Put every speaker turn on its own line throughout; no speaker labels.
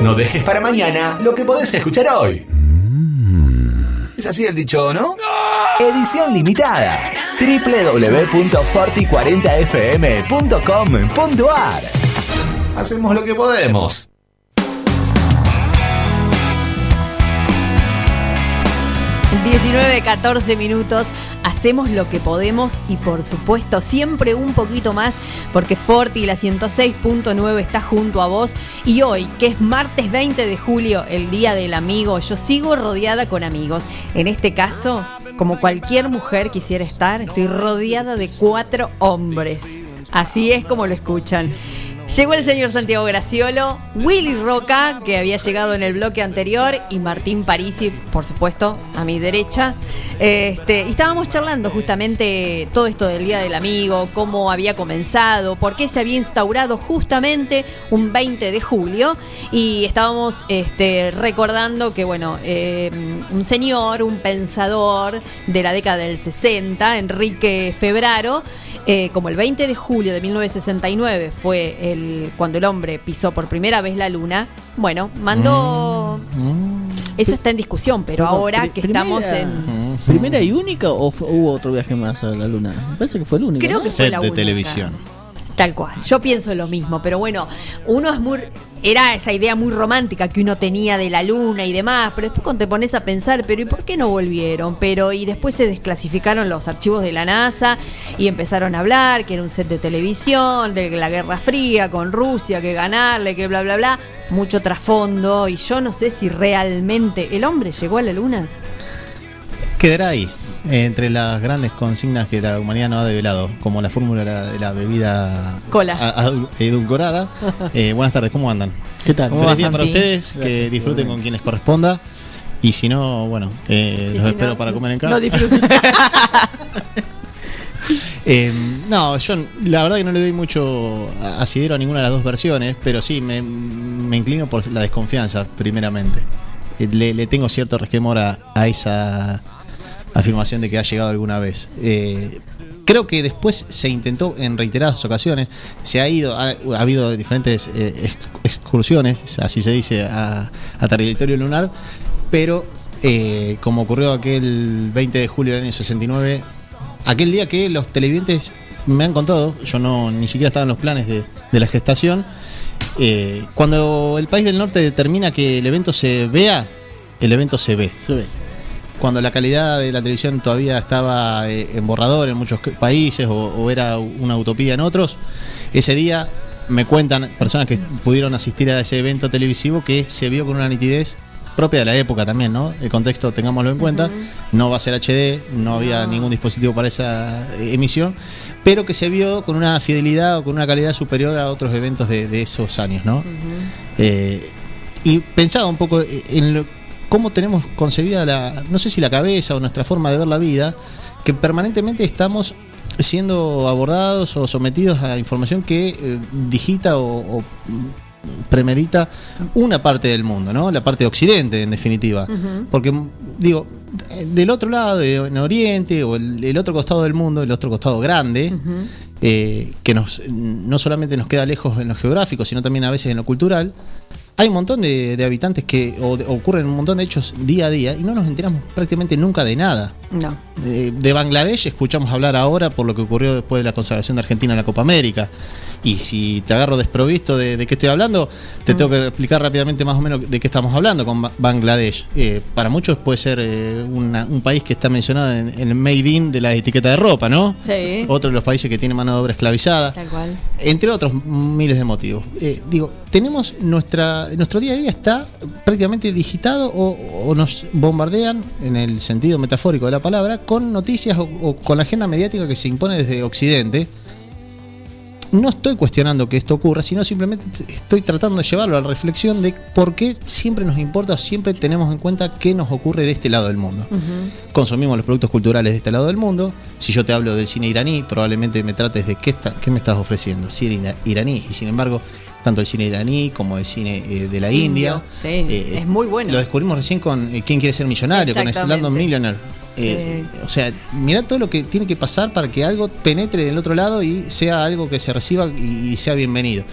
No dejes para mañana lo que podés escuchar hoy. Es así el dicho, ¿no? Edición limitada. www.forti40fm.com.ar Hacemos lo que podemos.
19, 14 minutos. Hacemos lo que podemos y por supuesto siempre un poquito más porque Forti la 106.9 está junto a vos y hoy que es martes 20 de julio, el día del amigo, yo sigo rodeada con amigos. En este caso, como cualquier mujer quisiera estar, estoy rodeada de cuatro hombres. Así es como lo escuchan. Llegó el señor Santiago Graciolo, Willy Roca, que había llegado en el bloque anterior, y Martín Parisi, por supuesto, a mi derecha. Este, y estábamos charlando justamente todo esto del Día del Amigo, cómo había comenzado, por qué se había instaurado justamente un 20 de julio. Y estábamos este, recordando que, bueno, eh, un señor, un pensador de la década del 60, Enrique Febraro, eh, como el 20 de julio de 1969 fue el, cuando el hombre pisó por primera vez la luna, bueno, mandó... Eso está en discusión, pero ahora que estamos en...
¿Primera y única o hubo otro viaje más a la luna? Me parece que fue el único.
Creo
¿no?
que fue
Set
la
de
única.
televisión.
Tal cual. Yo pienso lo mismo, pero bueno, uno es muy. Era esa idea muy romántica que uno tenía de la luna y demás, pero después cuando te pones a pensar, pero ¿y por qué no volvieron? Pero y después se desclasificaron los archivos de la NASA y empezaron a hablar que era un set de televisión, de la Guerra Fría con Rusia, que ganarle, que bla, bla, bla. Mucho trasfondo y yo no sé si realmente el hombre llegó a la luna.
Quedará ahí, entre las grandes consignas que la humanidad no ha develado, como la fórmula de la, bebida
Cola.
edulcorada. Eh, buenas tardes, ¿cómo andan?
¿Qué tal?
¿Cómo
Feliz día para ustedes, que disfruten con quienes corresponda. Y si no, bueno, eh, los
si
espero
no-
para comer en casa.
No disfruté.
Eh, no, yo la verdad que no le doy mucho asidero a ninguna de las dos versiones, pero sí, me, me inclino por la desconfianza, primeramente. Le, le tengo cierto resquemor a, a esa afirmación de que ha llegado alguna vez. Eh, creo que después se intentó en reiteradas ocasiones, se ha ido, ha, ha habido diferentes eh, ex- excursiones, así se dice, a, a territorio lunar, pero eh, como ocurrió aquel 20 de julio del año 69, aquel día que los televidentes me han contado, yo no ni siquiera estaba en los planes de, de la gestación, eh, cuando el país del norte determina que el evento se vea, el evento se ve
Se ve.
Cuando la calidad de la televisión todavía estaba eh, en borrador en muchos países o, o era una utopía en otros, ese día me cuentan personas que pudieron asistir a ese evento televisivo que se vio con una nitidez propia de la época también, ¿no? El contexto, tengámoslo en cuenta, no va a ser HD, no había ningún dispositivo para esa eh, emisión, pero que se vio con una fidelidad o con una calidad superior a otros eventos de, de esos años, ¿no? Eh, y pensaba un poco en lo- cómo tenemos concebida la, no sé si la cabeza o nuestra forma de ver la vida, que permanentemente estamos siendo abordados o sometidos a información que eh, digita o, o, premedita una parte del mundo, ¿no? La parte de Occidente, en definitiva. Porque, digo, eh, del otro lado, de- en Oriente, o el, el otro costado del mundo, el otro costado grande, eh, que nos, no solamente nos queda lejos en lo geográfico, sino también a veces en lo cultural, hay un montón de, de habitantes que o de- ocurren un montón de hechos día a día y no nos enteramos prácticamente nunca de nada.
No.
Eh, de Bangladesh escuchamos hablar ahora por lo que ocurrió después de la consagración de Argentina en la Copa América. Y si te agarro desprovisto de, de qué estoy hablando, te tengo que explicar rápidamente más o menos de qué estamos hablando con Ba- Bangladesh. Eh, para muchos puede ser eh, una- un país que está mencionado en, en el Made in de la etiqueta de ropa, ¿no?
Sí.
Otro de los países que tiene mano de obra esclavizada
Tal cual.
entre otros miles de motivos. Eh, digo, tenemos nuestra nuestro día a día está prácticamente digitado o, o nos bombardean en el sentido metafórico de la palabra con noticias o, o con la agenda mediática que se impone desde Occidente. No estoy cuestionando que esto ocurra, sino simplemente estoy tratando de llevarlo a la reflexión de por qué siempre nos importa o siempre tenemos en cuenta qué nos ocurre de este lado del mundo consumimos los productos culturales de este lado del mundo. Si yo te hablo del cine iraní, probablemente me trates de qué, está- qué me estás ofreciendo, cine ira- iraní. Y sin embargo, tanto el cine iraní como el cine eh, de la India. eh,
sí, es muy bueno.
Lo descubrimos recién con eh, ¿Quién quiere ser millonario? Con. Slumdog Millionaire. Eh, O sea, mirá todo lo que tiene que pasar para que algo penetre del otro lado y sea algo que se reciba y, y sea bienvenido.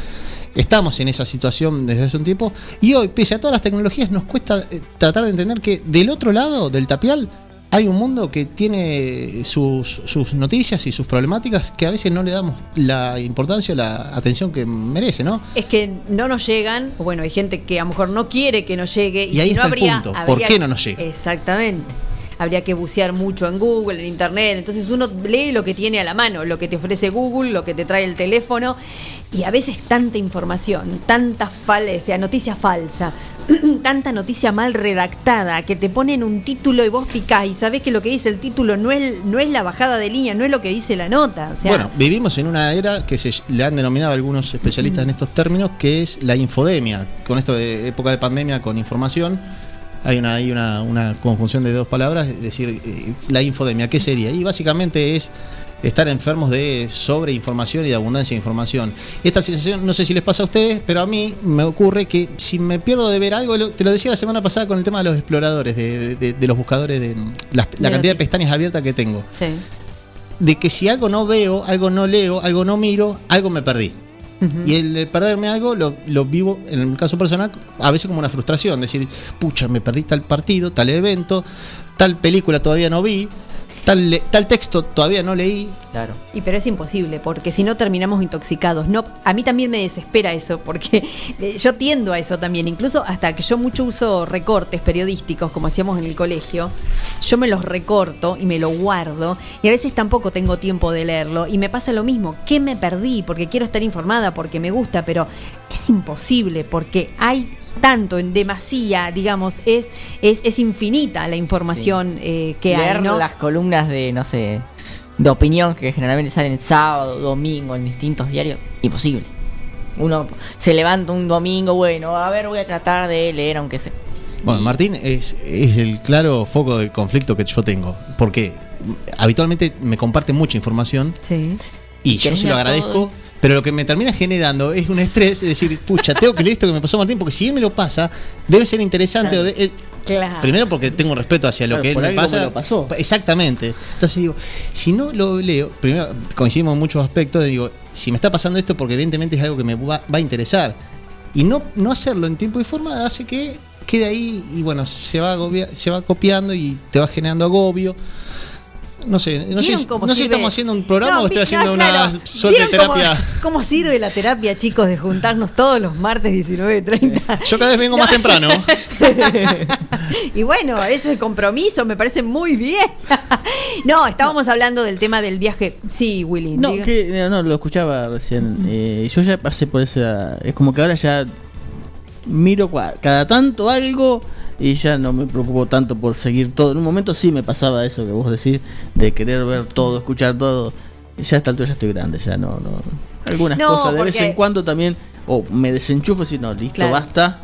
Estamos en esa situación desde hace un tiempo y hoy, pese a todas las tecnologías, nos cuesta eh, tratar de entender que del otro lado del tapial hay un mundo que tiene sus, sus noticias y sus problemáticas que a veces no le damos la importancia o la atención que merece, ¿no?
Es que no nos llegan, o bueno, hay gente que a lo mejor no quiere que nos llegue. Y,
Y ahí
si no
está el punto. ¿Por
habría-
qué no nos llega?
Exactamente. Habría que bucear mucho en Google, en Internet. Entonces uno lee lo que tiene a la mano, lo que te ofrece Google, lo que te trae el teléfono. Y a veces tanta información, tanta fal o sea, noticia falsa, tanta noticia mal redactada, que te ponen un título y vos picás y sabés que lo que dice el título no es, no es la bajada de línea, no es lo que dice la nota. O sea,
bueno, vivimos en una era que se le han denominado algunos especialistas en estos términos, que es la infodemia. Con esto de época de pandemia con información, hay una, hay una, una conjunción de dos palabras, es decir, eh, la infodemia, ¿qué sería? Y básicamente es estar enfermos de sobreinformación y de abundancia de información. Esta sensación, no sé si les pasa a ustedes, pero a mí me ocurre que si me pierdo de ver algo, te lo decía la semana pasada con el tema de los exploradores, de, de- de los buscadores, de la
De
cantidad de pestañas abiertas que tengo
sí.
de que si algo no veo, algo no leo, algo no miro, algo me perdí. Y el, el perderme algo lo, lo vivo, en el caso personal, a veces como una frustración. Decir, pucha, me perdí tal partido, tal evento, tal película todavía no vi, tal, le- tal texto todavía no leí.
Claro.
Y pero es imposible, porque si no terminamos intoxicados. No, a mí también me desespera eso, porque eh, yo tiendo a eso también. Incluso hasta que yo mucho uso recortes periodísticos, como hacíamos en el colegio, yo me los recorto y me lo guardo. Y a veces tampoco tengo tiempo de leerlo. Y me pasa lo mismo. ¿Qué me perdí? Porque quiero estar informada, porque me gusta, pero es imposible, porque hay tanto en demasía, digamos, es, es, es infinita la información eh, que
Leer
hay, ¿no?
las columnas de, no sé, de opinión que generalmente salen sábado, domingo, en distintos diarios, imposible. Uno se levanta un domingo, bueno, a ver, voy a tratar de leer aunque sea.
Bueno, Martín es, es el claro foco de conflicto que yo tengo. Porque habitualmente me comparte mucha información
Sí.
Y yo se lo agradezco,
todo.
Pero lo que me termina generando es un estrés, es decir, pucha, tengo que leer esto que me pasó Martín, porque si él me lo pasa, debe ser interesante. o de- él-
Claro.
primero porque tengo un respeto hacia lo
Claro,
que él
por
me
algo
pasa.
me lo pasó.
Exactamente. Entonces digo, si no lo leo, primero coincidimos en muchos aspectos, digo, si me está pasando esto porque evidentemente es algo que me va, va a interesar. Y no, no hacerlo en tiempo y forma hace que quede ahí y bueno, se va, agobia- se va copiando y te va generando agobio. No sé, no sé,
¿Vieron cómo
no sé si estamos haciendo un programa
No,
o estoy haciendo
no,
una
claro.
suerte de
¿Vieron cómo-
terapia.
Cómo, sirve la terapia, chicos, de juntarnos todos los martes 19.30?
Yo cada vez vengo más temprano.
y bueno, eso es compromiso, me parece muy bien. no, estábamos hablando del tema del viaje. Sí, Willy.
No,
diga.
que, no, no, lo escuchaba recién. Eh, yo ya pasé por esa. Es como que ahora ya miro cada tanto algo y ya no me preocupo tanto por seguir todo. En un momento sí me pasaba eso que vos decís, de querer ver todo, escuchar todo. Ya a esta altura ya estoy grande, ya no. no Algunas
No,
cosas de vez en cuando también. O me desenchufo y decir, no, listo,
Claro.
basta.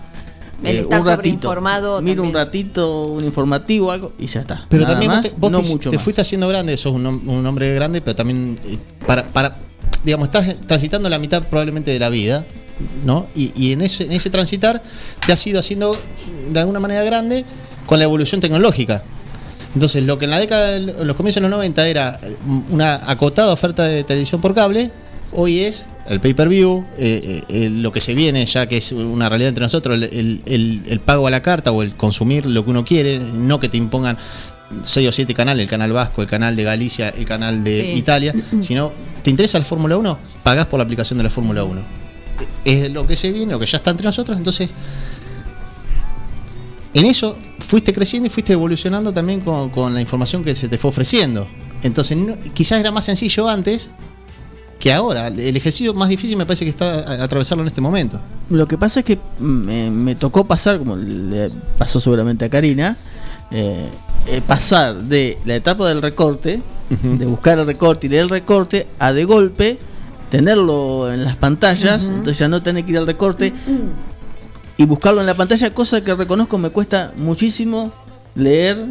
El
Eh,
estar
un ratito. Miro un ratito, un informativo, algo y ya está.
Pero
Nada
también vos te, vos
no
te-
mucho
te
más.
fuiste haciendo grande, sos un, un hombre grande, pero también eh, para, para, digamos, estás transitando la mitad probablemente de la vida, ¿no? Y, y en, ese, en ese transitar te has ido haciendo de alguna manera grande con la evolución tecnológica. Entonces, lo que en la década, de- los comienzos de los 90 era eh, una acotada oferta de televisión por cable, hoy es el pay-per-view, eh, eh, lo que se viene ya que es una realidad entre nosotros, el, el- el- el pago a la carta o el consumir lo que uno quiere, no que te impongan seis o siete canales, el canal vasco, el canal de Galicia, el canal de
Sí.
Italia, sino, ¿te interesa la Fórmula 1? Pagás por la aplicación de la Fórmula 1. Es lo que se viene, lo que ya está entre nosotros, entonces en eso fuiste creciendo y fuiste evolucionando también con, con la información que se te fue ofreciendo. Entonces, no- quizás era más sencillo antes que ahora. El ejercicio más difícil me parece que está atravesarlo en este momento.
Lo que pasa es que me, me tocó pasar, como le pasó seguramente a Karina, eh, eh, pasar de la etapa del recorte, de buscar el recorte y leer el recorte, a de golpe tenerlo en las pantallas, entonces ya no tener que ir al recorte y buscarlo en la pantalla, cosa que reconozco me cuesta muchísimo leer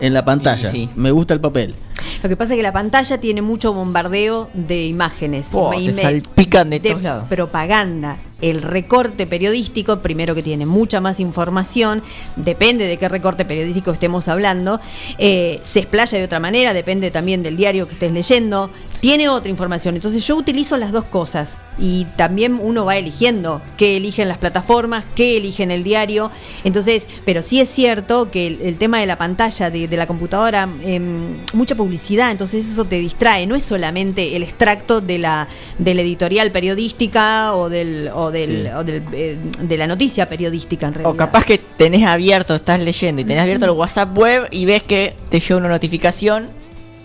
en la pantalla.
Sí.
Me gusta el papel.
Lo que pasa es que la pantalla tiene mucho bombardeo de imágenes.
Oh,
y
te salpican de todos lados.
propaganda. El recorte periodístico, primero que tiene mucha más información, depende de qué recorte periodístico estemos hablando, eh, se explaya de otra manera, depende también del diario que estés leyendo, tiene otra información. Entonces yo utilizo las dos cosas y también uno va eligiendo qué eligen las plataformas, qué eligen el diario. Entonces, pero sí es cierto que el, el tema de la pantalla de, de la computadora, em, mucha publicidad, entonces eso te distrae. No es solamente el extracto de la, de la editorial periodística o del, o del,
Sí.
o del, eh, de la noticia periodística en realidad.
O capaz que tenés abierto, estás leyendo y tenés abierto el WhatsApp web y ves que te llega una notificación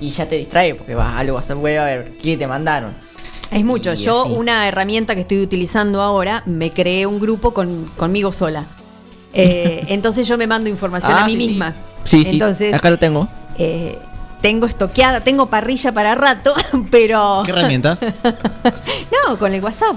y ya te distrae porque vas al WhatsApp web a ver qué te mandaron.
Es mucho.
Y
Yo,
así.
una herramienta que estoy utilizando ahora, me creé un grupo con, conmigo sola. Eh, entonces yo me mando información
Ah,
a mí
sí, sí.
misma.
Sí, sí.
Entonces,
Acá lo tengo.
eh, tengo estoqueada, tengo parrilla para rato, pero.
¿Qué herramienta?
No, con el WhatsApp.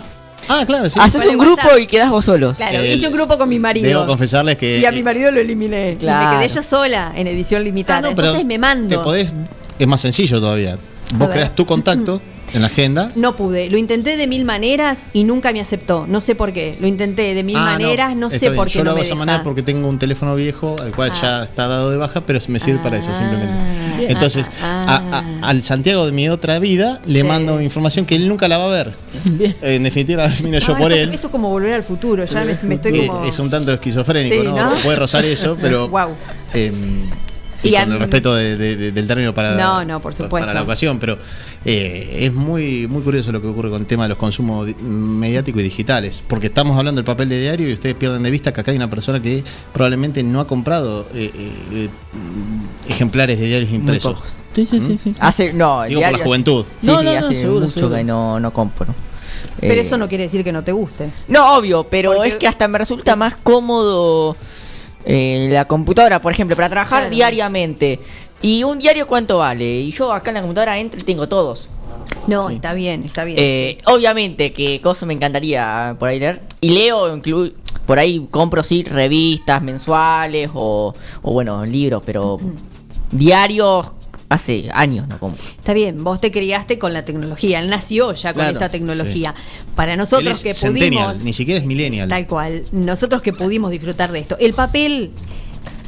Ah, claro, sí.
Haces un grupo
WhatsApp.
y quedas vos solos.
Claro,
El-
hice un grupo con mi marido.
Debo confesarles que.
y a mi marido lo eliminé. Y
Claro.
me quedé yo sola en edición limitada.
Ah, no,
Entonces me mando.
Te podés, es más sencillo todavía. Vos creas tu contacto en la agenda.
No pude. Lo intenté de mil maneras y nunca me aceptó. No sé por qué. Lo intenté de mil
Ah,
maneras, no,
está
sé
bien.
por qué
Yo
no
lo hago
me
de esa
deja.
manera porque tengo un teléfono viejo al cual
Ah.
ya está dado de baja, pero me sirve para eso
Ah.
simplemente. Entonces,
Ah.
a- a- al Santiago de mi otra vida le
Sí.
mando información que él nunca la va a ver.
Bien.
En definitiva, miro yo
Ah,
por
esto,
él.
Esto es como volver al futuro. Ya me, me estoy
Eh,
como.
Es un tanto esquizofrénico,
Sí,
¿no?
¿no?
Puede rozar eso, pero.
Guau.
em, y,
Y a
con
mí-
el respeto de- de- de- del término para,
No, no, por supuesto.
para la ocasión, pero eh, es muy, muy curioso lo que ocurre con el tema de los consumos di- mediáticos y digitales, porque estamos hablando del papel de diario y ustedes pierden de vista que acá hay una persona que probablemente no ha comprado eh, eh, eh, ejemplares de diarios impresos.
Sí, sí, sí, sí. sí.
Hace, no,
Digo por la juventud.
Sí,
No,
sí,
no, no,
hace
seguro,
mucho
seguro.
que no, no compro.
Pero
Eh,
eso no quiere decir que no te guste.
No, obvio, pero
Porque-
es que hasta me resulta más cómodo eh, la computadora, por ejemplo, para trabajar
Claro.
diariamente. ¿Y un diario cuánto vale? Y yo acá en la computadora entro y tengo todos.
No, está bien, está bien.
Eh, obviamente que cosa me encantaría por ahí leer. Y leo, inclu- por ahí compro sí revistas mensuales o, o bueno, libros, pero diarios hace años no compro.
Está bien, vos te criaste con la tecnología, él nació ya con
Claro,
esta tecnología. Para nosotros
Él es
que pudimos,
ni siquiera es millennial.
tal cual, nosotros que pudimos disfrutar de esto, el papel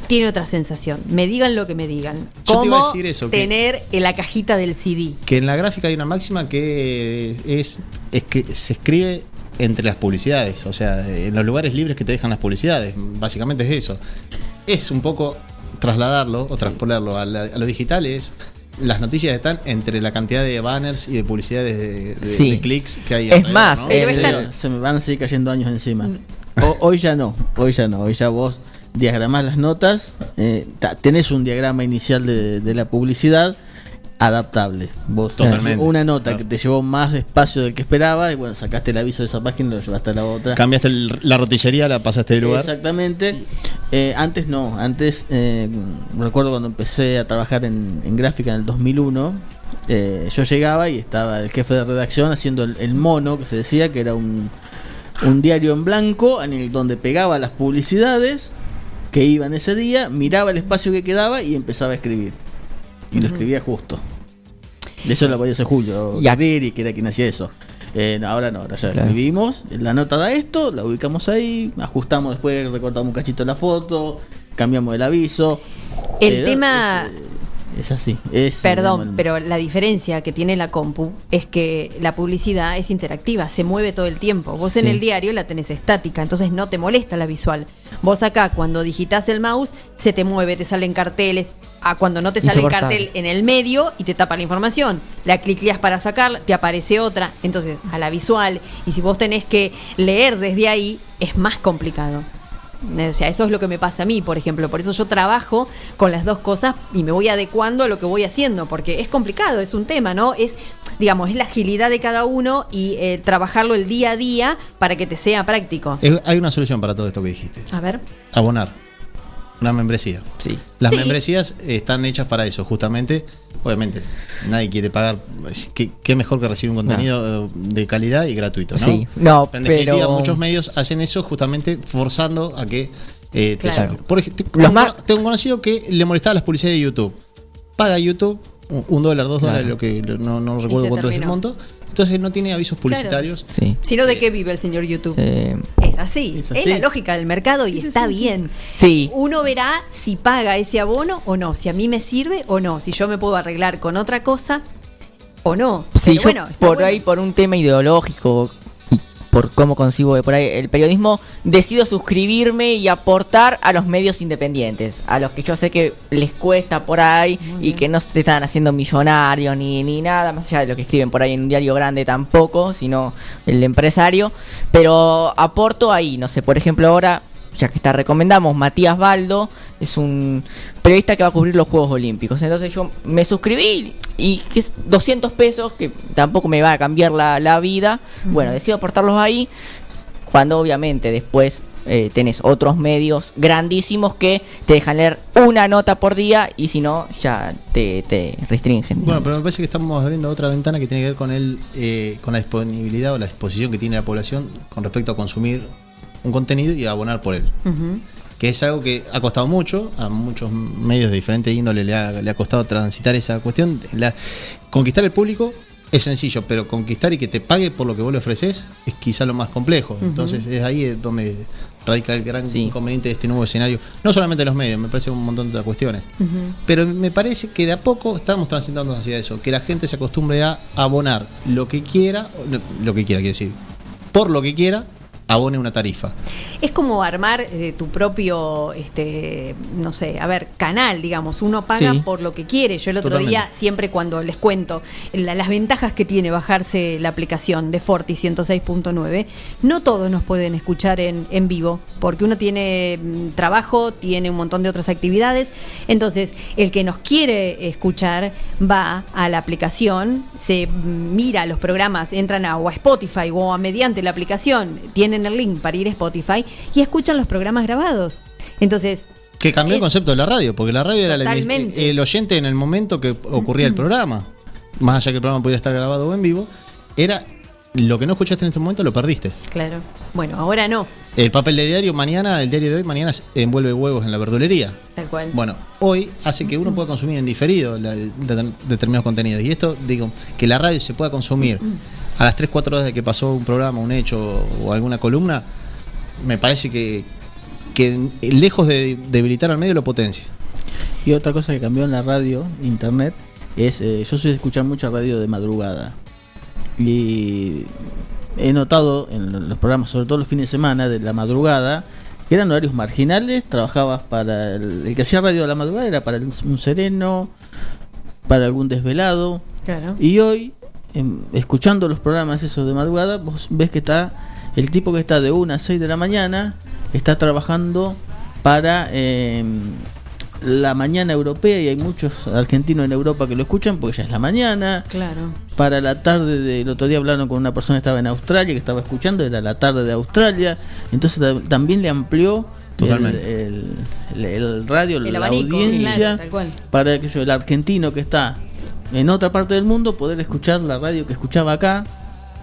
tiene otra sensación. Me digan lo que me digan.
Yo te iba a
¿Cómo
decir eso, que-
tener en la cajita del CD?
Que en la gráfica hay una máxima que es, es que se escribe entre las publicidades, o sea, en los lugares libres que te dejan las publicidades, básicamente es eso. Es un poco trasladarlo o transponerlo a, la- a lo digital, es las noticias están entre la cantidad de banners y de publicidades de, de-
Sí.
de clics que hay.
Es más,
Se me van a seguir cayendo años encima. O- hoy ya no, hoy ya no. Hoy ya vos diagramás las notas, eh, ta- tenés un diagrama inicial de, de la publicidad adaptable. Vos
Totalmente,
una nota
claro.
que te llevó más espacio del que esperaba y bueno, sacaste el aviso de esa página y lo llevaste a la otra.
Cambiaste el- la rotillería, la pasaste de lugar.
Exactamente. Eh, antes no, antes eh, recuerdo cuando empecé a trabajar en, en gráfica en el 2001. eh, yo llegaba y estaba el jefe de redacción haciendo el, el mono, que se decía que era un, un diario en blanco en el donde pegaba las publicidades que iban ese día, miraba el espacio que quedaba y empezaba a escribir. Y lo escribía justo. De eso lo podía hacer Julio
Y
Carreri, que era quien hacía eso. Eh, no, ahora no, ahora ya
Claro.
escribimos, la nota da esto, la ubicamos ahí, ajustamos después, recortamos un cachito la foto, cambiamos el aviso.
El tema-
Es, es así. Es
Perdón, pero la diferencia que tiene la compu es que la publicidad es interactiva, se mueve todo el tiempo. Vos en el diario la tenés estática, entonces no te molesta la visual. Vos acá, cuando digitas el mouse, se te mueve, te salen carteles. A cuando no te sale el cartel en el medio y te tapa la información. La clicleas para sacarla, te aparece otra. Entonces, a la visual, y si vos tenés que leer desde ahí, es más complicado. O sea, eso es lo que me pasa a mí, por ejemplo. Por eso yo trabajo con las dos cosas y me voy adecuando a lo que voy haciendo, porque es complicado, es un tema, ¿no? Es, digamos, es la agilidad de cada uno y eh, trabajarlo el día a día para que te sea práctico.
Es- hay una solución para todo esto que dijiste.
A ver.
Abonar. Una membresía.
Sí.
Las
Sí.
membresías están hechas para eso, justamente. Obviamente, nadie quiere pagar. ¿Qué, qué mejor que recibir un contenido eh, de calidad y gratuito, ¿no?
Sí, no,
en definitiva,
pero-
muchos medios hacen eso justamente forzando a que eh, te
Claro.
Por ejemplo, tengo, un conocido que le molestaba las publicidades de YouTube. Paga YouTube, un, un dólar, dos
Claro.
dólares, lo que no, no recuerdo cuánto es el monto. Entonces no tiene avisos publicitarios.
Sí.
Si no, ¿de qué vive el señor YouTube?
Eh,
es, así.
Es
es
así.
la lógica del mercado y está bien.
sí.
Uno verá si paga ese abono o no, si a mí me sirve o no, si yo me puedo arreglar con otra cosa o no.
Sí,
Pero
yo
bueno, está
por
bueno.
ahí, por un tema ideológico por cómo concibo de por ahí el periodismo, decido suscribirme y aportar a los medios independientes, a los que yo sé que les cuesta por ahí y que no se están haciendo millonarios ni, ni nada, más allá de lo que escriben por ahí en un diario grande tampoco, sino el empresario, pero aporto ahí, no sé, por ejemplo ahora ya que está recomendamos, Matías Baldo es un periodista que va a cubrir los Juegos Olímpicos. Entonces yo me suscribí y que es 200 pesos, que tampoco me va a cambiar la, la vida. Bueno, decido aportarlos ahí, cuando obviamente después eh, tenés otros medios grandísimos que te dejan leer una nota por día y si no, ya te, te restringen.
Bueno, pero me parece que estamos abriendo otra ventana que tiene que ver con el, eh, con la disponibilidad o la disposición que tiene la población con respecto a consumir un contenido y a abonar por él. Que es algo que ha costado mucho, a muchos medios de diferente índole le ha, le ha costado transitar esa cuestión. La- conquistar el público es sencillo, pero conquistar y que te pague por lo que vos le ofreces es quizá lo más complejo. Entonces es ahí donde radica el gran
Sí.
inconveniente de este nuevo escenario. No solamente los medios, me parece un montón de otras cuestiones. Pero me parece que de a poco estamos transitando hacia eso, que la gente se acostumbre a abonar lo que quiera, lo que quiera, quiero decir, por lo que quiera, abone una tarifa.
Es como armar eh, tu propio, este, no sé, a ver, canal, digamos. Uno paga
Sí.
por lo que quiere. Yo el otro
Totalmente.
día, siempre cuando les cuento la- las ventajas que tiene bajarse la aplicación de Forti 106.9, no todos nos pueden escuchar en, en vivo, porque uno tiene mm, trabajo, tiene un montón de otras actividades. Entonces, el que nos quiere escuchar va a la aplicación, se mm, mira los programas, entran a, o a Spotify o a mediante la aplicación, tienen el link para ir a Spotify y escuchan los programas grabados. Entonces,
Que cambió el concepto de la radio, porque la radio era la emi-
Totalmente.
el oyente en el momento que ocurría el programa. Más allá que el programa pudiera estar grabado o en vivo, era lo que no escuchaste en este momento lo perdiste.
claro, bueno, ahora no,
El papel de diario mañana, el diario de hoy, mañana envuelve huevos en la verdulería.
tal cual.
Bueno, hoy hace que uno pueda consumir en diferido la- de- determinados contenidos. Y esto, digo, que la radio se pueda consumir a las 3, 4 horas de que pasó un programa, un hecho o alguna columna, me parece que, que lejos de debilitar al medio lo potencia.
Y otra cosa que cambió en la radio, internet, es eh, yo soy de escuchar mucha radio de madrugada. Y he notado en los programas, sobre todo los fines de semana de la madrugada, que eran horarios marginales, trabajabas para el, el que hacía radio de la madrugada era para el- un sereno, para algún desvelado.
claro.
Y hoy, escuchando los programas esos de madrugada, vos ves que está el tipo que está de 1 a 6 de la mañana, está trabajando para em, la mañana europea y hay muchos argentinos en Europa que lo escuchan porque ya es la mañana.
Claro.
Para la tarde del otro día hablaron con una persona que estaba en Australia que estaba escuchando, era la tarde de Australia. Entonces ta- también le amplió el,
Totalmente.
el- el- el radio,
El
la
abanico,
audiencia
claro,
para que yo, el argentino que está en otra parte del mundo poder escuchar la radio que escuchaba acá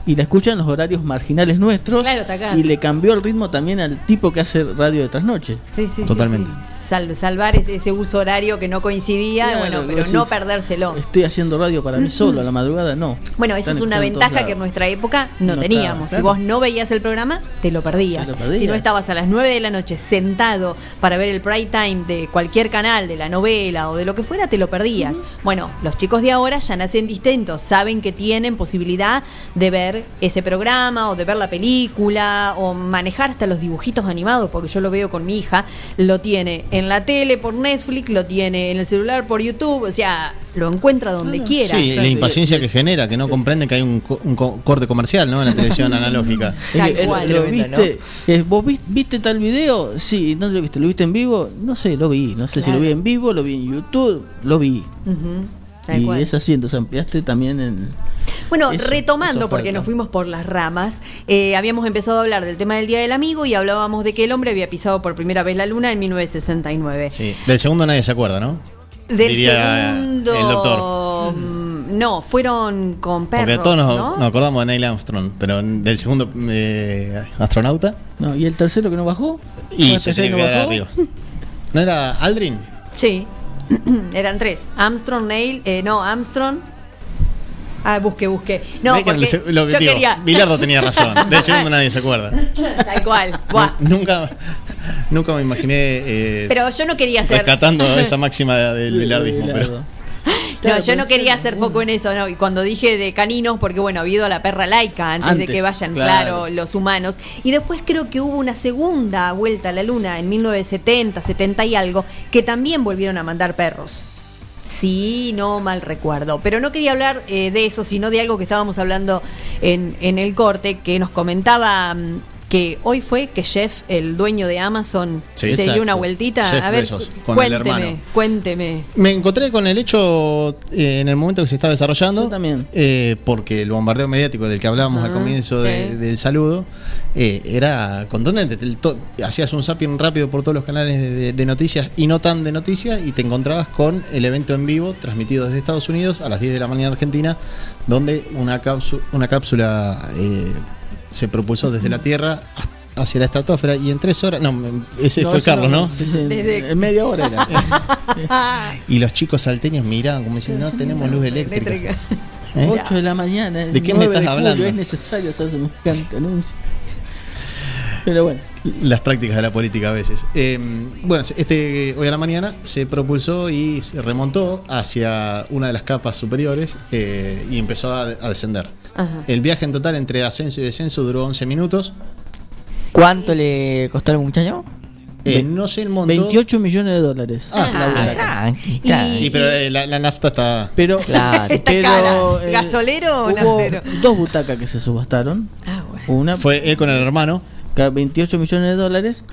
y la escucha en los horarios marginales nuestros
Claro, está acá.
y le cambió el ritmo también al tipo que hace radio de trasnoche.
Sí, sí, sí,
Totalmente.
sí. Sal- salvar ese, ese uso horario que no coincidía,
Claro,
bueno, pero
decís,
no perdérselo.
Estoy haciendo radio para mí solo a la madrugada, no.
Bueno, esa es una ventaja que
lados.
en nuestra época no,
No
teníamos.
estaba,
Si vos no veías el programa, te lo perdías.
Te lo perdías.
Si no estabas a las 9 de la noche sentado para ver el prime time de cualquier canal, de la novela o de lo que fuera, te lo perdías. Bueno, los chicos de ahora ya nacen distintos, saben que tienen posibilidad de ver ese programa o de ver la película o manejar hasta los dibujitos animados, porque yo lo veo con mi hija, lo tiene en la tele por Netflix, lo tiene en el celular por YouTube, o sea, lo encuentra donde quiera.
Sí, la impaciencia que genera, que no comprenden que hay un, co- un co- corte comercial ¿no? en la televisión analógica.
Tal
Es que-
cual.
¿Lo viste? Eh, ¿Vos vis- viste tal video? Sí, ¿no lo viste? ¿Lo viste en vivo? No sé, lo vi. No sé si lo vi en vivo, lo vi en YouTube, lo vi.
Ujú, tal
y
cual.
es así, entonces ampliaste también en...
Bueno,
Eso-
retomando,
eso
porque nos fuimos por las ramas, eh, habíamos empezado a hablar del tema del Día del Amigo y hablábamos de que el hombre había pisado por primera vez la luna en 1969.
Sí, del segundo nadie se acuerda, ¿no?
Del
Diría
segundo...
el doctor.
mm, No, fueron con perros,
Porque todos nos,
¿no?
nos acordamos de Neil Armstrong, pero del segundo eh, astronauta
No, ¿Y el tercero que no bajó?
y
¿El
se
tercero
tiene que
no bajó?
arriba. ¿No era Aldrin?
Sí, eran tres. Armstrong, Neil, eh, no, Armstrong... Ah, busque, busque. No,
Ve que
porque
el se- lo que
yo
digo,
quería...
Bilardo tenía razón. Del segundo nadie se acuerda.
Tal cual. Buah.
Nu- Nunca, nunca me imaginé eh,
Pero yo no quería ser...
rescatando esa máxima del bilardismo. Pero,
No, yo no quería hacer foco en eso, ¿no? Y cuando dije de caninos, porque bueno, ha habido a la perra laica antes, de que vayan,
claro.
claro. los humanos. Y después creo que hubo una segunda vuelta a la luna en 1970, 70 y algo, que también volvieron a mandar perros. Sí, no mal recuerdo. Pero no quería hablar eh, de eso, sino de algo que estábamos hablando en, en el corte, que nos comentaba mm, que hoy fue que Jeff, el dueño de Amazon,
Sí,
se
exacto.
dio una vueltita.
Jeff
a ver,
Bezos, con el
cuénteme,
hermano.
cuénteme.
Me encontré con el hecho eh, en el momento que se estaba desarrollando.
Yo también.
eh, porque el bombardeo mediático del que hablábamos al comienzo de- del saludo eh, era contundente. Hacías un zapping rápido por todos los canales de, de noticias y no tan de noticias y te encontrabas con el evento en vivo transmitido desde Estados Unidos a las 10 de la mañana Argentina, donde una, cápsula, una cápsula eh, se propulsó desde la Tierra hacia la estratosfera y en tres horas. No, ese
No,
fue
eso
Carlos, ¿no?
Sí, sí,
Desde-
En media hora era.
Y los chicos salteños miraban como diciendo, no tenemos luz eléctrica. ¿Eh?
8 de la mañana.
¿De qué me
9
estás hablando?
Es necesario hacer semejante anuncio. Pero bueno,
Las prácticas de la política a veces. Eh, bueno, este hoy a la mañana se propulsó y se remontó hacia una de las capas superiores eh, y empezó a, a descender.
Ajá.
El viaje en total entre ascenso y descenso duró 11 minutos.
¿Cuánto le costó al muchacho?
Eh, no sé el monto.
28 millones de dólares.
Ah,
la
Ah, tranqui,
Y-
tranqui.
Y pero eh, la, la nafta está.
Pero,
Claro.
Está
pero,
cara.
eh,
¿Gasolero o
hubo
naftero?
dos butacas que se subastaron.
Ah, bueno.
Una,
Fue él con el hermano.
que 28 millones de dólares.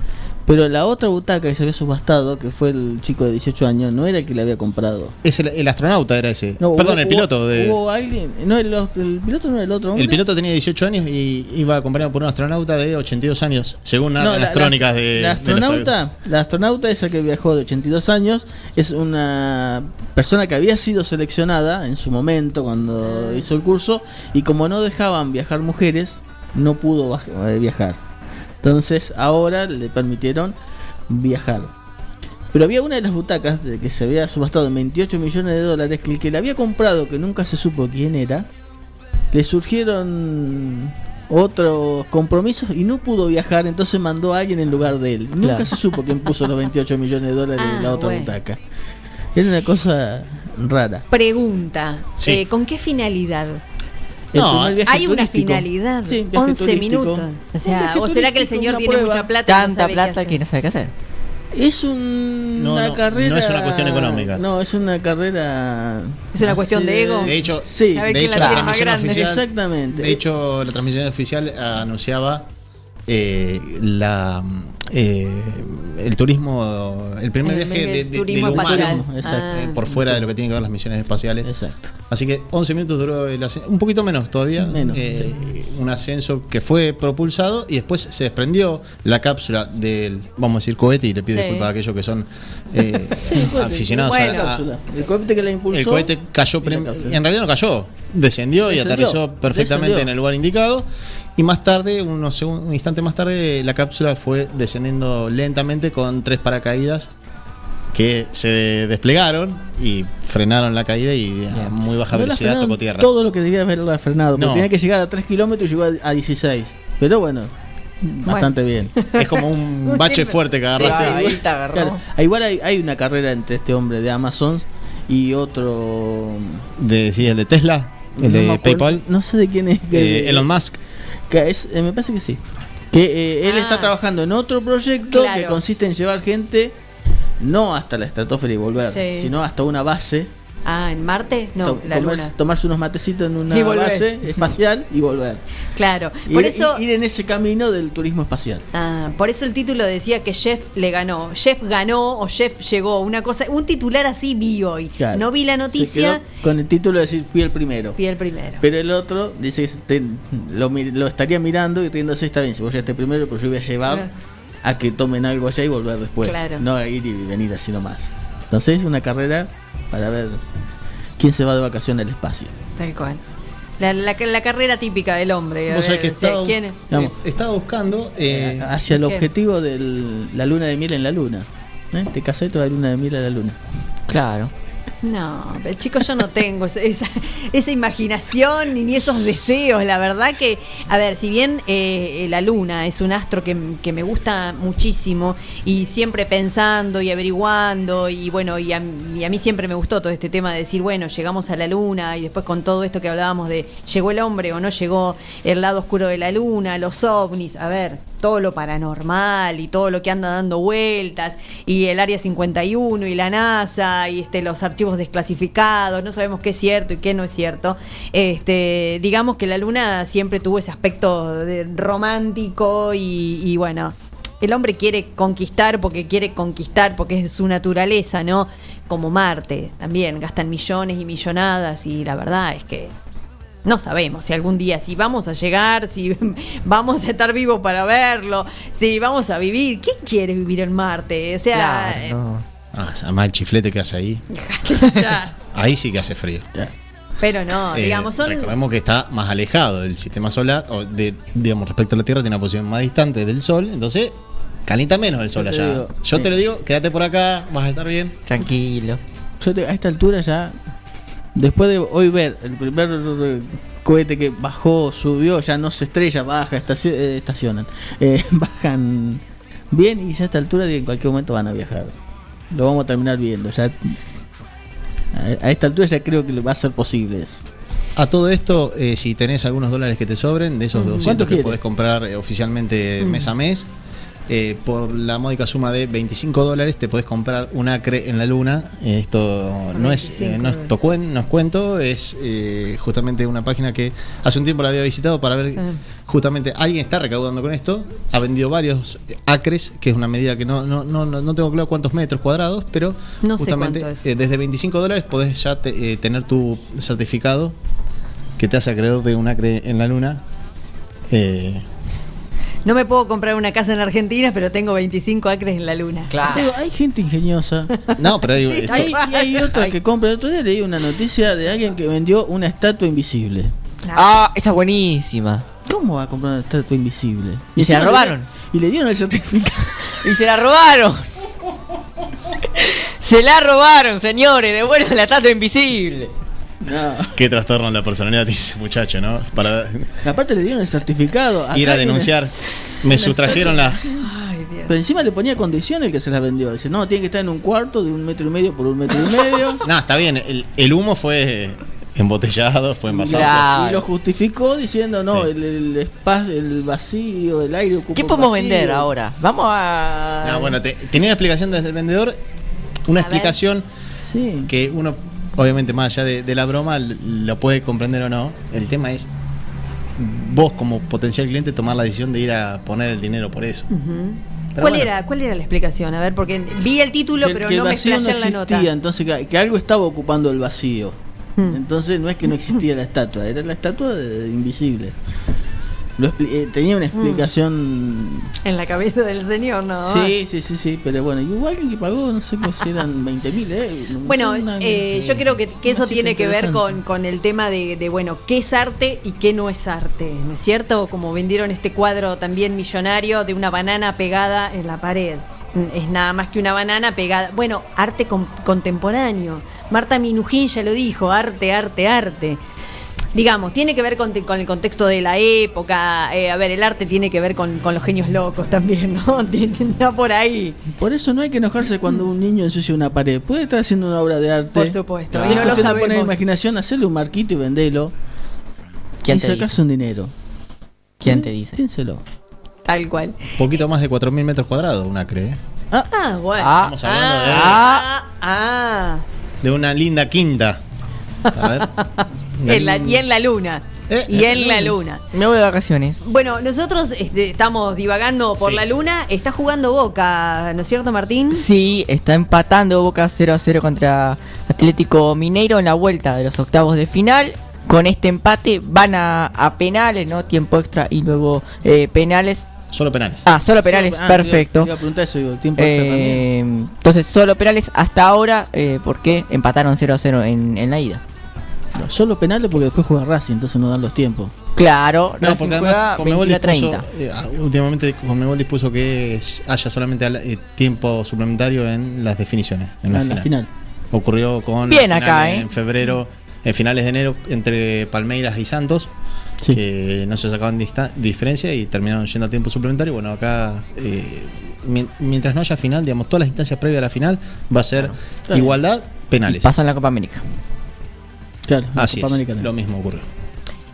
Pero la otra butaca que se había subastado, que fue el chico de 18 años, no era el que la había comprado.
Es el, el astronauta, era ese.
No,
Perdón,
hubo-
el piloto. de,
Hubo alguien. No, el, el piloto no era el otro. hombre.
el piloto tenía 18 años y iba acompañado por un astronauta de 82 años, según
No,
las
la-
crónicas
la-
de.
La
de
astronauta, la astronauta esa que viajó de 82 años es una persona que había sido seleccionada en su momento cuando hizo el curso y como no dejaban viajar mujeres, no pudo eh, viajar. Entonces ahora le permitieron viajar. Pero había una de las butacas de que se había subastado en 28 millones de dólares que el que la había comprado, que nunca se supo quién era, le surgieron otros compromisos y no pudo viajar, entonces mandó a alguien en lugar de él. Nunca se supo quién puso los 28 millones de dólares en la
Ah,
otra
bueno.
butaca. Era una cosa rara.
Pregunta,
Sí.
eh, ¿con qué finalidad?
No,
Hay una
turístico.
finalidad.
Sí, viaje
11
turístico.
minutos. O sea, ¿o será que el señor tiene
prueba.
mucha plata? no
Tanta plata que no sabe qué hacer.
Es un-
No,
una
no,
carrera.
no es una cuestión económica.
No, es una carrera.
¿Es una cuestión de ego?
De hecho,
Sí,
de hecho
la
transmisión oficial.
Exactamente.
De hecho, la transmisión oficial anunciaba eh, la eh, el turismo, el primer
El
viaje de, de-
turismo
de lo humano eh, por fuera de lo que tiene que ver las misiones espaciales.
Exacto.
Así que 11 minutos duró el ascenso, un poquito menos todavía,
Menos,
eh, un ascenso que fue propulsado y después se desprendió la cápsula del, vamos a decir, cohete, y le pido
Sí.
disculpas a aquellos que son eh, aficionados a-
Bueno.
a,
Cápsula. El cohete que la impulsó.
el cohete cayó, en realidad no cayó, descendió y aterrizó perfectamente
descendió.
en el lugar indicado. Y más tarde, unos un instante más tarde, la cápsula fue descendiendo lentamente con tres paracaídas que se desplegaron y frenaron la caída y a muy baja
No
velocidad tocó tierra.
Todo lo que debía haberla frenado. Porque
No.
tenía que llegar a 3 kilómetros y llegó a a 16. Pero bueno, bastante bien.
Es como un bache fuerte que agarraste.
ahí te agarró.
Claro, igual hay, hay una carrera entre este hombre de Amazon y otro.
De, sí, el de Tesla, el
no
de PayPal,
No sé de quién es. que-
eh, Elon Musk.
Que es, eh, me parece que sí. Que eh, él
Ah.
está trabajando en otro proyecto
Claro.
que consiste en llevar gente no hasta la estratosfera y volver,
Sí.
sino hasta una base.
Ah, ¿en Marte? No,
to-
la
comer-
Luna.
tomarse unos matecitos en una base espacial y volver.
Claro.
Ir,
Por eso,
ir en ese camino del turismo espacial.
ah, por eso el título decía que Jeff le ganó. Jeff ganó o Jeff llegó. Una cosa, un titular así vi hoy.
Claro.
No vi la noticia.
con el título de decir fui el primero.
Fui el primero.
Pero el otro dice que lo, estaría mirando y riéndose, está bien, si vos llegaste primero, pero yo voy a llevar
Claro.
a que tomen algo allá y volver después.
Claro.
No a ir y venir así nomás. Entonces es una carrera para ver quién se va de vacaciones al espacio.
Tal cual. La, la- la carrera típica del hombre. a ver,
que estaba,
¿quién es?
Eh, estaba buscando. eh,
Hacia el
¿qué?
objetivo de la luna de miel en la luna. ¿Eh? Te te vas de luna de miel a la luna.
Claro.
No, pero chicos, yo no tengo esa, esa, imaginación ni, esos deseos. La verdad que, a ver, si bien eh, la luna es un astro que, que me gusta muchísimo y siempre pensando y averiguando y bueno, y a, y a mí siempre me gustó todo este tema de decir, bueno, llegamos a la luna y después con todo esto que hablábamos de llegó el hombre o no llegó el lado oscuro de la luna, los ovnis, a ver, todo lo paranormal y todo lo que anda dando vueltas y el área 51 y la NASA y este los archivos desclasificados, no sabemos qué es cierto y qué no es cierto. Este, digamos que la luna siempre tuvo ese aspecto de romántico y, y bueno, el hombre quiere conquistar porque quiere conquistar porque es su naturaleza, ¿no? Como Marte también gastan millones y millonadas y la verdad es que no sabemos si algún día, si vamos a llegar, si vamos a estar vivos para verlo, si vamos a vivir. ¿Quién quiere vivir en Marte? O sea,
Claro, no.
Ah, además el chiflete que hace ahí. Ahí sí que hace frío.
pero no,
Eh,
digamos, son...
Recordemos que está más alejado del sistema solar, o de, digamos, respecto a la Tierra, tiene una posición más distante del Sol, entonces calienta menos el Sol
Yo te
allá.
digo,
Yo te
eh.
lo digo, quédate por acá, vas a estar bien.
Tranquilo.
Yo te- a esta altura ya, después de hoy ver el primer eh, cohete que bajó, subió, ya no se estrella, baja, estaci- eh, estacionan, eh, bajan bien y ya a esta altura de que en cualquier momento van a viajar. Lo vamos a terminar viendo. Ya a, a esta altura ya creo que va a ser posible eso.
A todo esto, eh, si tenés algunos dólares que te sobren, de esos
Mm.
200
¿Cuánto
que
quiere?
podés comprar eh, oficialmente mes a mes, eh, por la módica suma de 25 dólares te podés comprar un acre en la luna. Eh, esto no es, eh, no es
25
tocuen, no es cuento, es eh, justamente una página que hace un tiempo la había visitado para ver
Sí.
justamente alguien está recaudando con esto. Ha vendido varios eh, acres, que es una medida que no, no, no, no tengo claro cuántos metros cuadrados, pero
No
justamente eh, desde 25 dólares podés ya te- tener tu certificado que te hace acreedor de un acre en la luna. Eh,
No me puedo comprar una casa en Argentina, pero tengo 25 acres en la luna.
Claro.
Digo, hay gente ingeniosa.
no, pero hay,
Sí,
Hay, y hay otra que compra. El otro día leí una noticia de alguien que vendió una estatua invisible.
Ah, esa es buenísima.
¿Cómo va a comprar una estatua invisible?
Y se la
le
robaron.
Y le dieron el certificado.
Y se la robaron. Se la robaron, señores. Devuelvan la estatua invisible.
No.
Qué trastorno en la personalidad tiene ese muchacho, ¿no? Para
Aparte le dieron el certificado. Acá
ir a
tiene-
denunciar. Me sustrajeron la.
Ay, Dios.
Pero encima le ponía condición el que se la vendió. Dice, no, tiene que estar en un cuarto de un metro y medio por un metro y medio.
No, está bien. El, el humo fue embotellado, fue envasado.
Claro.
Y lo justificó diciendo, no,
Sí.
el, el espacio, el vacío, el aire ocupa
¿Qué podemos
vacío.
vender ahora? Vamos a.
No, bueno, te- tenía una explicación desde el vendedor. Una
A ver.
explicación
Sí.
que uno, obviamente, más allá de, de la broma, lo puede comprender o no. El tema es vos, como potencial cliente, tomar la decisión de ir a poner el dinero por eso. Pero
¿Cuál
bueno.
era, ¿Cuál era la explicación? A ver, porque vi el título,
que,
pero
que
no me
no
explayé en la
existía,
nota.
entonces que, que algo estaba ocupando el vacío.
Hmm.
Entonces no es que no existía la estatua, era la estatua de, de invisible. Lo eh, tenía una explicación.
En la cabeza del señor, ¿no?
Sí, sí, sí, sí, pero bueno, igual que pagó, no sé si eran 20 mil euros.
Bueno,
Una-
eh, yo creo que, que eso tiene que ver con, con el tema de, de, bueno, qué es arte y qué no es arte, ¿no es cierto? Como vendieron este cuadro también millonario de una banana pegada en la pared. Mm, Es nada más que una banana pegada. Bueno, arte con- contemporáneo. Marta Minujín ya lo dijo, arte, arte, arte. Digamos, tiene que ver con, el contexto de la época. eh, a ver, el arte tiene que ver con, con los genios locos también, ¿no? Está por ahí.
Por eso no hay que enojarse cuando un niño ensucia una pared. Puede estar haciendo una obra de arte.
Por supuesto,
Es
y no lo
de poner
sabemos.
imaginación, hacerle un marquito y vendelo.
¿Quién
y
te
sacas
dice?
un dinero.
¿Quién te dice?
Piénselo.
Tal cual.
Un poquito más de 4.000 metros cuadrados, una cree.
Ah, bueno.
Ah.
Estamos hablando de-
ah, ah.
De una linda quinta. A ver. Una
En la- y en la luna.
Eh,
y
eh,
en la luna.
Me voy de vacaciones.
Bueno, nosotros este, estamos divagando por
Sí.
la luna. Está jugando Boca, ¿no es cierto, Martín?
Sí, está empatando Boca 0 a 0 contra Atlético Mineiro en la vuelta de los octavos de final. Con este empate van a, a penales, ¿no? Tiempo extra y luego eh, penales.
Solo penales.
Ah, solo penales,
Ah,
perfecto.
Iba, iba a preguntar eso, digo, tiempo extra también.
Eh, entonces, solo penales hasta ahora, eh, porque empataron 0 a 0 en, en la ida.
No, solo penales porque después juega Racing, entonces no dan los tiempos.
Claro,
No,
Racing
porque
juega
además Conmebol
21 a
dispuso,
30.
eh, ah, últimamente Conmebol dispuso que haya solamente al- eh, tiempo suplementario en las definiciones, en la final.
la final.
Ocurrió con
Bien acá, ¿eh?
en febrero, en finales de enero, entre Palmeiras y Santos,
Sí.
que no se sacaban diferencia y terminaron yendo a tiempo suplementario. Bueno, acá, eh, mi- mientras no haya final, digamos, todas las instancias previas a la final va a ser
Claro.
igualdad, penales.
Pasa en la Copa América.
Claro,
Así
Copa
es, lo mismo ocurrió.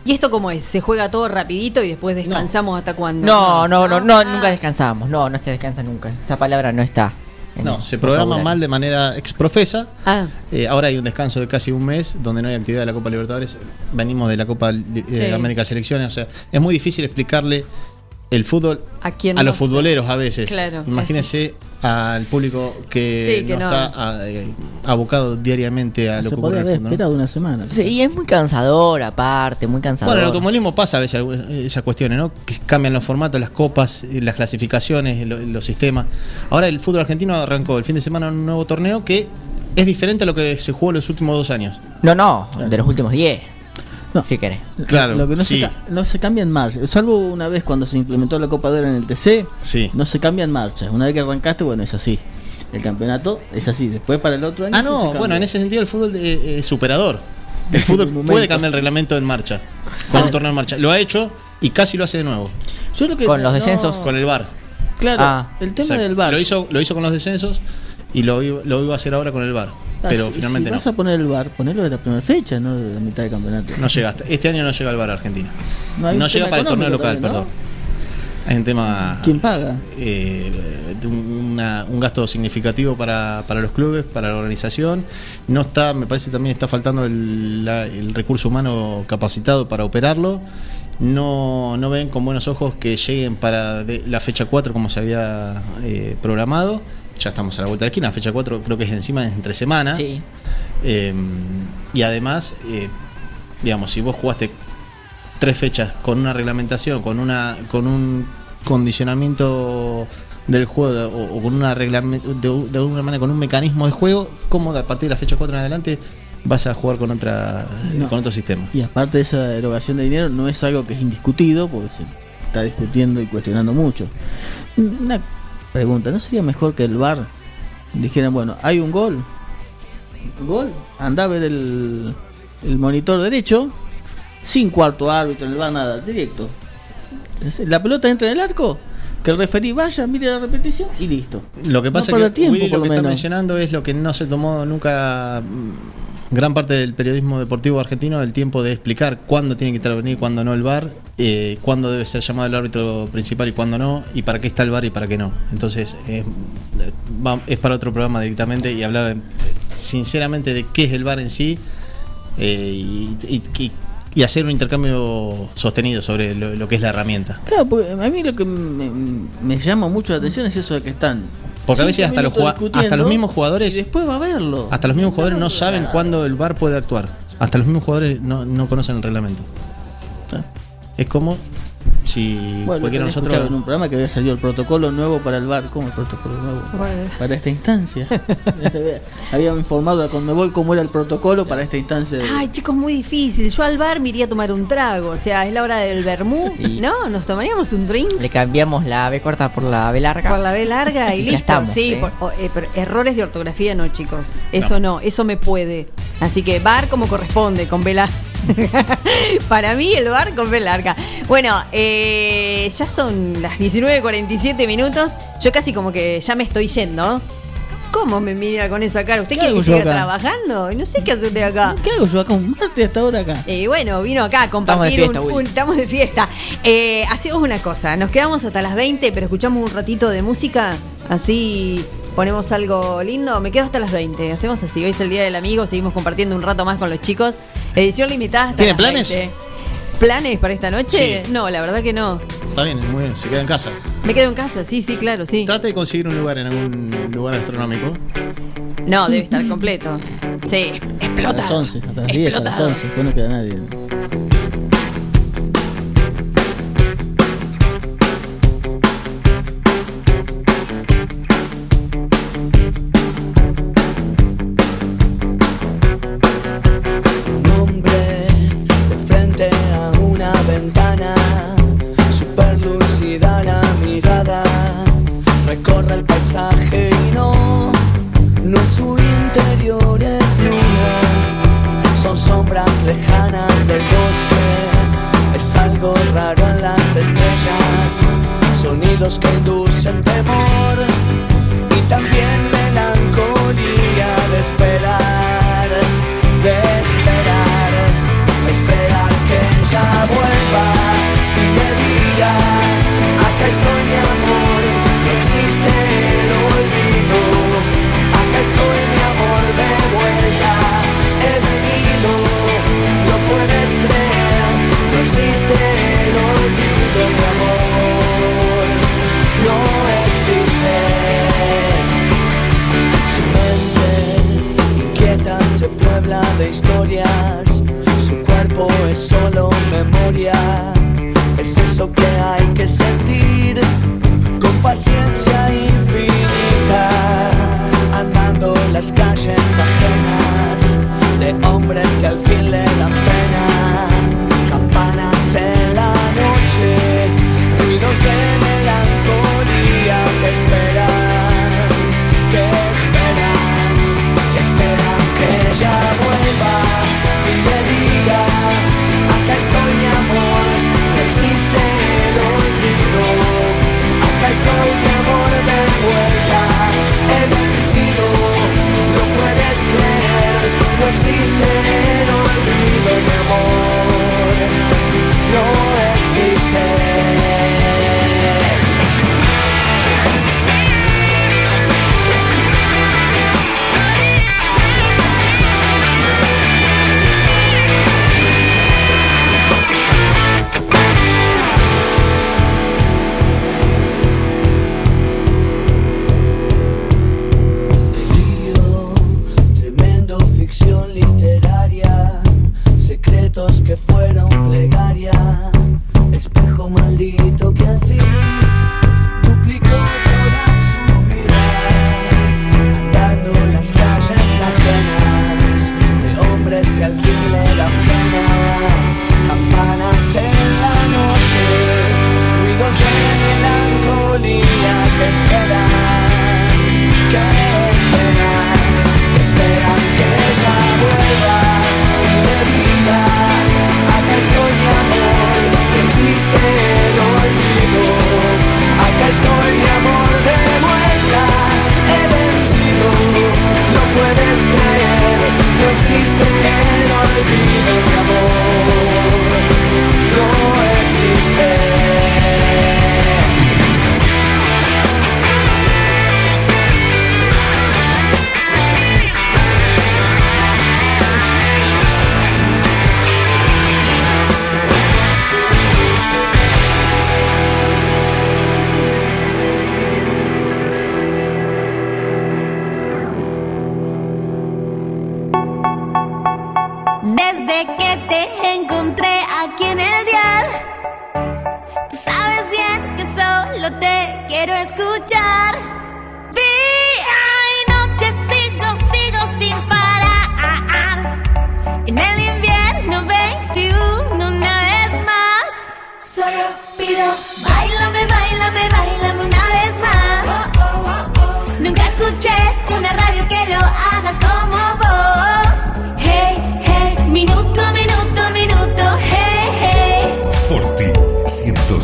¿Y esto cómo es? ¿Se juega todo rapidito y después descansamos hasta cuándo?
No, no, no, no,
Ah.
nunca descansamos. No, no se descansa nunca. Esa palabra no está.
No, se programa mal de manera exprofesa.
Ah,
Eh, ahora hay un descanso de casi un mes donde no hay actividad de la Copa Libertadores. Venimos de la Copa eh,
Sí.
América Selecciones. O sea, es muy difícil explicarle el fútbol
¿A quién
a
no
los
sé?
futboleros a veces.
Claro,
Imagínense al público que,
Sí, que
no,
no.
está ah, eh, abocado diariamente a lo
se
que ocurre
podría
en el
haber.
¿no?
esperado una semana.
Sí, y es muy cansador aparte, muy cansador.
Bueno, en el automovilismo pasa a veces esas cuestiones, ¿no? Que cambian los formatos, las copas, eh, las clasificaciones, lo- los sistemas. Ahora el fútbol argentino arrancó el fin de semana un nuevo torneo que es diferente a lo que se jugó los últimos dos años.
No, no, de los últimos 10.
No.
Si querés.
Claro,
Lo que no,
sí.
se, no se cambia en marcha. Salvo una vez cuando se implementó la Copa de Oro en el TC,
Sí.
no se cambia en marcha. Una vez que arrancaste, bueno, es así. El campeonato es así. Después para el otro año.
Ah, no, bueno, en ese sentido el fútbol eh, es superador. El fútbol puede cambiar el reglamento en marcha, con un torneo en marcha. Lo ha hecho y casi lo hace de nuevo,
Yo lo que-
Con los descensos.
con el VAR.
Claro,
Ah,
el tema
Exacto.
del VAR.
Lo hizo, lo hizo con los descensos y lo, iba- lo iba a hacer ahora con el VAR.
Ah,
Pero
si-
finalmente
si
no.
vas a poner el VAR, ponelo de la primera fecha, no de la mitad del campeonato.
No llega hasta- este año no llega el VAR a Argentina.
No,
llega para el torneo local,
también,
perdón. Hay un tema.
¿Quién paga?
eh, de un- una- un gasto significativo para, para los clubes, para la organización. No está, me parece también está faltando el, la- el recurso humano capacitado para operarlo. No, no ven con buenos ojos que lleguen para de- la fecha 4 como se había eh, programado. Ya estamos a la vuelta de la esquina. Fecha 4 creo que es encima, es entre semana.
Sí.
Eh, y además, eh, digamos, si vos jugaste tres fechas con una reglamentación, con una con un condicionamiento del juego o, o con una reglame- de, de alguna manera con un mecanismo de juego, ¿cómo a partir de la fecha 4 en adelante vas a jugar con otra
No.
con otro sistema?
Y aparte de esa erogación de dinero, no es algo que es indiscutido, porque se está discutiendo y cuestionando mucho. Una pregunta, ¿no sería mejor que el VAR dijeran, bueno, hay un gol? ¿Gol? Anda a ver el, el monitor derecho, sin cuarto árbitro, el VAR nada, directo. La pelota entra en el arco, que el referí vaya, mire la repetición y listo.
Lo que pasa es que
tiempo,
Willy lo que
lo
está
menos.
mencionando es lo que no se tomó nunca mm, gran parte del periodismo deportivo argentino, el tiempo de explicar cuándo tiene que intervenir, cuándo no el VAR, eh, cuándo debe ser llamado el árbitro principal y cuándo no, y para qué está el VAR y para qué no. Entonces, eh, va- es para otro programa directamente y hablar eh, sinceramente de qué es el VAR en sí eh, y, y- y- y hacer un intercambio sostenido sobre lo, lo que es la herramienta.
Claro, porque a mí lo que me, me llama mucho la atención es eso de que están.
Porque a veces hasta los, hasta los mismos jugadores
Y después va a verlo.
Hasta los mismos jugadores no saben cuándo el VAR puede actuar. Hasta los mismos jugadores no, no conocen el reglamento.
Ah.
Es como si
Bueno,
cualquiera de nosotros.
en un programa que había salido el protocolo nuevo para el VAR. ¿Cómo el protocolo nuevo?
Bueno.
Para esta instancia. había informado a Conmebol cómo era el protocolo para esta instancia. de-
Ay, chicos, muy difícil. Yo al bar me iría a tomar un trago. O sea, es la hora del vermú.
Y-
¿No? ¿Nos tomaríamos un drink?
Le cambiamos la B corta por la B larga.
Por la B larga y
Y ya
listo.
estamos,
sí,
¿eh?
por- o- eh, pero errores de ortografía no, chicos. Eso no. eso me puede. Así que bar como corresponde, con B larga. Para mí el bar con B larga. Bueno, eh, ya son las 19.47 minutos. Yo casi como que ya me estoy yendo. ¿Cómo me mira con esa cara? ¿Usted
¿Qué
quiere que siga
acá?
trabajando? No sé qué hace usted acá.
¿Qué hago yo acá un martes hasta ahora acá?
Eh, bueno, vino acá a compartir
Estamos de fiesta,
un, un- Estamos de fiesta. Eh, hacemos una cosa, nos quedamos hasta las 20, pero escuchamos un ratito de música, así ponemos algo lindo. Me quedo hasta las 20. Hacemos así, hoy es el Día del Amigo, seguimos compartiendo un rato más con los chicos. Edición limitada hasta
¿Tiene
las
planes?
20. ¿Planes para esta noche?
Sí.
No, la verdad que no.
Está bien, muy bien, se queda en casa.
Me quedo en casa, sí, sí, claro, sí.
Trate de conseguir un lugar en algún lugar gastronómico.
No, debe estar completo. Sí,
A
explota.
las 11, hasta las 10, hasta las 11. Después no queda nadie.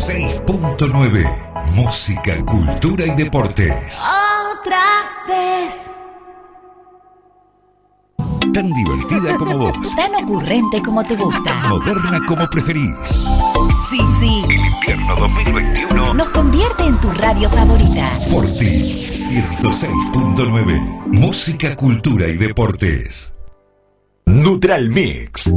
106.9. Música, cultura y deportes.
Otra vez.
Tan divertida como vos.
Tan ocurrente como te gusta.
Tan moderna como preferís.
Sí, sí.
El invierno 2021
nos convierte en tu radio favorita.
Forti 106.9. Música, cultura y deportes.
Neutral Mix.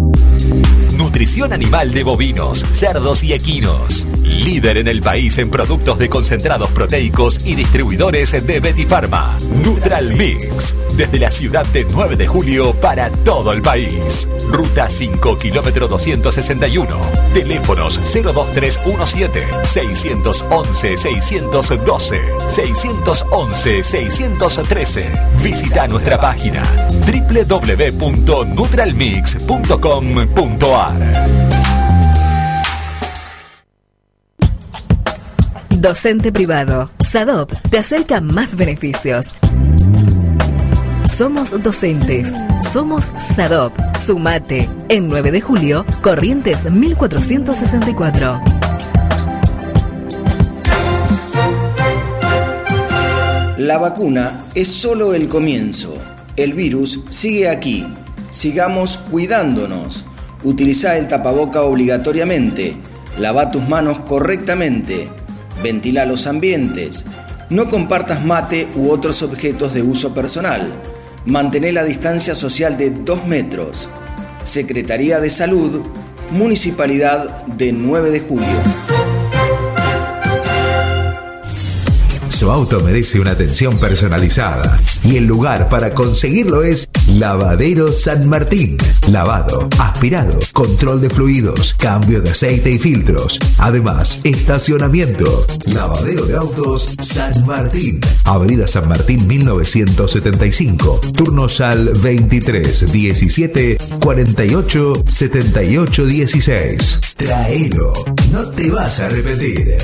Nutrición animal de bovinos, cerdos y equinos. Líder en el país en productos de concentrados proteicos y distribuidores de Betty Pharma. Neutral Mix. Desde la ciudad de 9 de julio para todo el país. Ruta 5, kilómetro 261. Teléfonos 02317 611 612 611 613. Visita nuestra página www.nutralmix.com neutralmix.com.ar.
Docente privado. SADOP te acerca más beneficios.
Somos docentes. Somos SADOP. Sumate. En 9 de julio, Corrientes 1464.
La vacuna es solo el comienzo. El virus sigue aquí Sigamos cuidándonos. Utiliza el tapaboca obligatoriamente. Lava tus manos correctamente. Ventila los ambientes. No compartas mate u otros objetos de uso personal. Mantén la distancia social de 2 metros. Secretaría de Salud, Municipalidad de 9 de Julio.
Su auto merece una atención personalizada y el lugar para conseguirlo es Lavadero San Martín. Lavado, aspirado, control de fluidos, cambio de aceite y filtros. Además, estacionamiento. Lavadero de autos San Martín. Avenida San Martín 1975. Turnos al 23 17 48 78 16. Traelo, no te vas a arrepentir.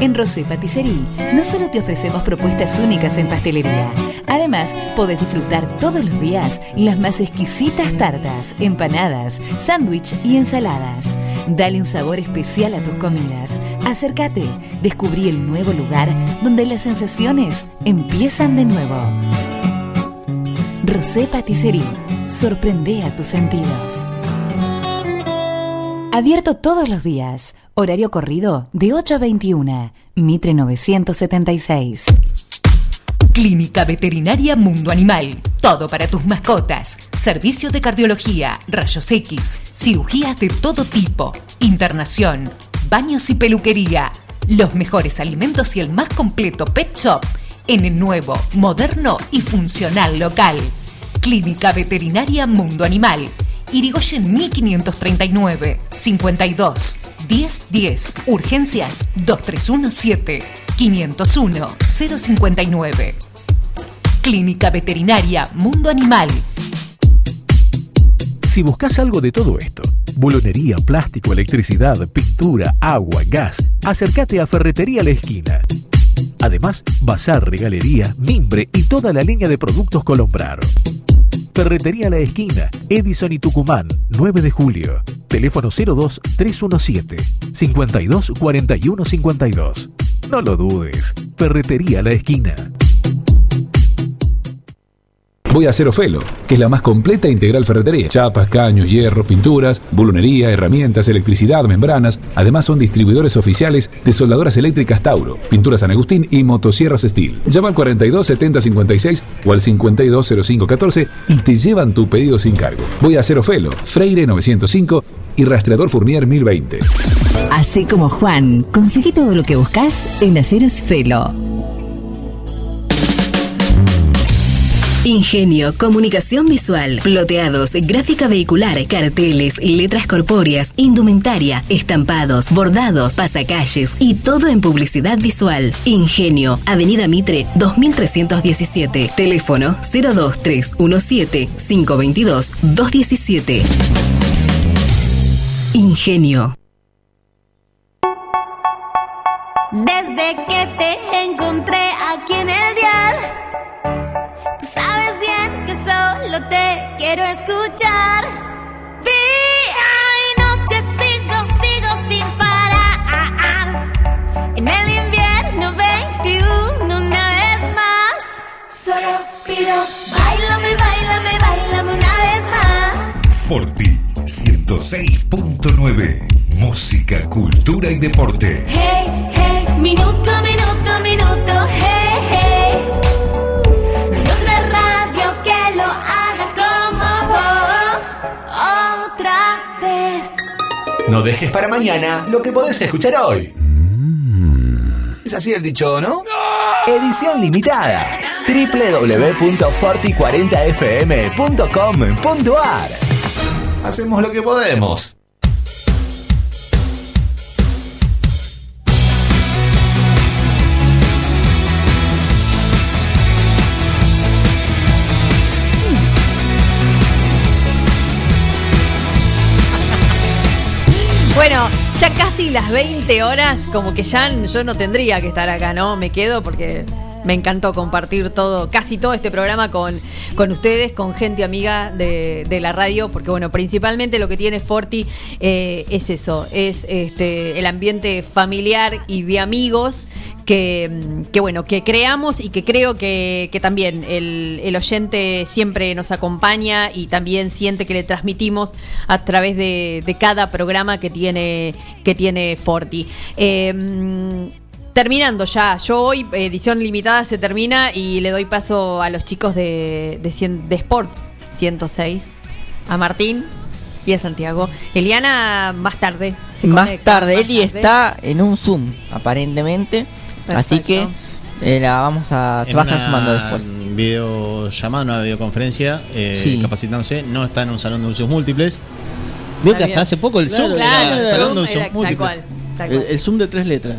En Rosé Patisserie no solo te ofrecemos propuestas únicas en pastelería, además podés disfrutar todos los días las más exquisitas tartas, empanadas, sándwich y ensaladas. Dale un sabor especial a tus comidas. Acércate, descubrí el nuevo lugar donde las sensaciones empiezan de nuevo. Rosé Patisserie, sorprende a tus sentidos. Abierto todos los días. Horario corrido de 8 a 21. Mitre 976.
Clínica Veterinaria Mundo Animal. Todo para tus mascotas. Servicio de cardiología, rayos X, cirugías de todo tipo, internación, baños y peluquería. Los mejores alimentos y el más completo pet shop en el nuevo, moderno y funcional local. Clínica Veterinaria Mundo Animal. Irigoyen 1539 52 1010 Urgencias 2317 501 059 Clínica Veterinaria Mundo Animal
Si buscas algo de todo esto, bulonería, plástico, electricidad, pintura, agua, gas, acércate a Ferretería La Esquina. Además, bazar, regalería, mimbre y toda la línea de productos Colombrar. Ferretería La Esquina, Edison y Tucumán, 9 de julio. Teléfono 02 317 52 41 52. No lo dudes. Ferretería La Esquina.
Voy a hacer Ofelo, que es la más completa e integral ferretería. Chapas, caños, hierro, pinturas, bulonería, herramientas, electricidad, membranas. Además son distribuidores oficiales de soldadoras eléctricas Tauro, pinturas San Agustín y motosierras Steel. Llama al 42 70 56 o al 52 05 14 y te llevan tu pedido sin cargo. Voy a hacer Ofelo, Freire 905 y Rastreador Fournier 1020.
Así como Juan, conseguí todo lo que buscas en Aceros Felo. Ingenio, comunicación visual, ploteados, gráfica vehicular, carteles, letras corpóreas, indumentaria, estampados, bordados, pasacalles y todo en publicidad visual. Ingenio, Avenida Mitre 2317, teléfono 02317 522 217. Ingenio.
Desde que te encontré aquí en el dial, quiero escuchar. Día y noche sigo, sigo sin parar. En el invierno 21 una vez más. Solo pido, bailame, bailame, bailame una vez más.
Forti 106.9. Música, cultura y deporte.
Hey, hey, minuto, minuto, minuto, No
dejes para mañana lo que podés escuchar hoy. Es así el dicho, ¿no? Edición limitada. www.forti40fm.com.ar Hacemos lo que podemos.
Bueno, Ya casi las 20 horas, como que ya yo no tendría que estar acá, ¿no? Me quedo porque me encantó compartir todo, casi todo este programa con, con ustedes, con gente amiga de, de la radio, porque bueno, principalmente lo que tiene Forti eh, es eso, es este el ambiente familiar y de amigos que, que bueno, que creamos y que creo que, que también el, el oyente siempre nos acompaña y también siente que le transmitimos a través de, de cada programa que tiene, que tiene Forti. Eh, Terminando ya, yo hoy, edición limitada se termina y le doy paso a los chicos de, de, cien- de Sports 106, a Martín y a Santiago. Eliana más tarde. se
Más
conecta,
tarde,
más
Eli
tarde.
está en un Zoom, aparentemente. Así que eh, la vamos a. Se va a estar sumando después.
videollamada, una videoconferencia, eh,
Sí.
capacitándose, no está en un salón de usos múltiples. Vio que hasta hace poco el Zoom
Claro,
era
el
salón de usos
era tal
múltiples.
cual, tal
El,
cual.
el Zoom de tres letras.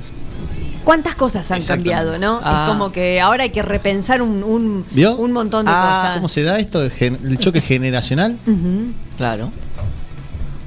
¿Cuántas cosas han cambiado, no?
Ah.
Es como que ahora hay que repensar un, un, un montón de
Ah,
cosas.
¿Cómo se da esto? El choque generacional.
Claro.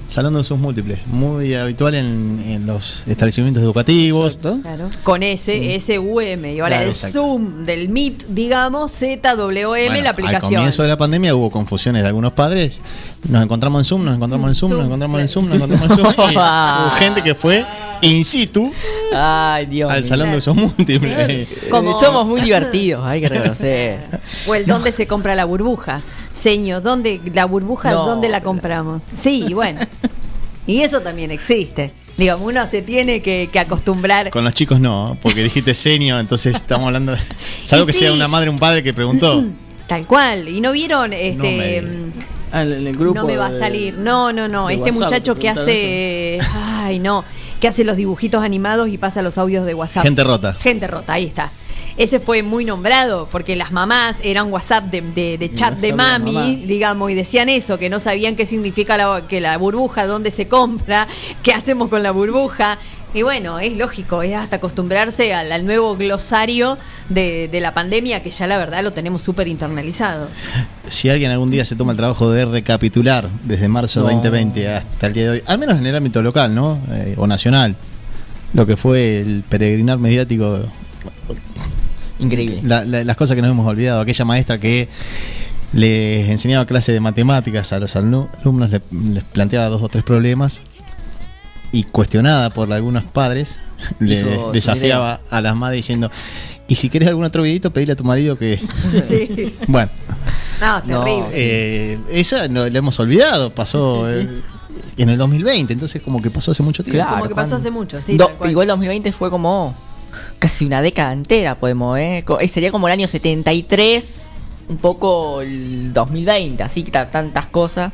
Salón de usos múltiples, muy habitual en, en los establecimientos educativos.
Exacto.
Claro. Con S, S-U-M. Y ahora
Claro,
el
exacto.
Zoom del Meet, digamos, Z-W-M,
Bueno,
la
Al
aplicación.
comienzo de la pandemia hubo confusiones de algunos padres. Nos encontramos en Zoom, nos encontramos en Zoom,
Zoom,
nos encontramos en. Zoom, nos encontramos en Zoom. Y hubo gente que fue in situ
Ay, Dios.
al salón de usos múltiples.
Eh,
Como-
Somos muy divertidos, hay que reconocer.
O el dónde se compra la burbuja. Señor, ¿dónde la burbuja
No,
dónde la compramos? Sí, y bueno. Y eso también existe. Digo, uno se tiene que, que acostumbrar.
Con los chicos no, porque dijiste seño, entonces estamos hablando de. Salvo
Y
que
sí.
sea una madre o un padre que preguntó.
Tal cual. ¿Y no vieron
me
este
digas.
mm,
Ah, en el, grupo.
no me va a salir. No, no, no. Este
WhatsApp,
muchacho que hace. Ay, no. Que hace los dibujitos animados y pasa los audios de WhatsApp.
Gente rota.
Gente rota, ahí está. Ese fue muy nombrado porque las mamás eran WhatsApp de, de- de chat
WhatsApp
de mami, digamos, y decían eso, que no sabían qué significa la, que la burbuja, dónde se compra, qué hacemos con la burbuja. Y bueno, es lógico, es hasta acostumbrarse al, al nuevo glosario de, de la pandemia, que ya la verdad lo tenemos súper internalizado.
Si alguien algún día se toma el trabajo de recapitular desde marzo
No.
2020 hasta el día de hoy, al menos en el ámbito local, ¿no? Eh, o nacional, lo que fue el peregrinar mediático,
Increíble.
la- la- las cosas que nos hemos olvidado, aquella maestra que les enseñaba clase de matemáticas a los alumnos, alumnos le- les planteaba dos o tres problemas y cuestionada por algunos padres, le desafiaba a las madres diciendo, y si querés algún otro videito, pedile a tu marido que...
Sí.
bueno,
No,
No,
terrible.
eh, esa no, la hemos olvidado, pasó eh, en el 2020, entonces como que pasó hace mucho tiempo.
Claro.
Como que pasó hace mucho, sí.
Do- igual 2020 fue como casi una década entera, podemos, ¿eh? Eh, Sería como el año 73, un poco el 2020, así que ta- tantas cosas.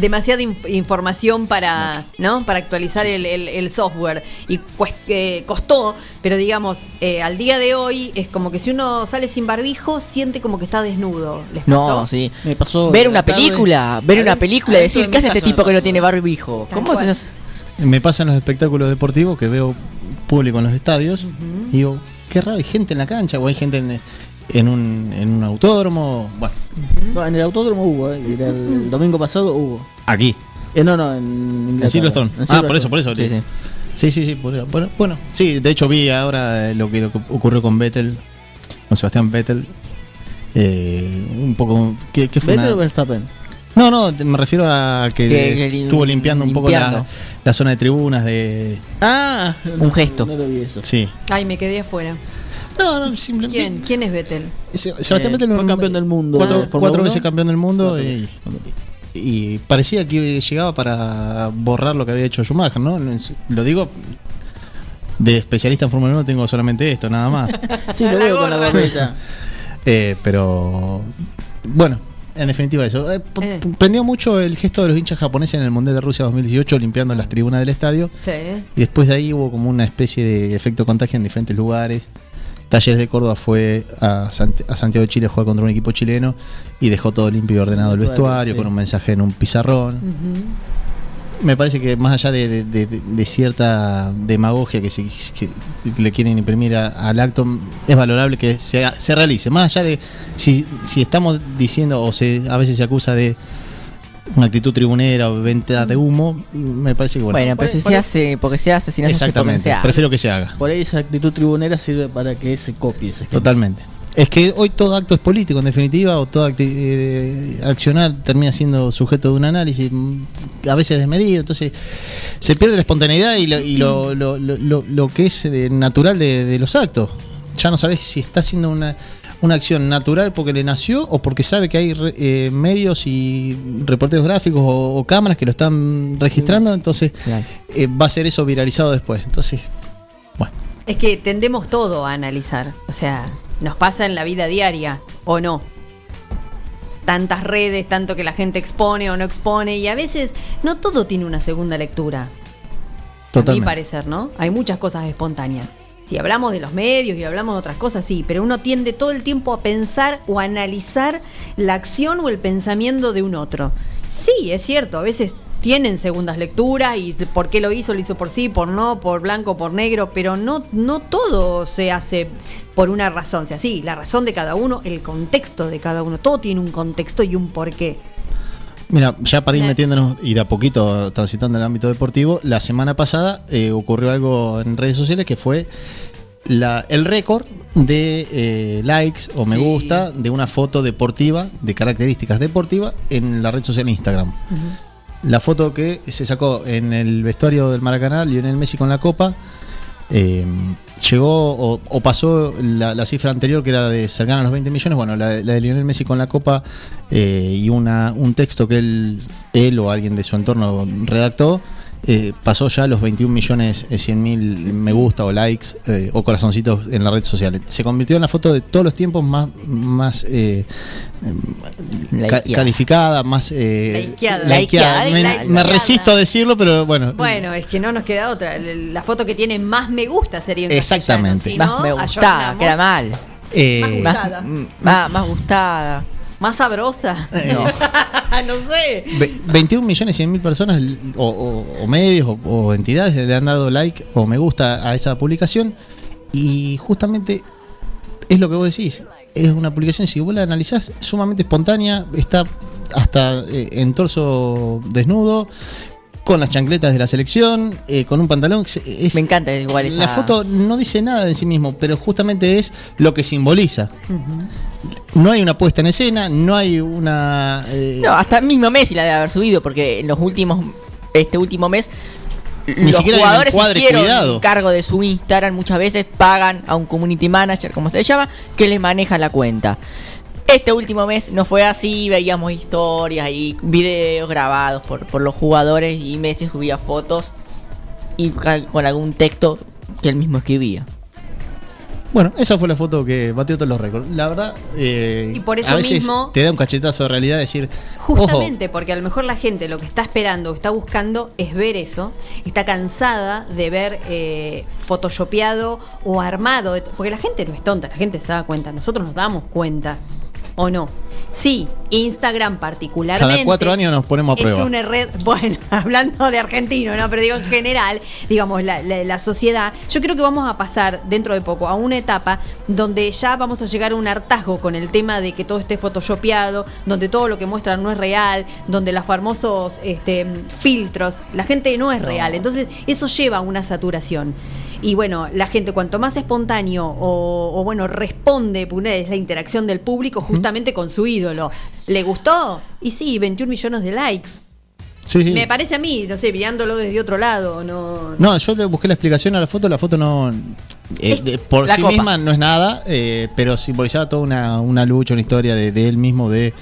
Demasiada inf- información para no para actualizar el, el- el software y cuest- eh, costó pero digamos eh, al día de hoy es como que si uno sale sin barbijo siente como que está desnudo ¿Les pasó?
No, sí.
Me pasó.
Ver una película, ver una película y decir,
de
¿qué hace este tipo que no tiene barbijo? ¿Cómo se
cual.
nos.?
Me pasa en los espectáculos deportivos que veo público en los estadios y digo, qué raro, hay gente en la cancha o hay gente en, en un, en un autódromo. Bueno,
No, en el autódromo hubo, eh, el domingo pasado hubo.
aquí,
Eh, no, no, en
en
Inglaterra.
Silverstone.
En
Ah,
Silverstone.
por eso, por eso.
Sí, sí.
Sí, sí, sí. por- por- bueno, sí, de hecho vi ahora eh, lo que, lo que ocurrió con Vettel, con Sebastián Vettel. Eh, un poco. ¿Qué, qué fue
¿Vettel o Verstappen?
No, no, me refiero a que, estuvo limpiando un poco la, la zona de tribunas de.
Ah,
Un gesto.
No lo vi eso.
Sí.
ay me quedé afuera
No, no, simplemente.
quién quién es Vettel
Se- Sebastián
Eh,
Vettel
fue campeón del mundo
Cuatro,
de Fórmula
cuatro
1.
veces campeón del mundo y, parecía que llegaba para borrar lo que había hecho Schumacher, ¿no? Lo digo de especialista en Fórmula 1 tengo solamente esto, nada más.
Sí, lo veo con la gorrita.
Eh, pero bueno, en definitiva eso. Eh,
Eh.
Prendió mucho el gesto de los hinchas japoneses en el Mundial de Rusia 2018 limpiando las tribunas del estadio.
sí
Y después de ahí hubo como una especie de efecto contagio en diferentes lugares. Talleres de Córdoba fue a, Sant- a Santiago de Chile a jugar contra un equipo chileno y dejó todo limpio y ordenado el
Vestuario, sí.
con un mensaje en un pizarrón. Me parece que más allá de, de- de- de cierta demagogia que, se, que le quieren imprimir a- al acto, es valorable que se, se realice. Más allá de si, si estamos diciendo o se, a veces se acusa de una actitud tribunera o venta de humo, me parece que bueno.
Bueno, pero si se hace porque se hace, si no se hace porque no
Exactamente,
se hace.
prefiero que se haga.
Por ahí esa actitud tribunera sirve para que se copie ese.
Totalmente. Es que hoy todo acto es político, en definitiva, o todo acti- eh, accionar termina siendo sujeto de un análisis mm, a veces desmedido, entonces se pierde la espontaneidad y lo, y lo, lo- lo- lo- lo que es eh, natural de, de los actos. Ya no sabes si está haciendo una, una acción natural porque le nació o porque sabe que hay re- eh, medios y reporteros gráficos o, o cámaras que lo están registrando, entonces eh, va a ser eso viralizado después. Entonces,
Es que tendemos todo a analizar. O sea, nos pasa en la vida diaria, ¿o no? Tantas redes, tanto que la gente expone o no expone, y a veces no todo tiene una segunda lectura. A mi
totalmente.
parecer, ¿no? Hay muchas cosas espontáneas. Si hablamos de los medios y hablamos de otras cosas, sí, pero uno tiende todo el tiempo a pensar o analizar la acción o el pensamiento de un otro. Sí, es cierto, a veces tienen segundas lecturas y por qué lo hizo, lo hizo por sí, por no, por blanco, por negro, pero no, no todo se hace por una razón. Sea, sí, la razón de cada uno, el contexto de cada uno, todo tiene un contexto y un porqué.
Mira, ya para ir metiéndonos y de a poquito transitando el ámbito deportivo, la semana pasada eh, ocurrió algo en redes sociales que fue la, el récord de eh, likes o me gusta de una foto deportiva, de características deportivas, en la red social Instagram. La foto que se sacó en el vestuario del Maracaná, Lionel Messi con la copa, eh, llegó o, pasó la, cifra anterior que era de cercana a los 20 millones. Bueno, la de Lionel Messi con la copa eh, y una, un texto que él, él o alguien de su entorno redactó. Eh, pasó ya los 21 millones 100 mil me gusta o likes eh, o corazoncitos en la red social. Se convirtió en la foto de todos los tiempos más, más eh, ca-
Likeada.
calificada, más eh,
Likeada.
likeada.
Likeada,
Me, me resisto a decirlo, pero bueno.
Bueno, es que no nos queda otra. La foto que tiene más me gusta sería en
Exactamente.
Más
si
me
no,
gustaba,
ayornamos.
queda mal.
Eh,
Más gustada.
mm, Más, más gustada.
Más sabrosa.
No.
no sé.
Ve- 21 millones 100 mil personas o, o- o medios o, o entidades le han dado like o me gusta a esa publicación y justamente es lo que vos decís es una publicación si vos la analizás sumamente espontánea está hasta eh, en torso desnudo con las chancletas de la selección eh, con un pantalón se- es-
Me encanta igual esa.
la foto no dice nada de sí mismo pero justamente es lo que simboliza no hay una puesta en escena no hay una eh,
No, hasta mismo Messi la debe haber subido porque en los últimos este último mes
Ni
los
siquiera
jugadores hicieron
cuidado.
cargo de su Instagram muchas veces pagan a un community manager como se llama que les maneja la cuenta. Este último mes no fue así, veíamos historias y videos grabados por, por los jugadores y Messi subía fotos y con algún texto que él mismo escribía.
Bueno, esa fue la foto que batió todos los récords. La verdad, eh,
Y por eso
a veces
mismo-
te da un cachetazo de realidad decir, ojo,
Justamente porque a lo mejor la gente lo que está esperando o está buscando es ver eso, está cansada de ver eh, photoshopeado o armado, porque la gente no es tonta, la gente se da cuenta, nosotros nos damos cuenta, ¿o no? Sí, Instagram particularmente.
cada cuatro años nos ponemos a
Es
prueba.
una red, bueno, hablando de argentino, ¿no? Pero digo en general, digamos, la, la- la sociedad, yo creo que vamos a pasar dentro de poco a una etapa donde ya vamos a llegar a un hartazgo con el tema de que todo esté photoshopeado, donde todo lo que muestran no es real, donde los famosos este, filtros, la gente no es real. Entonces, eso lleva a una saturación. Y bueno, la gente cuanto más espontáneo o, o, bueno, responde, es la interacción del público justamente con su ídolo. ¿Le gustó? Y sí, 21 millones de likes.
Sí, sí.
Me parece a mí, no sé, mirándolo desde otro lado, no...
No, yo le busqué la explicación a la foto, la foto no... eh, de- por
la
sí
copa.
misma no es nada, eh, pero simbolizaba toda una, una lucha, una historia de, de él mismo de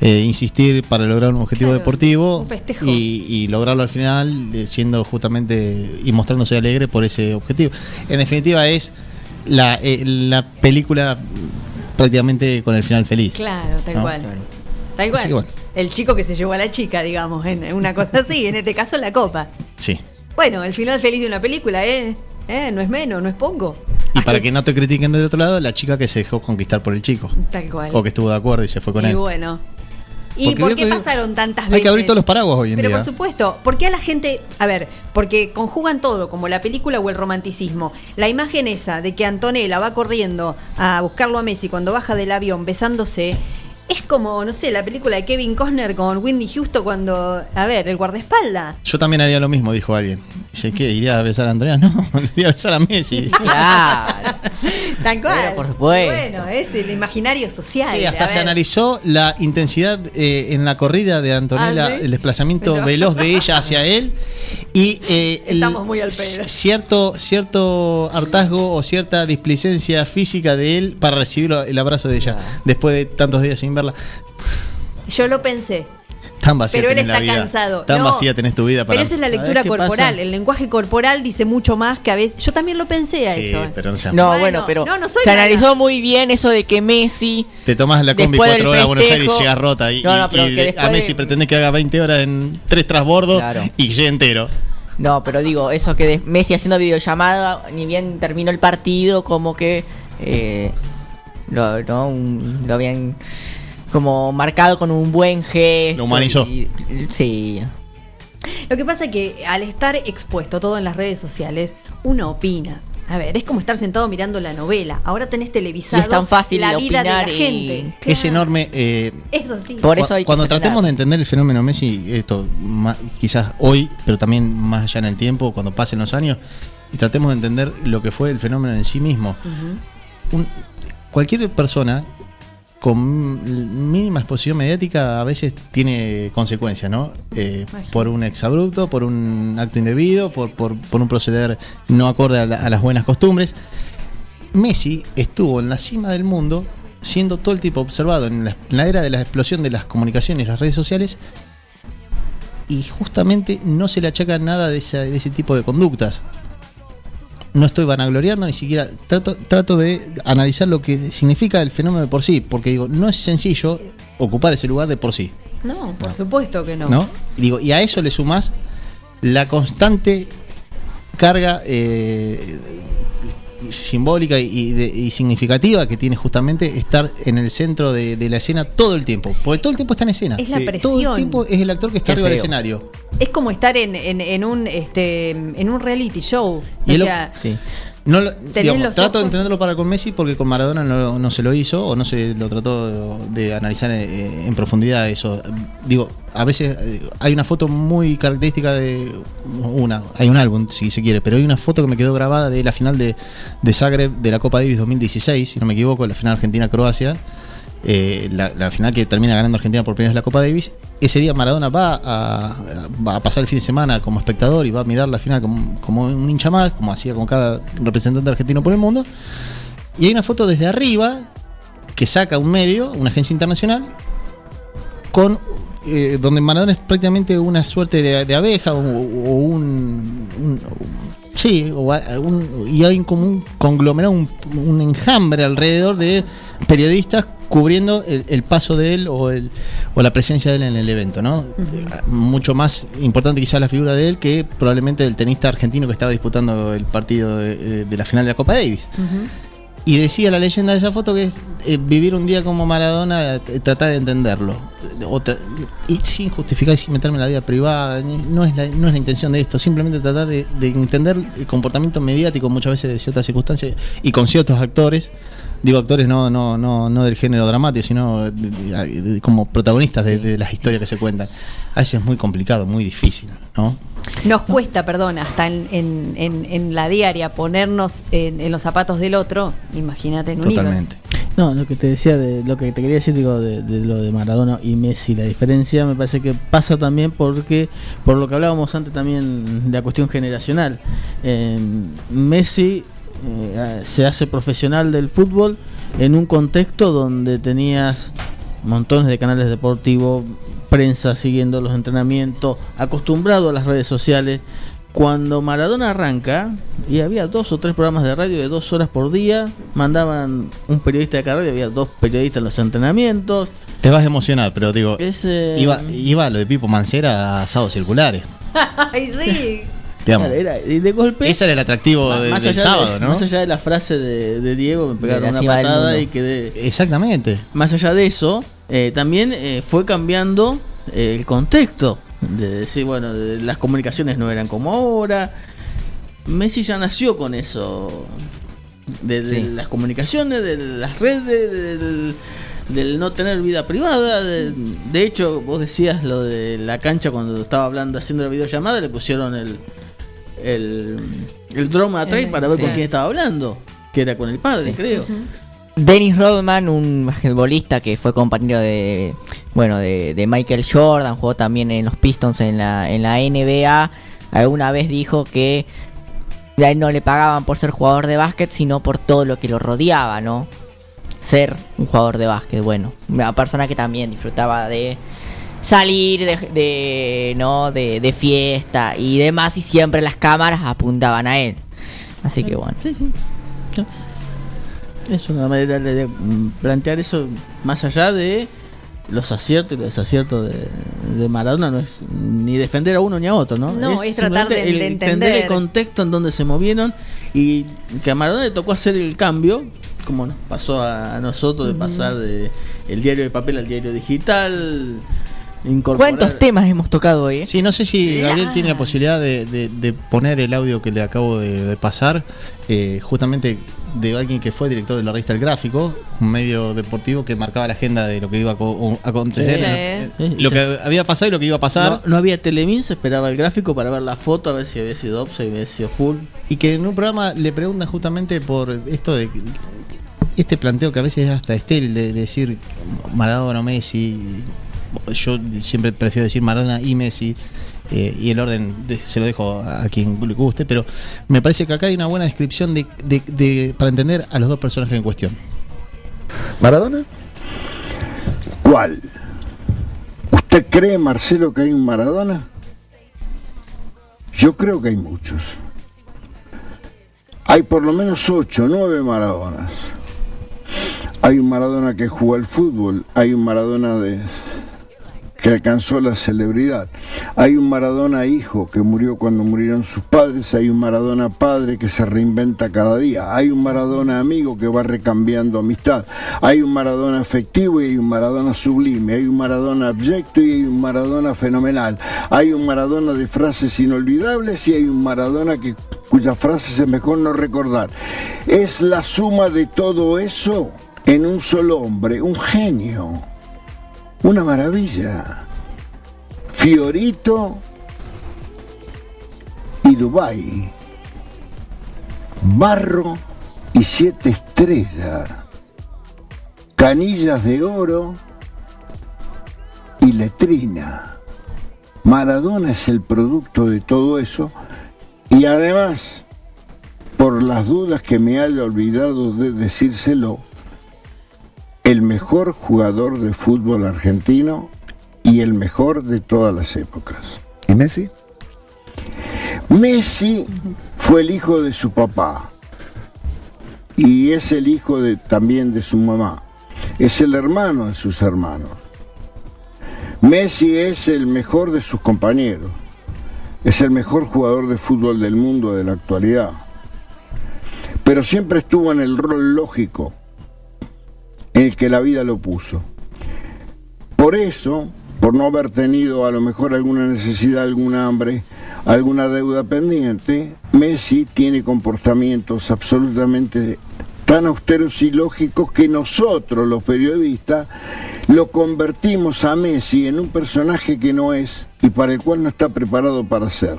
eh, insistir para lograr un objetivo
Claro,
deportivo
un festejo.
y, y lograrlo al final eh, siendo justamente y mostrándose alegre por ese objetivo. En definitiva es la, la película prácticamente con el final feliz.
Claro, tal
¿no?
cual. Tal cual.
bueno.
El chico que se llevó a la chica, digamos, en una cosa así, en este caso la copa.
Sí.
Bueno, el final feliz de una película, ¿eh? ¿Eh? No es menos, no es poco.
Y para que no te critiquen del otro lado, la chica que se dejó conquistar por el chico.
Tal cual.
O que estuvo de acuerdo y se fue con
y
él.
bueno. ¿Y
Porque
por qué pasaron tantas
Hay
veces?
que abrir todos los paraguas hoy en
Pero
día.
por supuesto, porque a la gente, a ver, porque conjugan todo, como la película o el romanticismo. La imagen esa de que Antonella va corriendo a buscarlo a Messi cuando baja del avión besándose, Es como, no sé, la película de Kevin Costner con Wendy Houston cuando, a ver, el guardaespaldas.
Yo también haría lo mismo, dijo alguien. Dice, ¿qué? ¿Iría a besar a Andrea? No, iría a besar a Messi.
Claro.
Tal cual.
Pero, por supuesto.
Bueno, es el imaginario social.
Sí, hasta se analizó la intensidad eh, en la corrida de Antonella,
Ah, ¿sí?
el desplazamiento
Pero-
veloz de ella hacia él y eh, el-
Estamos muy al pedo.
cierto cierto hartazgo o cierta displicencia física de él para recibir el abrazo de ella después de tantos días sin verla.
Yo lo pensé.
Tan vacía
Pero él
tenés la
está
vida.
cansado.
Tan
No,
vacía tenés tu vida para
Pero esa es la
¿Sabés
lectura corporal.
pasa?
El lenguaje corporal dice mucho más que a veces. Yo también lo pensé a
Sí,
eso.
pero no
Bueno,
bueno, pero
no, no soy
se
mala.
analizó muy bien eso de que Messi
Te tomás la combi cuatro horas a Buenos Aires y llegas rota. Y,
No, no,
y- de- a
de-
Messi pretende que haga 20 horas en tres trasbordos
Claro.
y llegue entero.
No, pero digo, eso que de Messi haciendo videollamada, ni bien terminó el partido, como que eh, lo, ¿no? Un- lo habían como marcado con un buen gesto.
Lo humanizó.
y- sí.
Lo que pasa es que al estar expuesto todo en las redes sociales, uno opina. A ver, es como estar sentado mirando la novela. Ahora tenés televisado
Y es tan fácil
la vida de la
y-
gente.
Es
Claro.
enorme. eh,
Es así.
Por eso
Cu-
hay que
Cuando tratemos de entender el fenómeno Messi, esto quizás hoy, pero también más allá en el tiempo, cuando pasen los años, y tratemos de entender lo que fue el fenómeno en sí mismo. Un- cualquier persona con mínima exposición mediática a veces tiene consecuencias, ¿no? Eh, por un exabrupto, por un acto indebido, por, por- por un proceder no acorde a, la- a las buenas costumbres. Messi estuvo en la cima del mundo siendo todo el tiempo observado en la, en la era de la explosión de las comunicaciones y las redes sociales y justamente no se le achaca nada de, esa- de ese tipo de conductas. No estoy vanagloriando, ni siquiera trato, trato de analizar lo que significa el fenómeno de por sí, porque digo, no es sencillo ocupar ese lugar de por sí.
No, por supuesto que no.
¿no? Y Digo, y a eso le sumás la constante carga eh, simbólica y, y de- y significativa que tiene justamente estar en el centro de, de la escena todo el tiempo. Porque todo el tiempo está en escena.
Es la
Todo
presión.
el tiempo es el actor que está
Qué
arriba del escenario.
Es como estar en, en, en un este en un reality show.
Y
o
él lo-
sea,
Sí.
No lo- digamos, trato de entenderlo para con Messi porque con Maradona no, no se lo hizo o no se lo trató de, de analizar eh, en profundidad eso. Digo, a veces eh, hay una foto muy característica de una, hay un álbum si se quiere, pero hay una foto que me quedó grabada de la final de, de Zagreb de la Copa Davis 2016, si no me equivoco, la final Argentina-Croacia. Eh, la, final que termina ganando Argentina por primera vez la Copa Davis. Ese día Maradona va a, pasar el fin de semana como espectador y va a mirar la final como, un hincha más, como hacía con cada representante argentino por el mundo. Y hay una foto desde arriba que saca un medio, una agencia internacional, con eh, donde Maradona es prácticamente una suerte de, abeja o, un- sí, un- y hay como un conglomerado, un, un enjambre alrededor de periodistas cubriendo el, el paso de él o, el, o la presencia de él en el evento, ¿no? Mucho más importante quizás la figura de él que probablemente del tenista argentino que estaba disputando el partido de, de la final de la Copa Davis. Y decía la leyenda de esa foto que es eh, vivir un día como Maradona, eh, tratar de entenderlo. Otra- y sin justificar y sin meterme en la vida privada, no es la, no es la intención de esto, simplemente tratar de, de entender el comportamiento mediático muchas veces de ciertas circunstancias y con ciertos actores. Digo actores no, no, no, no del género dramático, sino de- como protagonistas de, de las historias que se cuentan. A veces es muy complicado, muy difícil, ¿no?
Nos cuesta, perdón, hasta en, en, en- en la diaria ponernos en, en los zapatos del otro. Imagínate en un ídolo.
Totalmente.
No, lo que te decía, de lo que te quería decir, digo, de, de lo de Maradona y Messi, la diferencia me parece que pasa también porque, por lo que hablábamos antes también de la cuestión generacional, eh, Messi eh, se hace profesional del fútbol en un contexto donde tenías montones de canales deportivos, prensa siguiendo los entrenamientos, acostumbrado a las redes sociales. Cuando Maradona arranca, y había dos o tres programas de radio de dos horas por día, mandaban un periodista de carrera, y había dos periodistas en los entrenamientos.
Te vas a emocionar, pero digo,
Es, eh,
iba, iba lo de Pipo Mancera a asados circulares.
Ay, sí.
Digamos.
Era- y de golpe.
Ese era el atractivo de-
más
del sábado,
de,
¿no?
Más allá de la frase de, de Diego, me pegaron una patada y quedé.
Exactamente.
Más allá de eso, eh, también eh, fue cambiando eh, el contexto. De decir, bueno, de- las comunicaciones no eran como ahora. Messi ya nació con eso. De, de
Sí.
las comunicaciones, de las redes, del- del no tener vida privada. De, de hecho, vos decías lo de la cancha cuando estaba hablando, haciendo la videollamada, le pusieron el el, el drone atrás para ver con quién estaba hablando, que era con el padre,
Sí.
creo.
Dennis Rodman, un basquetbolista que fue compañero de bueno de, de Michael Jordan, jugó también en los Pistons en la, en la NBA, alguna vez dijo que a él no le pagaban por ser jugador de básquet, sino por todo lo que lo rodeaba, ¿no? Ser un jugador de básquet, bueno, una persona que también disfrutaba de salir de, de no de, de fiesta y demás y siempre las cámaras apuntaban a él. Así que bueno.
Sí, sí. Es una manera de, de, plantear eso más allá de los aciertos y los desaciertos de, de Maradona. No es ni defender a uno ni a otro, ¿no?
No, es tratar de-
el
de
entender
entender.
el contexto en donde se movieron y que a Maradona le tocó hacer el cambio, como nos pasó a, nosotros de pasar de el diario de papel al diario digital. Incorporar-
¿Cuántos temas hemos tocado hoy? eh?
Sí, no sé si Gabriel tiene la posibilidad de, de- de poner el audio que le acabo de, de pasar, eh, justamente de alguien que fue director de la revista El Gráfico, un medio deportivo que marcaba la agenda de lo que iba a co- a acontecer,
Sí.
lo, lo que había pasado y lo que iba a pasar.
No, no había Telemin, se esperaba el gráfico para ver la foto, a ver si había sido offside, había sido full.
Y que en un programa le preguntan justamente por esto de este planteo que a veces es hasta estéril de decir Maradona, Messi. Yo siempre prefiero decir Maradona y Messi. eh, y el orden de- se lo dejo a quien le guste, pero me parece que acá hay una buena descripción de, de- de- para entender a los dos personajes en cuestión.
¿Maradona? ¿Cuál? ¿Usted cree, Marcelo, que hay un Maradona? Yo creo que hay muchos. Hay por lo menos ocho, nueve Maradonas. Hay un Maradona que jugó al fútbol, hay un Maradona de, que alcanzó la celebridad, hay un Maradona hijo que murió cuando murieron sus padres, hay un Maradona padre que se reinventa cada día, hay un Maradona amigo que va recambiando amistad, hay un Maradona afectivo y hay un Maradona sublime, hay un Maradona abyecto y hay un Maradona fenomenal, hay un Maradona de frases inolvidables y hay un Maradona que cuyas frases es mejor no recordar. Es la suma de todo eso en un solo hombre, un genio, una maravilla. Fiorito y Dubai, barro y siete estrellas, canillas de oro y letrina. Maradona es el producto de todo eso y además, por las dudas que me haya olvidado de decírselo, el mejor jugador de fútbol argentino y el mejor de todas las épocas.
¿Y Messi?
Messi fue el hijo de su papá y es el hijo también de su mamá. Es el hermano de sus hermanos. Messi es el mejor de sus compañeros. Es el mejor jugador de fútbol del mundo de la actualidad. Pero siempre estuvo en el rol lógico en el que la vida lo puso. Por eso, por no haber tenido a lo mejor alguna necesidad, alguna hambre, alguna deuda pendiente, Messi tiene comportamientos absolutamente tan austeros y lógicos que nosotros, los periodistas, lo convertimos a Messi en un personaje que no es y para el cual no está preparado para ser.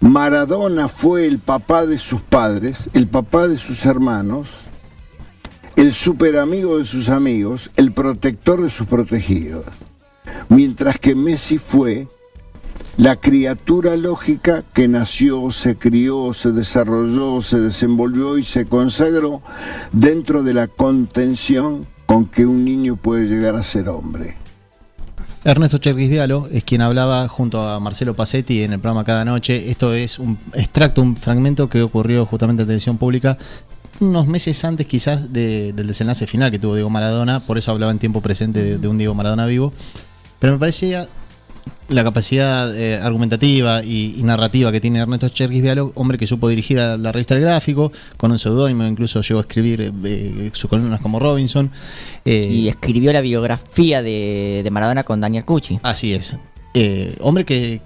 Maradona fue el papá de sus padres, el papá de sus hermanos, el super amigo de sus amigos, el protector de sus protegidos. Mientras que Messi fue la criatura lógica que nació, se crió, se desarrolló, se desenvolvió y se consagró dentro de la contención con que un niño puede llegar a ser hombre.
Ernesto Cherguisvialo es quien hablaba junto a Marcelo Pacetti en el programa Cada Noche. Esto es un extracto, un fragmento que ocurrió justamente en televisión pública unos meses antes quizás de- del desenlace final que tuvo Diego Maradona, por eso hablaba en tiempo presente de, de un Diego Maradona vivo. Pero me parecía la capacidad eh, argumentativa y, y narrativa que tiene Ernesto Cherguisvialo, hombre que supo dirigir a la revista El Gráfico, con un seudónimo, incluso llegó a escribir eh, eh, sus columnas como Robinson. eh,
Y escribió la biografía de, de Maradona con Daniel Cucci.
Así es. Eh, hombre que,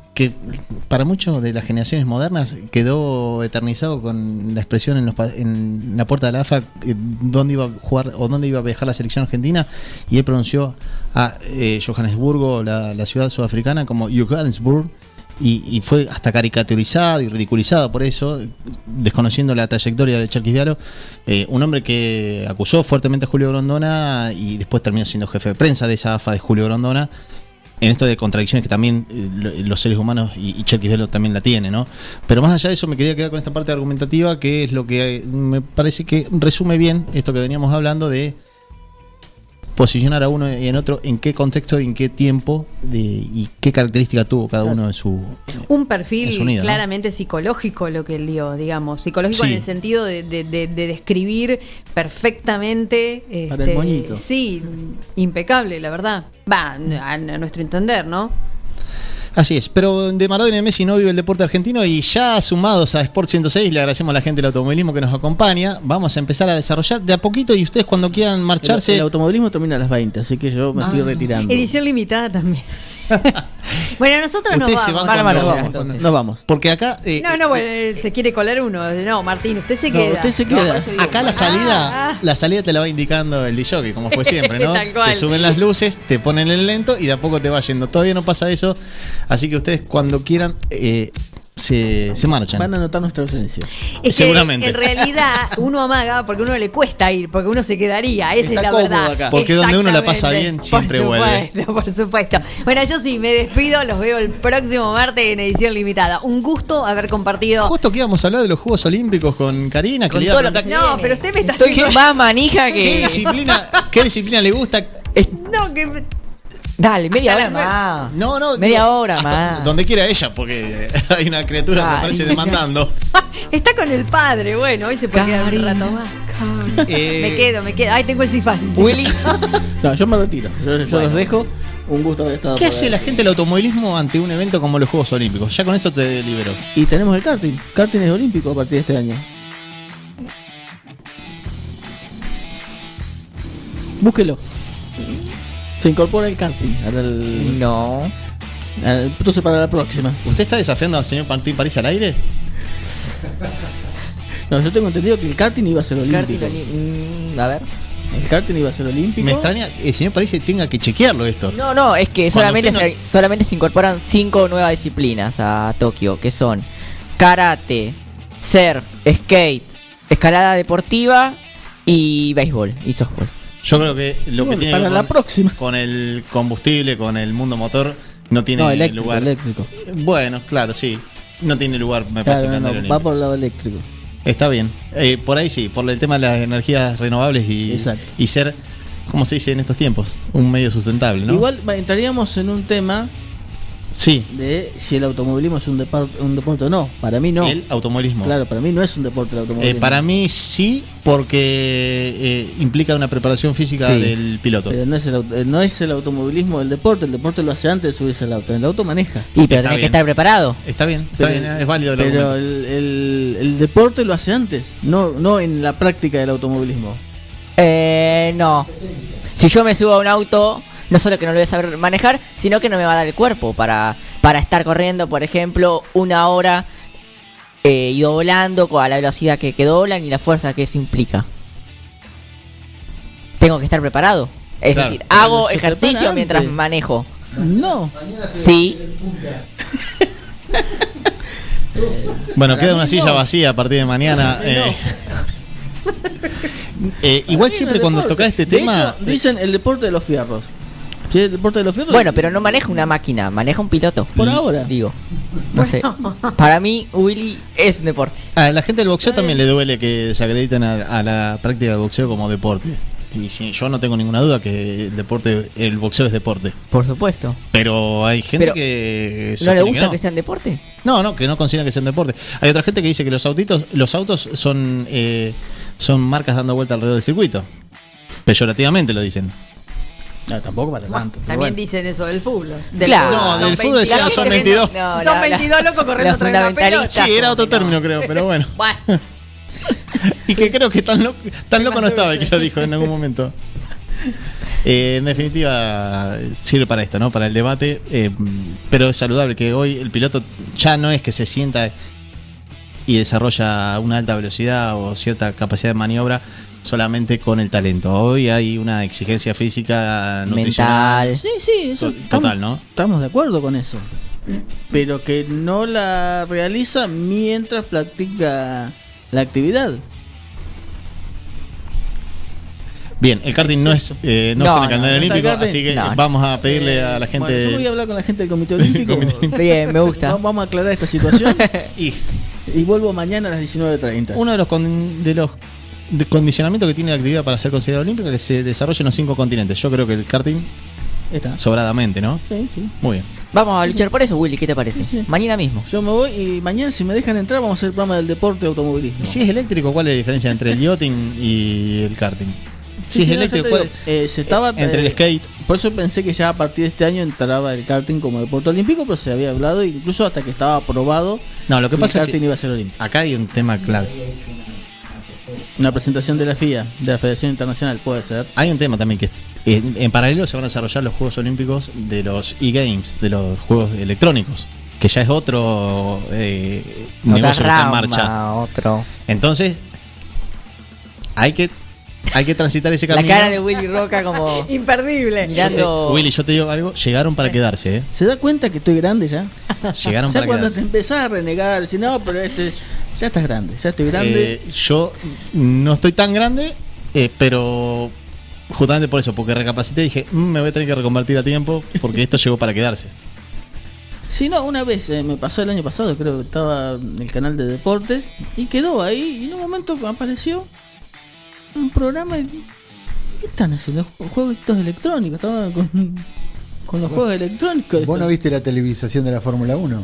para muchos de las generaciones modernas quedó eternizado con la expresión en, los en la puerta de la AFA eh, dónde iba a jugar o dónde iba a viajar la selección argentina y él pronunció a eh, Johannesburgo, la, ciudad sudafricana, como Johannesburg. Y, fue hasta caricaturizado y ridiculizado por eso, desconociendo la trayectoria de Cherkis Vialo, eh, un hombre que acusó fuertemente a Julio Grondona y después terminó siendo jefe de prensa de esa AFA de Julio Grondona, en esto de contradicciones que también eh, lo- los seres humanos y, y Cherkis también la tiene, ¿no? Pero más allá de eso me quería quedar con esta parte argumentativa que es lo que eh, me parece que resume bien esto que veníamos hablando de posicionar a uno y en otro en qué contexto y en qué tiempo de- y qué característica tuvo cada uno en su
Un perfil claramente psicológico lo que él dio, digamos. Psicológico
Sí.
en el sentido de, de- de- de describir perfectamente.
Para el
este,
moñito.
Sí, impecable, la verdad. Va, a, a nuestro entender, ¿no?
Así es, pero de Maradona y de Messi no vive el deporte argentino y ya sumados a Sport 106 le agradecemos a la gente del automovilismo que nos acompaña. Vamos a empezar a desarrollar de a poquito y ustedes cuando quieran marcharse...
el automovilismo termina a las 20, así que yo me estoy retirando.
Edición limitada también. bueno, nosotros nos
se
vamos.
van cuando-
nos vamos,
cuando-
nos vamos.
Porque acá... eh,
No, no, bueno, eh, se quiere colar uno. No, Martín, usted se
No,
queda.
usted se queda.
Acá la salida,
Ah.
la salida te la va indicando el DJ, como fue siempre, ¿no?
Tal cual.
Te suben las luces, te ponen el lento y de a poco te va yendo. Todavía no pasa eso, así que ustedes cuando quieran eh, se, se marchan.
Van a notar nuestra ausencia.
Es que
Seguramente.
en realidad uno amaga porque a uno le cuesta ir, porque uno se quedaría, esa
Está
es la verdad.
acá.
Porque donde uno la pasa bien, siempre
por
vuelve.
supuesto, Por supuesto. Bueno, yo sí, me despido, los veo el próximo martes en edición limitada. Un gusto haber compartido.
Justo que íbamos a hablar de los Juegos Olímpicos con Karina, que
Con
le iba a
todo lo que
preguntar
No, pero usted me está
Estoy
haciendo...
más manija
¿qué
que.
disciplina, ¿qué disciplina le gusta?
No, que...
Dale, media
Hasta
hora más.
No, no,
Media
digo,
hora
hasta
más.
Donde quiera ella, porque hay una criatura que
Ay.
aparece demandando.
Está con el padre, bueno, hoy se puede quedar un
Karina,
rato más.
Eh,
Me quedo, me quedo. Ay, tengo el cifaz.
Willy.
No, yo me retiro. Yo, yo los dejo. Un gusto haber estado
¿Qué hace
ahí.
la gente del automovilismo ante un evento como los Juegos Olímpicos? Ya con eso te libero.
Y tenemos el karting. Karting es olímpico a partir de este año. Búsquelo. Se incorpora el karting. Al,
No.
al- entonces para la próxima.
¿Usted está desafiando al señor Martín París al aire?
No, yo tengo entendido que el karting iba a ser
Karting,
olímpico.
mm, a ver.
El karting iba a ser olímpico.
Me extraña que el señor París tenga que chequearlo esto.
No, no, es que solamente se, solamente se incorporan cinco nuevas disciplinas a Tokio, que son karate, surf, skate, escalada deportiva y béisbol y softball.
Yo creo que lo que tiene
para
que ver
la
con,
próxima.
con el combustible, con el mundo motor, no tiene
No, eléctrico,
lugar.
eléctrico.
Bueno, claro, sí. No tiene lugar, me parece,
Claro,
en
no, no, va por el lado eléctrico.
Está bien. Eh, por ahí sí, por el tema de las energías renovables y,
Exacto.
y ser, como se dice en estos tiempos, un medio sustentable, ¿no?
Igual entraríamos en un tema
Sí,
de si el automovilismo es un, depar- un deporte o no. Para mí no.
el automovilismo.
Claro, para mí no es un deporte el
Eh,
automovilismo.
para mí sí, porque eh, implica una preparación física
Sí.
del piloto.
Pero no es, el, eh, no es el automovilismo el deporte. El deporte lo hace antes de subirse al auto. El auto maneja.
Y pero tenés que estar preparado.
Está bien, está
Pero-
bien, es válido el
Pero el, el- el deporte lo hace antes. No, no en la práctica del automovilismo.
Eh, no. Si yo me subo a un auto, no solo que no lo voy a saber manejar, sino que no me va a dar el cuerpo para, para estar corriendo, por ejemplo, una hora eh, y volando con- a la velocidad que, que doblan y la fuerza que eso implica. Tengo que estar preparado. Es
Claro.
decir, hago ejercicio mientras manejo.
No.
Sí.
Bueno, queda una silla vacía a partir de mañana. eh. Eh, igual siempre cuando toca este
De
tema.
hecho, dicen el deporte de los fierros. Sí, el deporte de los fierros.
Bueno, pero no maneja una máquina, maneja un piloto.
Por ahora.
Digo. No sé. Para mí, Willy es un deporte.
A la gente del boxeo también le duele que desacrediten a, a la práctica del boxeo como deporte. Y sí, yo no tengo ninguna duda que el deporte, el boxeo es deporte.
Por supuesto.
Pero hay gente
Pero,
que
¿No le gusta
no.
que sean deporte?
No, no, que no considera que sean deporte. Hay otra gente que dice que los autitos, los autos son eh, son marcas dando vuelta alrededor del circuito. Peyorativamente lo dicen.
No, tampoco para tanto. pero
También
bueno.
dicen eso del fútbol. Del
Claro.
fútbol.
No,
Son
del fútbol decían
22
son
corriendo-
22.
No,
son
la- la-
22 locos corriendo
la
atrás de una
fundamentalista.
pelota.
Sí, era otro
no.
término creo, pero bueno.
Bueno,
Y que creo que tan loco, tan loco no estaba el que lo dijo en algún momento. Eh, en definitiva, sirve para esto, ¿no? Para el debate. eh, pero es saludable que hoy el piloto ya no es que se sienta y desarrolla una alta velocidad o cierta capacidad de maniobra solamente con el talento. Hoy hay una exigencia física, nutricional.
Sí, sí, eso estamos-
total, ¿no?
Estamos de acuerdo con eso. Pero que no la realiza mientras practica la actividad.
Bien, el karting no es eh, no,
No,
está en el calendario
no está el
olímpico,
karting.
así que
No.
vamos a pedirle a la gente.
Bueno, yo voy a hablar con la gente del Comité Olímpico.
Bien, me gusta.
Va- Vamos a aclarar esta situación. y, vuelvo mañana a las 19.30.
Uno de los, con- de los de condicionamientos que tiene la actividad para ser considerada olímpica es que se desarrolle en los cinco continentes. Yo creo que el karting
Está.
sobradamente, ¿no?
Sí, sí.
Muy bien.
Vamos a luchar por eso, Willy, ¿qué te parece? Mañana mismo.
Yo me voy y mañana, si me dejan entrar, vamos a hacer el programa del deporte automovilismo.
Y si es eléctrico, ¿cuál es la diferencia entre el yachting y el karting? Si
Sí,
es
sí, no,
eléctrico,
yo te
¿cuál
digo, eh, se estaba,
entre el
eh,
skate.
Por eso pensé que ya a partir de este año entraba el karting como deporte olímpico, pero se había hablado incluso hasta que estaba aprobado.
No, lo que
el
pasa es
karting
que
iba a ser olímpico.
acá hay un tema clave.
Una presentación de la FIA, de la Federación Internacional, puede ser.
Hay un tema también que en, en paralelo se van a desarrollar los Juegos Olímpicos de los e-games, de los juegos electrónicos, que ya es otro eh, negocio que está en marcha.
otro.
Entonces, hay que hay que transitar ese
La
camino.
cara de Willy Roca como
Imperdible.
mirando.
Willy, yo te digo algo, llegaron para quedarse, ¿eh?
¿Se da cuenta que estoy grande ya?
Llegaron
ya
para
cuando
quedarse.
empezás a renegar, decir, no, pero este, ya estás grande, ya estoy grande.
Eh, yo no estoy tan grande, eh, pero justamente por eso, porque recapacité y dije, "Mm, me voy a tener que reconvertir a tiempo porque esto llegó para quedarse.
Si no, una vez eh, me pasó el año pasado, creo que estaba en el canal de deportes y quedó ahí. Y en un momento apareció un programa y. ¿Qué están haciendo? Juegos electrónicos. Estaban con, con los juegos electrónicos.
¿Vos no viste la televisación de la Fórmula 1?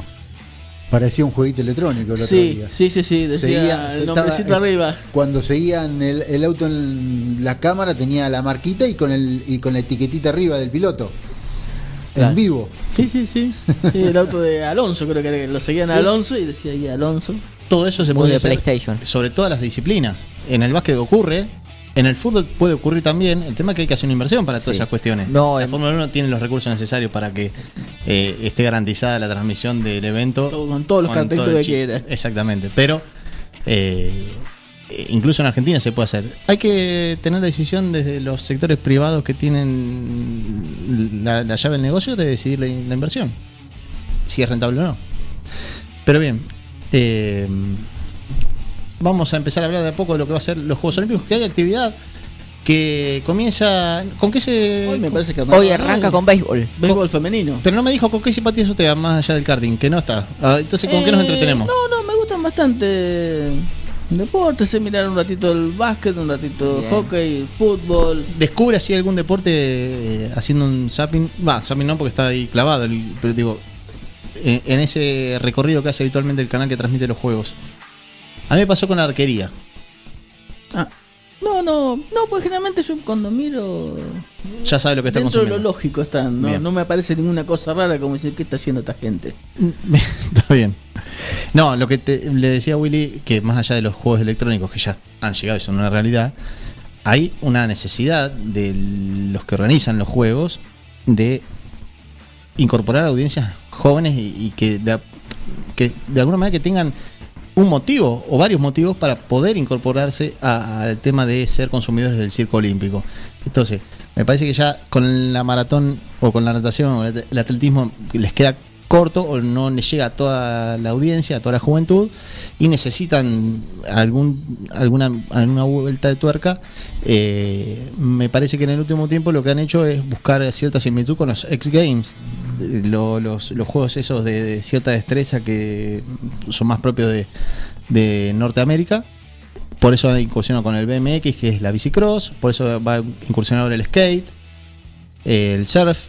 Parecía un jueguito electrónico el otro
Sí,
día.
sí, sí, sí, decía
Seguía-
el
estaba-
nombrecito arriba.
Cuando seguían el, el auto en la cámara tenía la marquita y con el y con la etiquetita arriba del piloto.
Claro.
En vivo.
Sí, sí, sí. Sí, el auto de Alonso, creo que lo seguían a. Alonso y decía ahí Alonso.
Todo eso se puede
de
hacer
PlayStation.
sobre todas las disciplinas. En el básquet ocurre, en el fútbol puede ocurrir también. El tema es que hay que hacer una inversión para todas
Sí.
esas cuestiones.
No,
la
en-
Fórmula 1 tiene los recursos necesarios para que eh, esté garantizada la transmisión del evento.
Todo- con todos los carteles
el
que
chip.
quiera.
Exactamente. Pero eh, eh, incluso en Argentina se puede hacer. Hay que tener la decisión desde los sectores privados que tienen la, la llave del negocio de decidir la, la inversión. Si es rentable o no. Pero bien. eh, vamos a empezar a hablar de a poco de lo que va a ser los Juegos Olímpicos, que hay actividad que comienza... ¿Con qué se...?
Hoy me parece que
Hoy arranca con béisbol.
béisbol femenino.
Pero no me dijo con qué simpatía usted, más allá del karting, que no está. Ah, entonces, ¿con qué nos
Eh,
entretenemos?
No, no, me gustan bastante deportes, sé mirar un ratito el básquet, un ratito
Bien.
hockey, el fútbol.
Descubre así algún deporte eh, haciendo un zapping. Va, zapping no porque está ahí clavado, el- pero digo, eh, en ese recorrido que hace habitualmente el canal que transmite los juegos. A mí me pasó con la arquería.
Ah, no, no, no, pues generalmente yo cuando miro
Ya sabe lo que está
dentro de lo lógico está, no,
Bien.
no me aparece ninguna cosa rara como decir qué está haciendo esta gente.
Está bien. No, lo que te- le decía a Willy, que más allá de los juegos electrónicos que ya han llegado y son una realidad, hay una necesidad de los que organizan los juegos de incorporar audiencias jóvenes y, y que, de, que de alguna manera que tengan un motivo o varios motivos para poder incorporarse al tema de ser consumidores del circo olímpico. Entonces, me parece que ya con la maratón o con la natación o el atletismo les queda corto o no les llega a toda la audiencia, a toda la juventud y necesitan algún alguna, alguna vuelta de tuerca. Eh, me parece que en el último tiempo lo que han hecho es buscar cierta similitud con los X Games, lo- los, los juegos esos de, cierta destreza que son más propios de, de Norteamérica. Por eso ha incursionado con el BMX, que es la bicicross. Por eso va a incursionar el skate, el surf.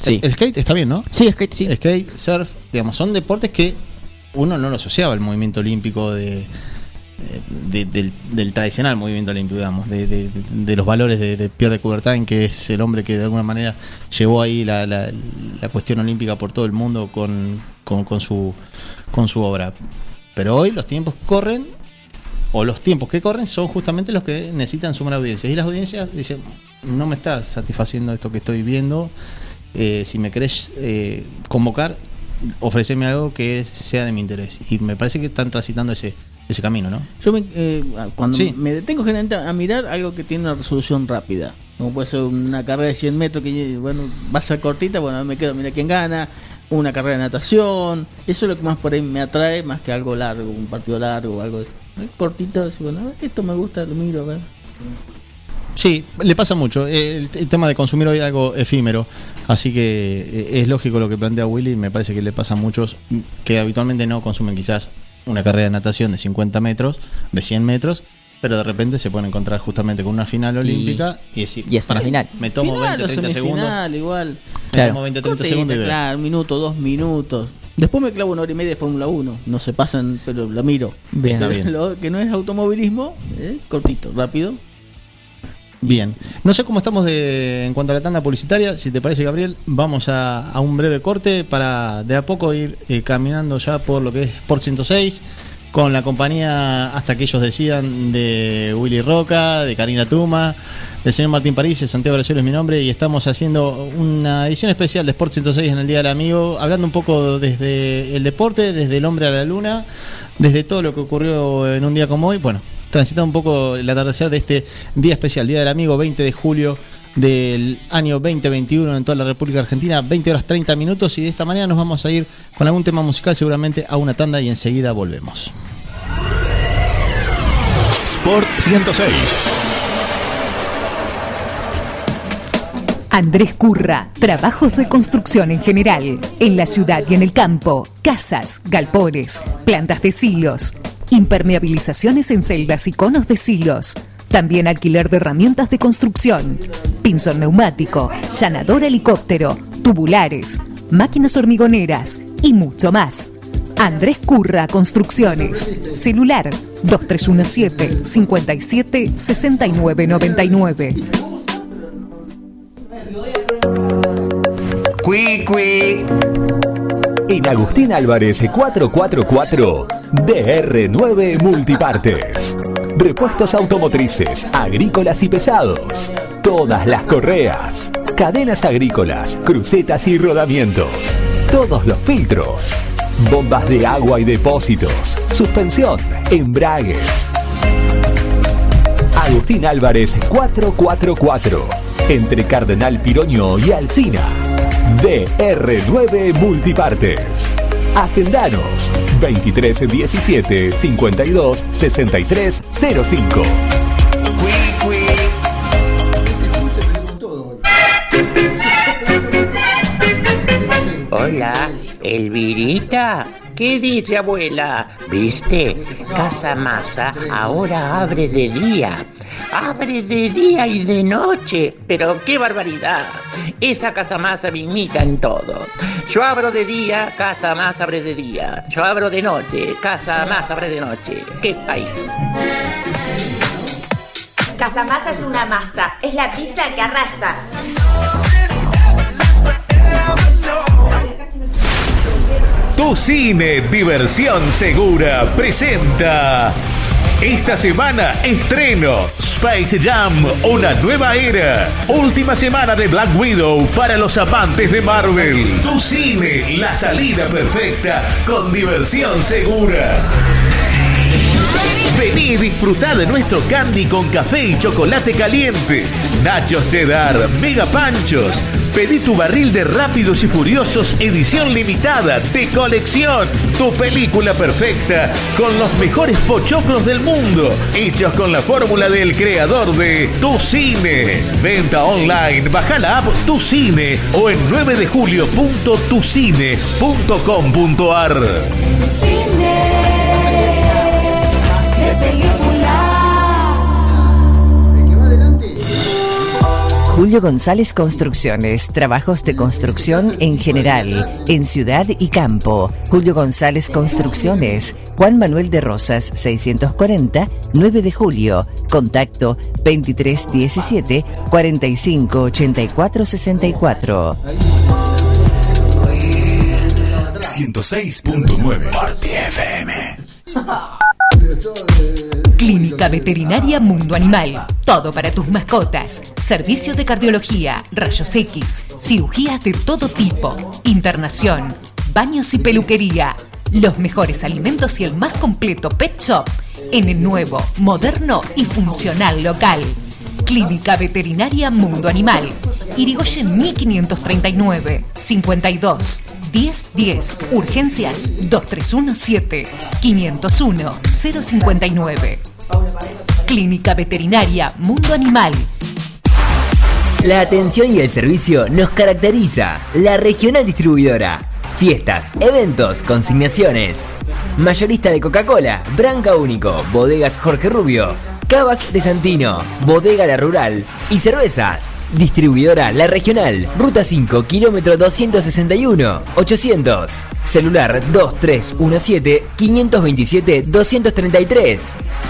Sí.
El, el skate está bien, ¿no?
Sí, skate, sí.
Skate, surf, digamos, son deportes que uno no lo asociaba al movimiento olímpico de, de- del, del tradicional movimiento olímpico, digamos, de, de- de los valores de, de Pierre de Coubertin, que es el hombre que de alguna manera llevó ahí la, la- la cuestión olímpica por todo el mundo con, con, con su, con su obra. Pero hoy los tiempos corren o los tiempos que corren son justamente los que necesitan sumar audiencias. Y las audiencias dicen, no me está satisfaciendo esto que estoy viendo. Eh, si me querés eh, convocar, ofreceme algo que sea de mi interés. Y me parece que están transitando ese, ese camino, ¿no?
Yo me, eh, cuando
Sí.
me detengo generalmente a mirar algo que tiene una resolución rápida. Como puede ser una carrera de 100 metros que, bueno, va a ser cortita, bueno, me quedo, mira quién gana. Una carrera de natación. Eso es lo que más por ahí me atrae, más que algo largo, un partido largo o algo cortito. Así, bueno, a ver, esto me gusta, lo miro, a ver.
Sí, le pasa mucho. Eh, El, el tema de consumir hoy es algo efímero. Así que eh, es lógico lo que plantea Willy. Me parece que le pasa a muchos que habitualmente no consumen quizás una carrera de natación de 50 metros, de 100 metros, pero de repente se pueden encontrar justamente con una final olímpica y, decir,
y es una
"Para,
final".
me tomo
Final
20,
o
30 segundos.
igual.
Me tomo 20, 30
Cortita,
segundos y veo.
Claro, un minuto, dos minutos. Después me clavo una hora y media de Fórmula 1. No se pasan, pero lo miro.
Bien. Está bien.
Lo que no es automovilismo, eh, cortito, rápido.
Bien, no sé cómo estamos de, en cuanto a la tanda publicitaria. Si te parece, Gabriel, vamos a, a un breve corte para de a poco ir eh, caminando ya por lo que es Sport 106 con la compañía hasta que ellos decidan de Willy Roca, de Karina Tuma, del señor Martín París, Santiago Brasil es mi nombre y estamos haciendo una edición especial de Sport 106 en el Día del Amigo, hablando un poco desde el deporte, desde el hombre a la luna, desde todo lo que ocurrió en un día como hoy. Bueno, transitando un poco el atardecer de este día especial, Día del Amigo, 20 de julio del año 2021 en toda la República Argentina, 20 horas 30 minutos y de esta manera nos vamos a ir con algún tema musical seguramente a una tanda y enseguida volvemos.
Sport 106.
Andrés Curra, trabajos de construcción en general, en la ciudad y en el campo, casas, galpones, plantas de silos, impermeabilizaciones en celdas y conos de silos, también alquiler de herramientas de construcción, pinzón neumático, llanador helicóptero, tubulares, máquinas hormigoneras y mucho más. Andrés Curra Construcciones. Celular 2317 57 69 99.
Cui, En Agustín Álvarez 444 DR9 Multipartes. Repuestos automotrices, agrícolas y pesados. Todas las correas. Cadenas agrícolas, crucetas y rodamientos. Todos los filtros. Bombas de agua y depósitos. Suspensión, embragues. Agustín Álvarez 444. Entre Cardenal Piroño y Alcina. DR9 Multipartes. Agendanos 2317 52 63 05.
Hola, Elvirita. ¿Qué dice abuela? ¿Viste? Casa Masa ahora abre de día. Abre de día y de noche. Pero qué barbaridad. Esa Casa Masa me imita en todo. Yo abro de día, Casa Más abre de día. Yo abro de noche, Casa Más abre de noche. ¡Qué país!
Casamasa es una masa, es la pizza que arrasa.
Tu Cine Diversión Segura presenta esta semana estreno Space Jam, una nueva era. Última semana de Black Widow para los amantes de Marvel. Tu Cine, la salida perfecta con diversión segura. Vení y disfrutá de nuestro candy con café y chocolate caliente. Nachos cheddar, mega panchos. Pedí tu barril de Rápidos y Furiosos edición limitada de colección. Tu película perfecta con los mejores pochoclos del mundo. Hechos con la fórmula del creador de Tu Cine. Venta online. Baja la app Tu Cine o en 9 de julio.tucine.com.ar.
de
Julio González Construcciones, trabajos de construcción en general, en ciudad y campo. Julio González Construcciones, Juan Manuel de Rosas, 640, 9 de julio. Contacto 2317 458464.
106.9 Party FM.
Clínica Veterinaria Mundo Animal. Todo para tus mascotas. Servicio de cardiología, rayos X, cirugías de todo tipo, internación, baños y peluquería. Los mejores alimentos y el más completo pet shop en el nuevo, moderno y funcional local. Clínica Veterinaria Mundo Animal. Irigoyen 1539 52 1010. Urgencias 2317 501 059. Clínica Veterinaria Mundo Animal.
La atención y el servicio nos caracteriza. La regional distribuidora. Fiestas, eventos, consignaciones. Mayorista de Coca-Cola, Branca Único, Bodegas Jorge Rubio, Cavas de Santino, Bodega La Rural y Cervezas. Distribuidora La Regional, Ruta 5, kilómetro 261, 800. Celular 2317-527-233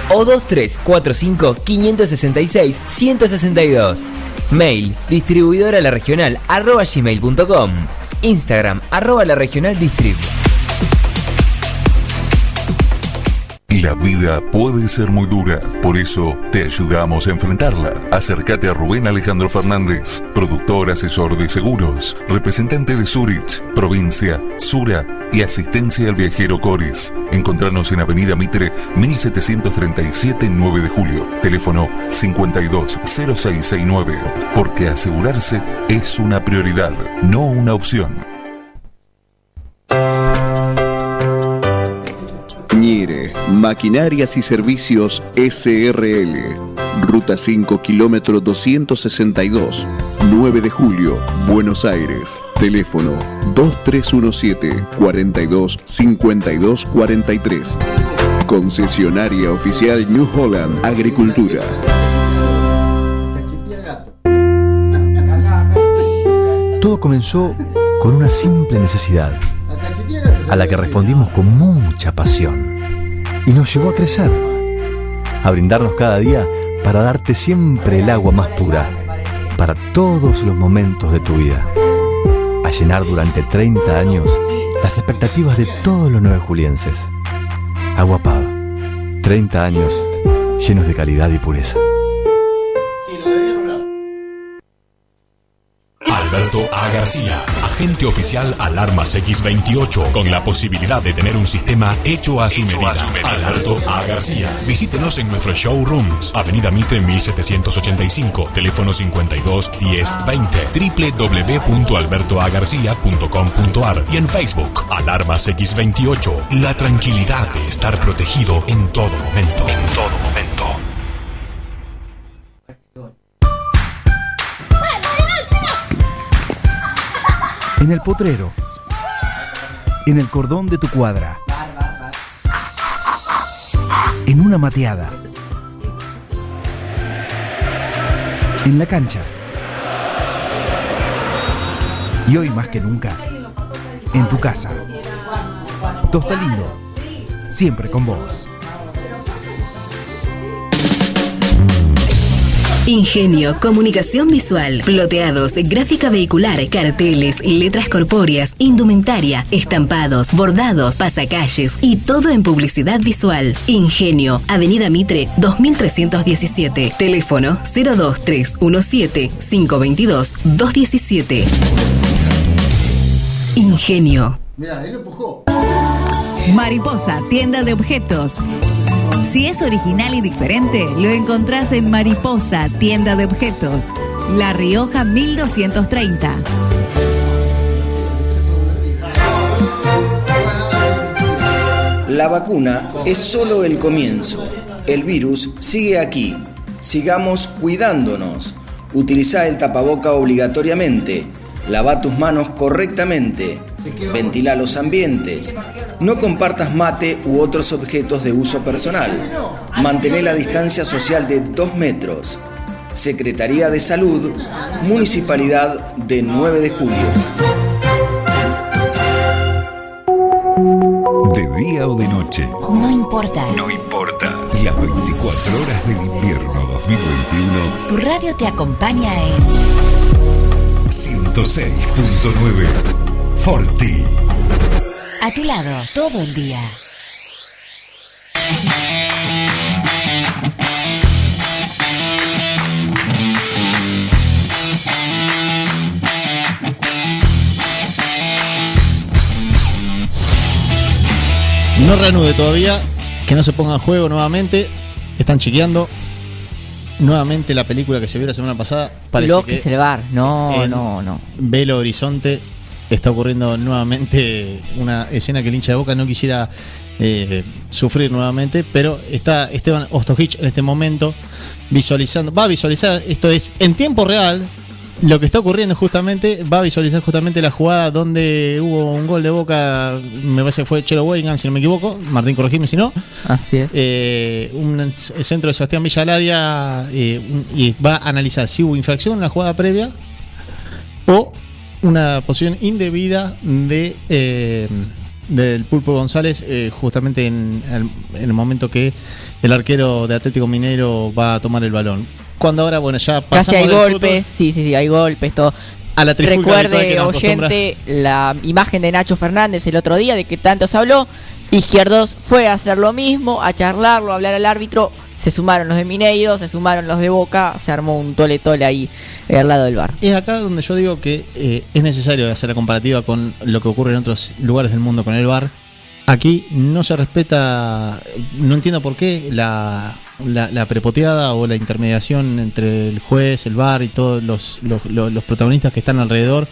o 2345-566-162. Mail distribuidora la regional arroba gmail.com. Instagram arroba la regional distrib.
La vida puede ser muy dura, por eso te ayudamos a enfrentarla. Acércate a Rubén Alejandro Fernández, productor asesor de seguros, representante de Zurich, provincia, Sura y asistencia al viajero Coris. Encontrarnos en Avenida Mitre 1737 9 de julio, teléfono 520669, porque asegurarse es una prioridad, no una opción.
Maquinarias y Servicios SRL. Ruta 5, kilómetro 262, 9 de julio, Buenos Aires. Teléfono 2317 42 52 43. Concesionaria oficial New Holland Agricultura.
Todo comenzó con una simple necesidad, a la que respondimos con mucha pasión. Y nos llevó a crecer, a brindarnos cada día para darte siempre el agua más pura, para todos los momentos de tu vida. A llenar durante 30 años las expectativas de todos los nueve julienses. Agua Pava, 30 años llenos de calidad y pureza.
Alberto A. García, agente oficial Alarmas X28, con la posibilidad de tener un sistema hecho a su, medida. Alberto A. García. Visítenos en nuestros showrooms, Avenida Mitre 1785, teléfono 52 10 20, www.albertoagarcia.com.ar y en Facebook, Alarmas X28, la tranquilidad de estar protegido en todo momento. En todo
En el potrero. En el cordón de tu cuadra. En una mateada. En la cancha. Y hoy más que nunca, en tu casa. Tosta Lindo. Siempre con vos.
Ingenio, comunicación visual, ploteados, gráfica vehicular, carteles, letras corpóreas, indumentaria, estampados, bordados, pasacalles y todo en publicidad visual. Ingenio, Avenida Mitre 2317, teléfono 02317 522 217. Ingenio.
Mira, él lo empujó.
Mariposa, tienda de objetos. Si es original y diferente, lo encontrás en Mariposa, tienda de objetos. La Rioja 1230.
La vacuna es solo el comienzo. El virus sigue aquí. Sigamos cuidándonos. Utiliza el tapaboca obligatoriamente. Lava tus manos correctamente. Ventila los ambientes. No compartas mate u otros objetos de uso personal. Mantén la distancia social de 2 metros. Secretaría de Salud, Municipalidad de 9 de julio.
De día o de noche,
No importa.
no importa. Las 24 horas del invierno 2021,
Tu radio te acompaña en
106.9. Forti.
A tu lado, todo el día.
No reanude todavía, que no se ponga en juego nuevamente. Están chequeando nuevamente la película que se vio la semana pasada. Parece
Los que, que es el bar. No, no, no.
Velo Horizonte está ocurriendo nuevamente una escena que el hincha de Boca no quisiera eh, sufrir nuevamente, pero está Esteban Ostojic en este momento visualizando, va a visualizar, esto es en tiempo real, lo que está ocurriendo justamente, va a visualizar justamente la jugada donde hubo un gol de Boca, me parece que fue Chelo Weigand, si no me equivoco, Martín corregime si no,
Así es.
eh, un centro de Sebastián Villa al área eh, y va a analizar si hubo infracción en la jugada previa o una posición indebida de eh, del Pulpo González eh, justamente en, el- en el momento que el arquero de Atlético Mineiro va a tomar el balón. Cuando ahora, bueno, ya
Casi
pasamos
hay
del fútbol
golpes, sí, sí, sí, hay golpes, todo.
a la que
Recuerde,
acostumbra.
oyente, la imagen de Nacho Fernández el otro día, de que tanto se habló. Izquierdos fue a hacer lo mismo, a charlarlo, a hablar al árbitro. Se sumaron los de Mineiro, se sumaron los de Boca, se armó un tole tole ahí al lado del bar.
Es acá donde yo digo que eh, es necesario hacer la comparativa con lo que ocurre en otros lugares del mundo con el bar. Aquí no se respeta, no entiendo por qué, la, la, la prepoteada o la intermediación entre el juez, el bar y todos los, los, los- protagonistas que están alrededor.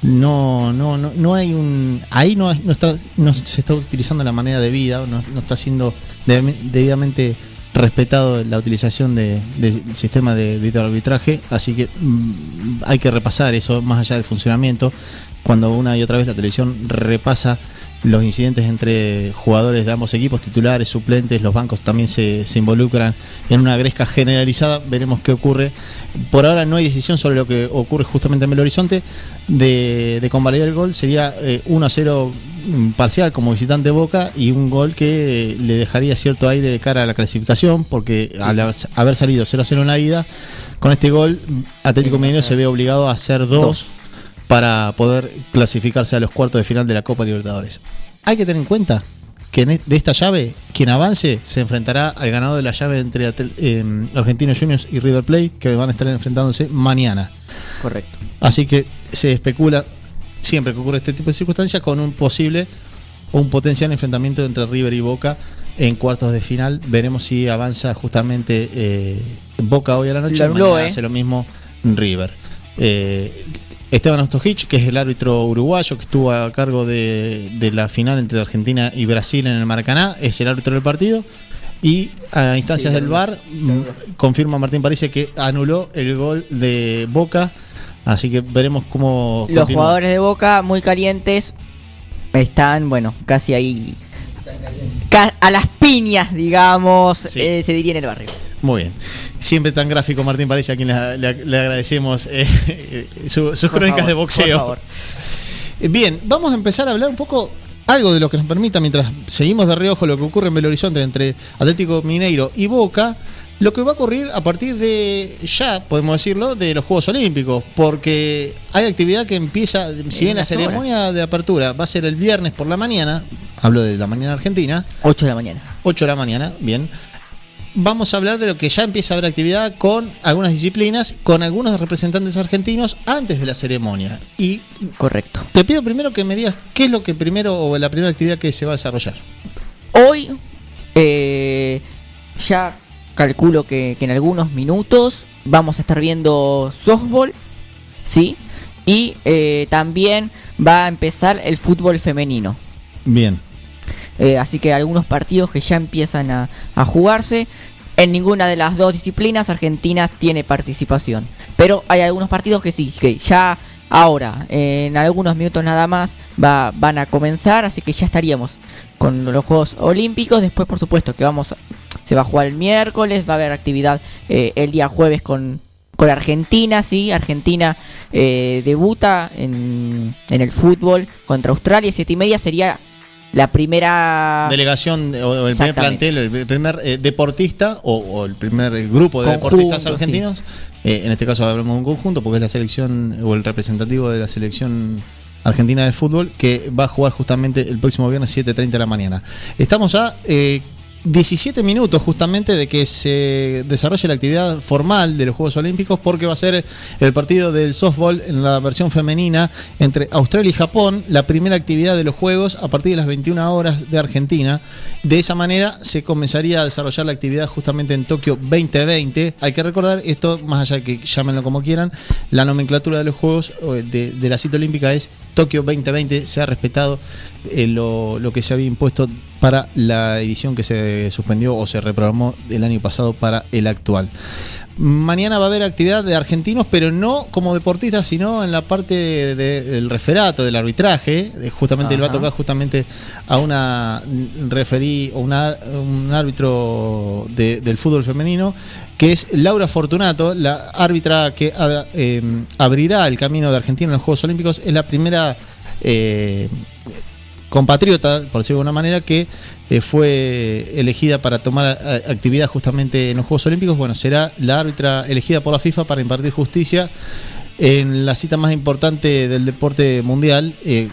No, no, no, no hay un. Ahí no, no, está, no se está utilizando la manera debida, no, no está siendo debidamente respetado la utilización de- del sistema de videoarbitraje, así que mm, hay que repasar eso más allá del funcionamiento. Cuando una y otra vez la televisión repasa los incidentes entre jugadores de ambos equipos, titulares, suplentes, los bancos también se, se involucran en una gresca generalizada, veremos qué ocurre. Por ahora no hay decisión sobre lo que ocurre justamente en Belo Horizonte. De, de convalidar el gol, sería eh, 1 a 0 mm, parcial como visitante Boca y un gol que eh, le dejaría cierto aire de cara a la clasificación, porque al haber- salido 0 a 0 en la ida, con este gol Atlético Mineiro se ve obligado a hacer dos. para poder clasificarse a los cuartos de final de la Copa Libertadores. Hay que tener en cuenta que e- de esta llave, quien avance se enfrentará al ganador de la llave entre eh, Argentinos Juniors y River Plate, que van a estar enfrentándose mañana.
Correcto.
Así que se especula siempre que ocurre este tipo de circunstancias con un posible o un potencial enfrentamiento entre River y Boca en cuartos de final. Veremos si avanza justamente eh, Boca hoy a la noche.
Lo
mañana
eh.
hace lo mismo River. Eh, Esteban Ostojic, que es el árbitro uruguayo que estuvo a cargo de, de la final entre Argentina y Brasil en el Maracaná, es el árbitro del partido. Y a instancias del VAR mm, confirma Martín París que anuló el gol de Boca. Así que veremos cómo.
Los
continúa.
jugadores de Boca muy calientes están, bueno, casi ahí. ca- a las piñas, digamos, eh, se diría en el barrio.
Muy bien. Siempre tan gráfico Martín París, a quien le, le- le agradecemos eh, su- sus
Por
crónicas
favor,
de
por
boxeo.
favor.
Eh, Bien, vamos a empezar a hablar un poco algo de lo que nos permita, mientras seguimos de reojo lo que ocurre en Belo Horizonte entre Atlético Mineiro y Boca, lo que va a ocurrir a partir de ya, podemos decirlo, de los Juegos Olímpicos, porque hay actividad que empieza, si bien la
horas.
ceremonia de apertura va a ser el viernes por la mañana, hablo de la mañana argentina,
8 de la mañana.
8 de la mañana, bien. Vamos a hablar de lo que ya empieza a haber actividad con algunas disciplinas, con algunos representantes argentinos antes de la ceremonia. Y
Correcto.
te pido primero que me digas qué es lo que primero o la primera actividad que se va a desarrollar.
Hoy, eh, ya calculo que, que en algunos minutos vamos a estar viendo softball, ¿sí? Y eh, también va a empezar el fútbol femenino.
Bien.
Eh, así que algunos partidos que ya empiezan a, a jugarse. En ninguna de las dos disciplinas Argentina tiene participación. Pero hay algunos partidos que sí, que ya ahora, en algunos minutos nada más, va, van a comenzar. Así que ya estaríamos con los Juegos Olímpicos. Después, por supuesto, que vamos se va a jugar el miércoles. Va a haber actividad eh, el día jueves con, con Argentina, sí. Argentina eh, debuta en, en el fútbol contra Australia. Siete y media sería la primera
Delegación o, el primer plantel, el primer eh, deportista o, o el primer grupo de
Conjunto,
deportistas
sí.
argentinos. eh, en este caso hablamos de un conjunto porque es la selección o el representativo de la selección argentina de fútbol que va a jugar justamente el próximo viernes 7.30 de la mañana. Estamos a eh, 17 minutos justamente de que se desarrolle la actividad formal de los Juegos Olímpicos porque va a ser el partido del softball en la versión femenina entre Australia y Japón, la primera actividad de los Juegos a partir de las 21 horas de Argentina. De esa manera se comenzaría a desarrollar la actividad justamente en Tokio 2020. Hay que recordar esto, más allá de que llámenlo como quieran, la nomenclatura de los Juegos eh, de, la cita olímpica es Tokio 2020. Se ha respetado eh, lo, lo que se había impuesto para la edición que se suspendió o se reprogramó el año pasado para el actual. Mañana va a haber actividad de argentinos, pero no como deportistas, sino en la parte de- del referato, del arbitraje. Justamente le va a
Ajá.
tocar justamente a una referí o una- un árbitro de- del fútbol femenino, que es Laura Fortunato, la árbitra que eh, abrirá el camino de Argentina en los Juegos Olímpicos. Es la primera eh, compatriota, por decirlo de alguna manera, que eh, fue elegida para tomar eh, actividad justamente en los Juegos Olímpicos. Bueno, será la árbitra elegida por la FIFA para impartir justicia en la cita más importante del deporte mundial, eh,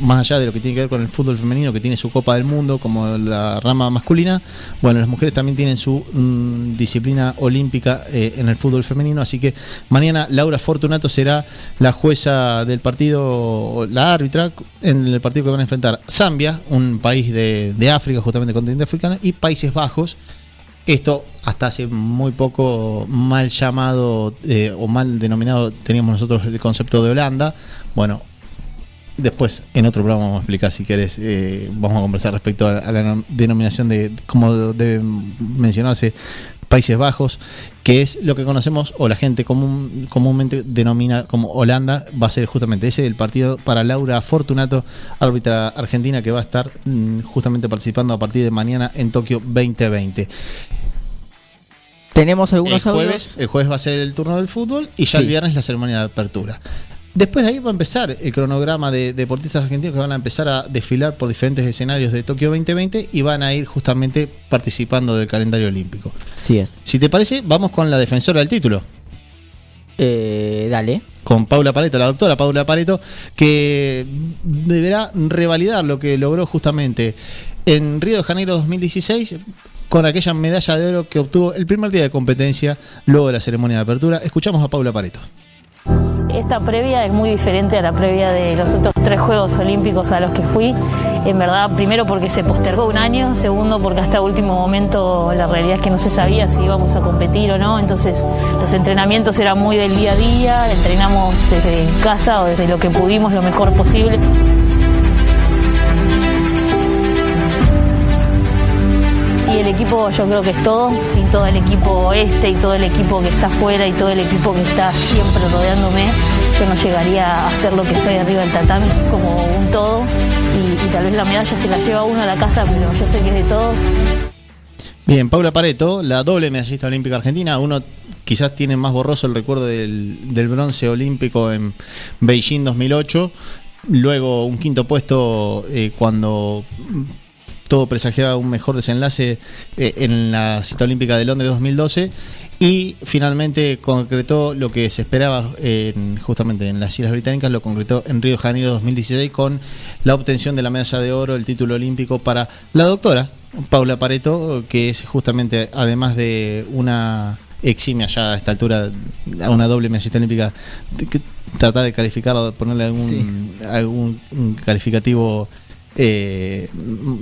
más allá de lo que tiene que ver con el fútbol femenino, que tiene su Copa del Mundo como la rama masculina, bueno, las mujeres también tienen su mm, disciplina olímpica eh, en el fútbol femenino, así que mañana Laura Fortunato será la jueza del partido, la árbitra, en el partido que van a enfrentar Zambia, un país de África, justamente continente africano, y Países Bajos, esto hasta hace muy poco mal llamado eh, o mal denominado teníamos nosotros el concepto de Holanda. Bueno, después en otro programa vamos a explicar si querés, eh, vamos a conversar respecto a, a la nom- denominación de cómo debe mencionarse Países Bajos, que es lo que conocemos o la gente común, comúnmente denomina como Holanda, va a ser justamente ese el partido para Laura Fortunato, árbitra argentina que va a estar mm, justamente participando a partir de mañana en Tokio 2020.
Tenemos
El
algunos audios.
jueves, el jueves va a ser el turno del fútbol y ya el viernes la ceremonia de apertura. Después de ahí va a empezar el cronograma de deportistas argentinos que van a empezar a desfilar por diferentes escenarios de Tokio 2020 y van a ir justamente participando del calendario olímpico.
Sí es.
Si te parece, vamos con la defensora del título.
Eh, dale.
Con Paula Pareto, la doctora Paula Pareto, que deberá revalidar lo que logró justamente en Río de Janeiro 2016 con aquella medalla de oro que obtuvo el primer día de competencia luego de la ceremonia de apertura. Escuchamos a Paula Pareto.
Esta previa es muy diferente a la previa de los otros tres Juegos Olímpicos a los que fui. En verdad, primero porque se postergó un año, segundo porque hasta último momento la realidad es que no se sabía si íbamos a competir o no, entonces los entrenamientos eran muy del día a día, entrenamos desde casa o desde lo que pudimos lo mejor posible. El equipo yo creo que es todo, sin todo el equipo este y todo el equipo que está afuera y todo el equipo que está siempre rodeándome, yo no llegaría a hacer lo que soy arriba del tatami como un todo y, tal vez la medalla se la lleva uno a la casa, pero yo sé que es de todos.
Bien, Paula Pareto, la doble medallista olímpica argentina. Uno quizás tiene más borroso el recuerdo del, bronce olímpico en Beijing 2008. Luego un quinto puesto eh, cuando todo presagiaba un mejor desenlace eh, en la cita olímpica de Londres 2012. Y finalmente concretó lo que se esperaba en- justamente en las Islas Británicas, lo concretó en Río de Janeiro 2016 con la obtención de la medalla de oro, el título olímpico para la doctora Paula Pareto, que es justamente, además de una eximia ya a esta altura, a una doble medallista olímpica, que trata de calificarlo, ponerle algún, algún calificativo eh,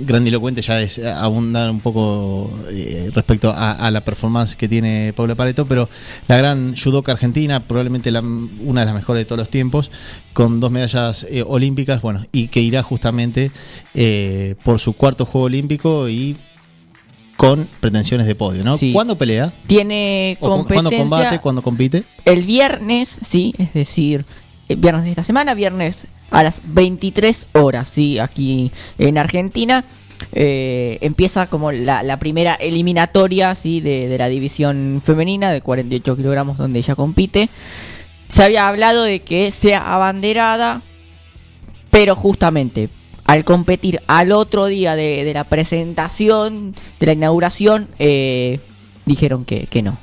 grandilocuente ya es abundar un poco eh, respecto a, a la performance que tiene Paula Pareto, pero la gran judoka argentina, probablemente la- una de las mejores de todos los tiempos, con dos medallas eh, olímpicas, bueno, y que irá justamente eh, por su cuarto juego olímpico y con pretensiones de podio, ¿no?
Sí.
¿Cuándo pelea?
Tiene
¿O cu- ¿Cuándo
competencia
combate? ¿Cuándo compite?
el viernes, sí, es decir, viernes de esta semana, viernes a las 23 horas, sí, aquí en Argentina. Eh, empieza como la, la primera eliminatoria sí, de, de la división femenina de 48 kilogramos donde ella compite. Se había hablado de que sea abanderada, pero justamente al competir al otro día de, de la presentación, de la inauguración, eh, dijeron que, que no.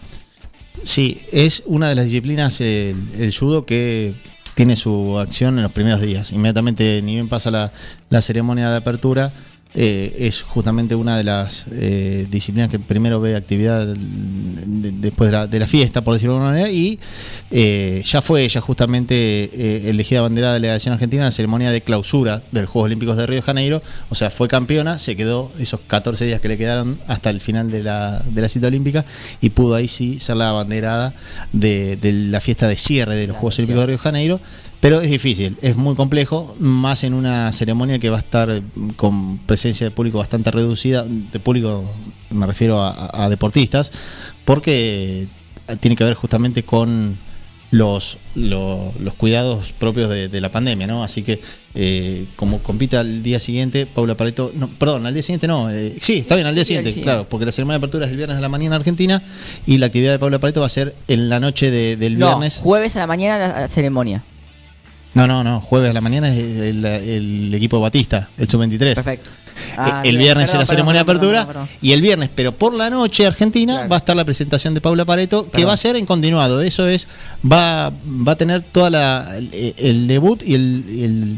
Sí, es una de las disciplinas, el, el judo, que tiene su acción en los primeros días. Inmediatamente, ni bien pasa la, la ceremonia de apertura, eh, es justamente una de las eh, disciplinas que primero ve actividad de- después de la, de la fiesta, por decirlo de alguna manera, y eh, ya fue ella justamente eh, elegida bandera de la delegación argentina en la ceremonia de clausura de los Juegos Olímpicos de Río de Janeiro, o sea, fue campeona, se quedó esos 14 días que le quedaron hasta el final de la, de la cita olímpica y pudo ahí sí ser la abanderada de, de la fiesta de cierre de los Juegos Olímpicos de Río de Janeiro. Pero es difícil, es muy complejo, más en una ceremonia que va a estar con presencia de público bastante reducida, de público me refiero a, a deportistas, porque tiene que ver justamente con los, lo- los cuidados propios de, de la pandemia, ¿no? Así que eh, como compita al día siguiente, Paula Pareto, no, perdón, al día siguiente no, eh, sí, está bien, al día siguiente, claro, porque la ceremonia de apertura es el viernes a la mañana en Argentina y la actividad de Paula Pareto va a ser en la noche de- del
No,
viernes.
jueves a la mañana la, la ceremonia.
No, no, no. Jueves a la mañana es el, equipo Batista, el sub-23.
Perfecto.
Eh,
Ah,
el viernes
Perdón,
es la ceremonia de apertura
perdón,
y el viernes, pero por la noche Argentina va a estar la presentación de Paula Pareto, que va a ser en continuado. Eso es, va, va a tener toda la el, el debut y el, el,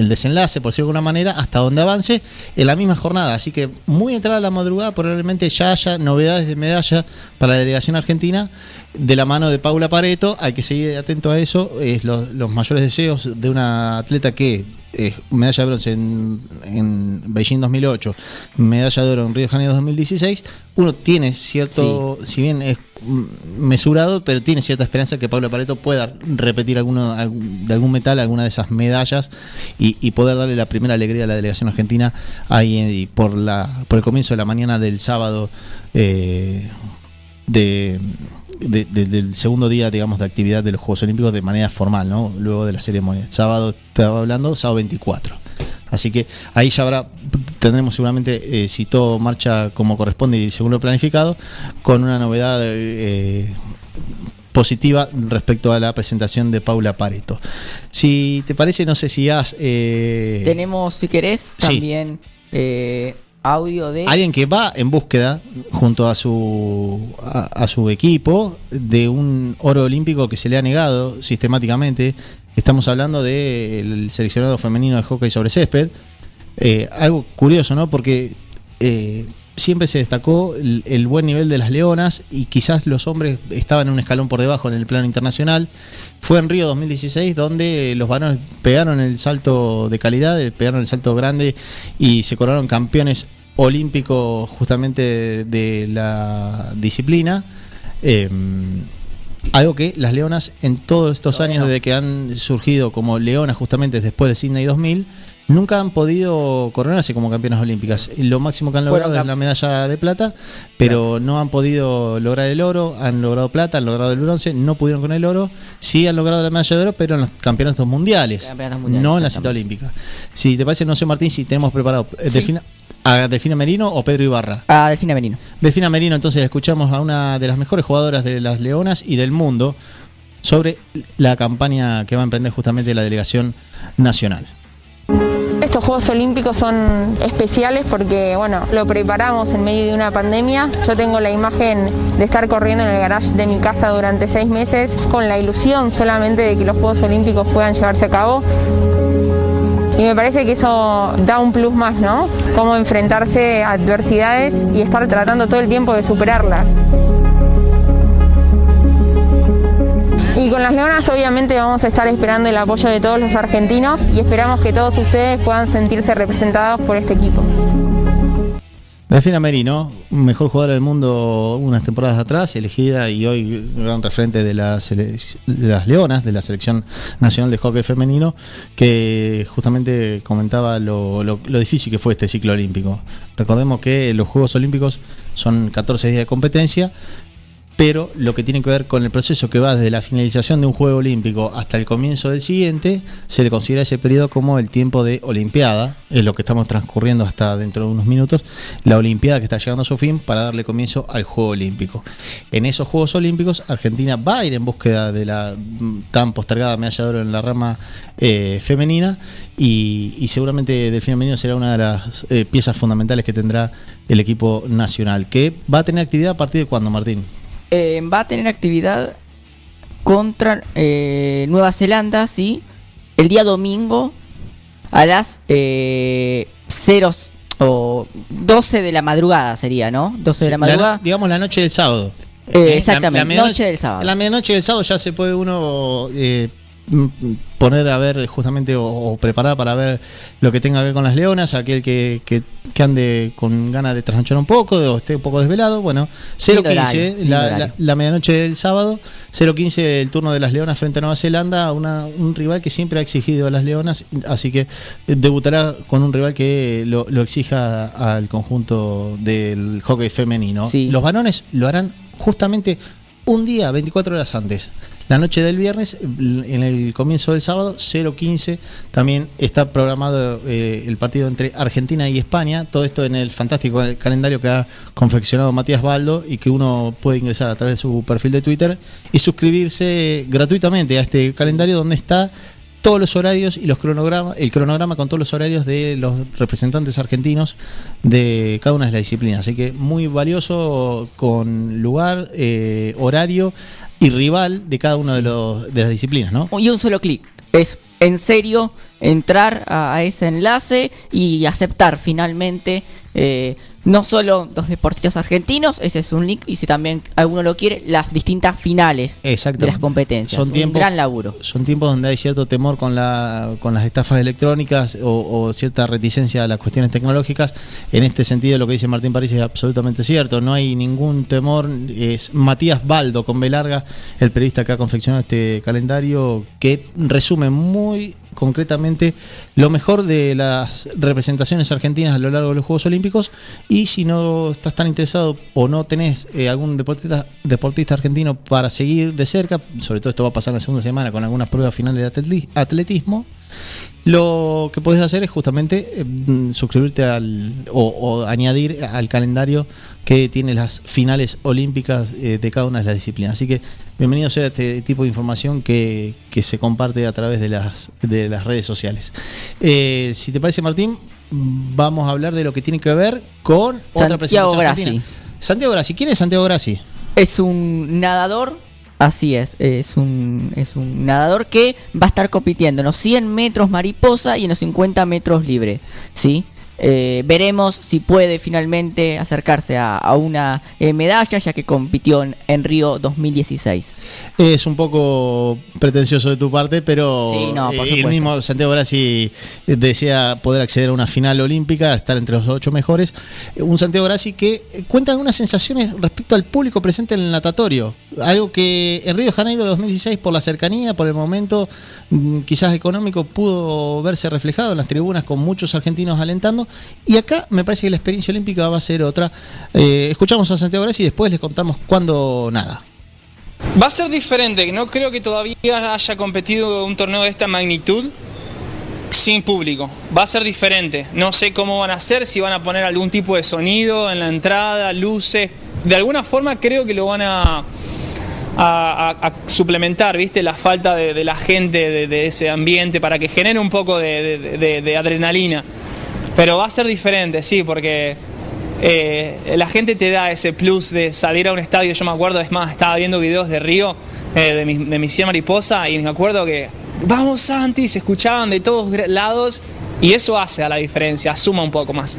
el desenlace, por decirlo de alguna manera, hasta donde avance en la misma jornada. Así que muy entrada la madrugada, probablemente ya haya novedades de medalla para la delegación argentina de la mano de Paula Pareto. Hay que seguir atento a eso. Es los, los mayores deseos de una atleta que es medalla de bronce en, en Beijing 2008, medalla de oro en Río de Janeiro 2016. Uno tiene cierto, si bien es mesurado, pero tiene cierta esperanza que Paula Pareto pueda repetir alguno, de algún metal alguna de esas medallas y, y poder darle la primera alegría a la delegación argentina ahí eh, por la por el comienzo de la mañana del sábado eh, de, de- de- del segundo día, digamos, de actividad de los Juegos Olímpicos de manera formal, ¿no? Luego de la ceremonia. Sábado estaba hablando, sábado 24. Así que ahí ya habrá, tendremos seguramente, eh, si todo marcha como corresponde y según lo planificado, con una novedad eh, positiva respecto a la presentación de Paula Pareto. Si te parece, no sé si has... eh,
Tenemos, si querés,
sí.
también eh, audio de.
Alguien que va en búsqueda junto a su a, su equipo de un oro olímpico que se le ha negado sistemáticamente. Estamos hablando del seleccionado femenino de hockey sobre césped. Eh, algo curioso, ¿no? Porque eh, siempre se destacó el, el buen nivel de las leonas y quizás los hombres estaban un escalón por debajo en el plano internacional. Fue en Río 2016 donde los varones pegaron el salto de calidad, eh, pegaron el salto grande y se coronaron campeones olímpicos justamente de la disciplina. Eh, algo que las leonas en todos estos años desde que han surgido como leonas justamente después de Sydney 2000 nunca han podido coronarse como campeonas olímpicas. Lo máximo que han logrado es la medalla de plata, pero no han podido lograr el oro, han logrado plata, han logrado el bronce, no pudieron con el oro, sí han logrado la medalla de oro, pero en los campeonatos mundiales,
Campeonatos mundiales,
no en la cita olímpica. Si te parece, no sé Martín, si tenemos preparado eh,
Sí.
Delfina- a Delfina Merino o Pedro Ibarra.
A Delfina Merino.
Delfina Merino, entonces escuchamos a una de las mejores jugadoras de las Leonas y del mundo sobre la campaña que va a emprender justamente la delegación nacional.
Estos Juegos Olímpicos son especiales porque, bueno, lo preparamos en medio de una pandemia. Yo tengo la imagen de estar corriendo en el garage de mi casa durante seis meses con la ilusión solamente de que los Juegos Olímpicos puedan llevarse a cabo. Y me parece que eso da un plus más, ¿no? Cómo enfrentarse a adversidades y estar tratando todo el tiempo de superarlas. Y con las leonas obviamente vamos a estar esperando el apoyo de todos los argentinos y esperamos que todos ustedes puedan sentirse representados por este equipo.
Delfina Merino, mejor jugadora del mundo unas temporadas atrás, elegida y hoy gran referente de, las Leonas, de la Selección Nacional de Hockey Femenino, que justamente comentaba lo difícil que fue este ciclo olímpico. Recordemos que los Juegos Olímpicos son 14 días de competencia, pero lo que tiene que ver con el proceso que va desde la finalización de un juego olímpico hasta el comienzo del siguiente, se le considera ese periodo como el tiempo de Olimpiada, es lo que estamos transcurriendo hasta dentro de unos minutos, la Olimpiada que está llegando a su fin para darle comienzo al Juego Olímpico. En esos Juegos Olímpicos, Argentina va a ir en búsqueda de la mm, tan postergada medalla de oro en la rama eh, femenina y, y seguramente Delfín Femenino será una de las eh, piezas fundamentales que tendrá el equipo nacional, que va a tener actividad a partir de cuándo, Martín.
Eh, va a tener actividad contra eh, Nueva Zelanda, sí, el día domingo a las eh, ceros, o 12 de la madrugada sería, ¿no? 12 de la madrugada.
digamos la noche del sábado.
Eh,
Eh,
exactamente,
medianoche-
noche del sábado.
La medianoche del sábado ya se puede uno eh, poner a ver justamente o, o preparar para ver lo que tenga que ver con las leonas, aquel que, que, que ande con ganas de trasnochar un poco o esté un poco desvelado, bueno, 015,
horario, lindo
la, la- la medianoche del sábado, 015 el turno de las leonas frente a Nueva Zelanda, una, un rival que siempre ha exigido a las leonas, así que debutará con un rival que lo, lo exija al conjunto del hockey femenino. Los varones lo harán justamente un día, 24 horas antes. La noche del viernes, en el comienzo del sábado, 0-15, también está programado eh, el partido entre Argentina y España. Todo esto en el fantástico calendario que ha confeccionado Matías Baldo y que uno puede ingresar a través de su perfil de Twitter y suscribirse gratuitamente a este calendario donde está todos los horarios y los cronogramas, el cronograma con todos los horarios de los representantes argentinos de cada una de las disciplinas. Así que muy valioso con lugar, eh, horario y rival de cada una de, los, de las disciplinas, ¿no?
Y un solo clic. Es en serio entrar a, ese enlace y aceptar finalmente eh, no solo los deportistas argentinos, ese es un link, y si también alguno lo quiere, las distintas finales de las competencias.
Son
un
tiempos,
gran laburo.
Son tiempos donde hay cierto temor con, la, con las estafas electrónicas o, o cierta reticencia a las cuestiones tecnológicas. En este sentido, lo que dice Martín París es absolutamente cierto. No hay ningún temor. Es Matías Baldo, con B larga, el periodista que ha confeccionado este calendario, que resume muy concretamente lo mejor de las representaciones argentinas a lo largo de los Juegos Olímpicos. Y si no estás tan interesado o no tenés eh, algún deportista, deportista argentino para seguir de cerca, sobre todo esto va a pasar la segunda semana con algunas pruebas finales de atleti- atletismo, lo que puedes hacer es justamente eh, mm, suscribirte al o añadir al calendario que tiene las finales olímpicas eh, de cada una de las disciplinas. Así que bienvenido sea este tipo de información que, que se comparte a través de las, de las redes sociales. Eh, si te parece, Martín, vamos a hablar de lo que tiene que ver con otra presentación
Grassi.
argentina. Santiago Grassi, ¿quién es Santiago Grassi?
Es un nadador, así es, es un, es un nadador que va a estar compitiendo en los 100 metros mariposa y en los 50 metros libre, ¿sí? Eh, veremos si puede finalmente acercarse a, a una eh, medalla, ya que compitió en, en Río 2016.
Es un poco pretencioso de tu parte, pero
Sí, no, por
eh, el mismo Santiago Grassi desea poder acceder a una final olímpica, estar entre los ocho mejores. Eh, Un Santiago Grassi que cuenta algunas sensaciones respecto al público presente en el natatorio. Algo que en Río de Janeiro de 2016, por la cercanía, por el momento mm, quizás económico, pudo verse reflejado en las tribunas con muchos argentinos alentando. Y acá me parece que la experiencia olímpica va a ser otra. Eh, escuchamos a Santiago Grassi y después les contamos cuándo nada.
Va a ser diferente, no creo que todavía haya competido un torneo de esta magnitud sin público. Va a ser diferente. No sé cómo van a hacer, si van a poner algún tipo de sonido en la entrada, luces. De alguna forma creo que lo van a, suplementar, ¿viste? La falta de, la gente, de, ese ambiente, para que genere un poco de adrenalina. Pero va a ser diferente, sí, porque eh, la gente te da ese plus de salir a un estadio. Yo me acuerdo, es más, estaba viendo videos de Río, eh, de, mi, de mi mariposa, y me acuerdo que, vamos Santi, se escuchaban de todos lados, y eso hace a la diferencia, suma un poco más.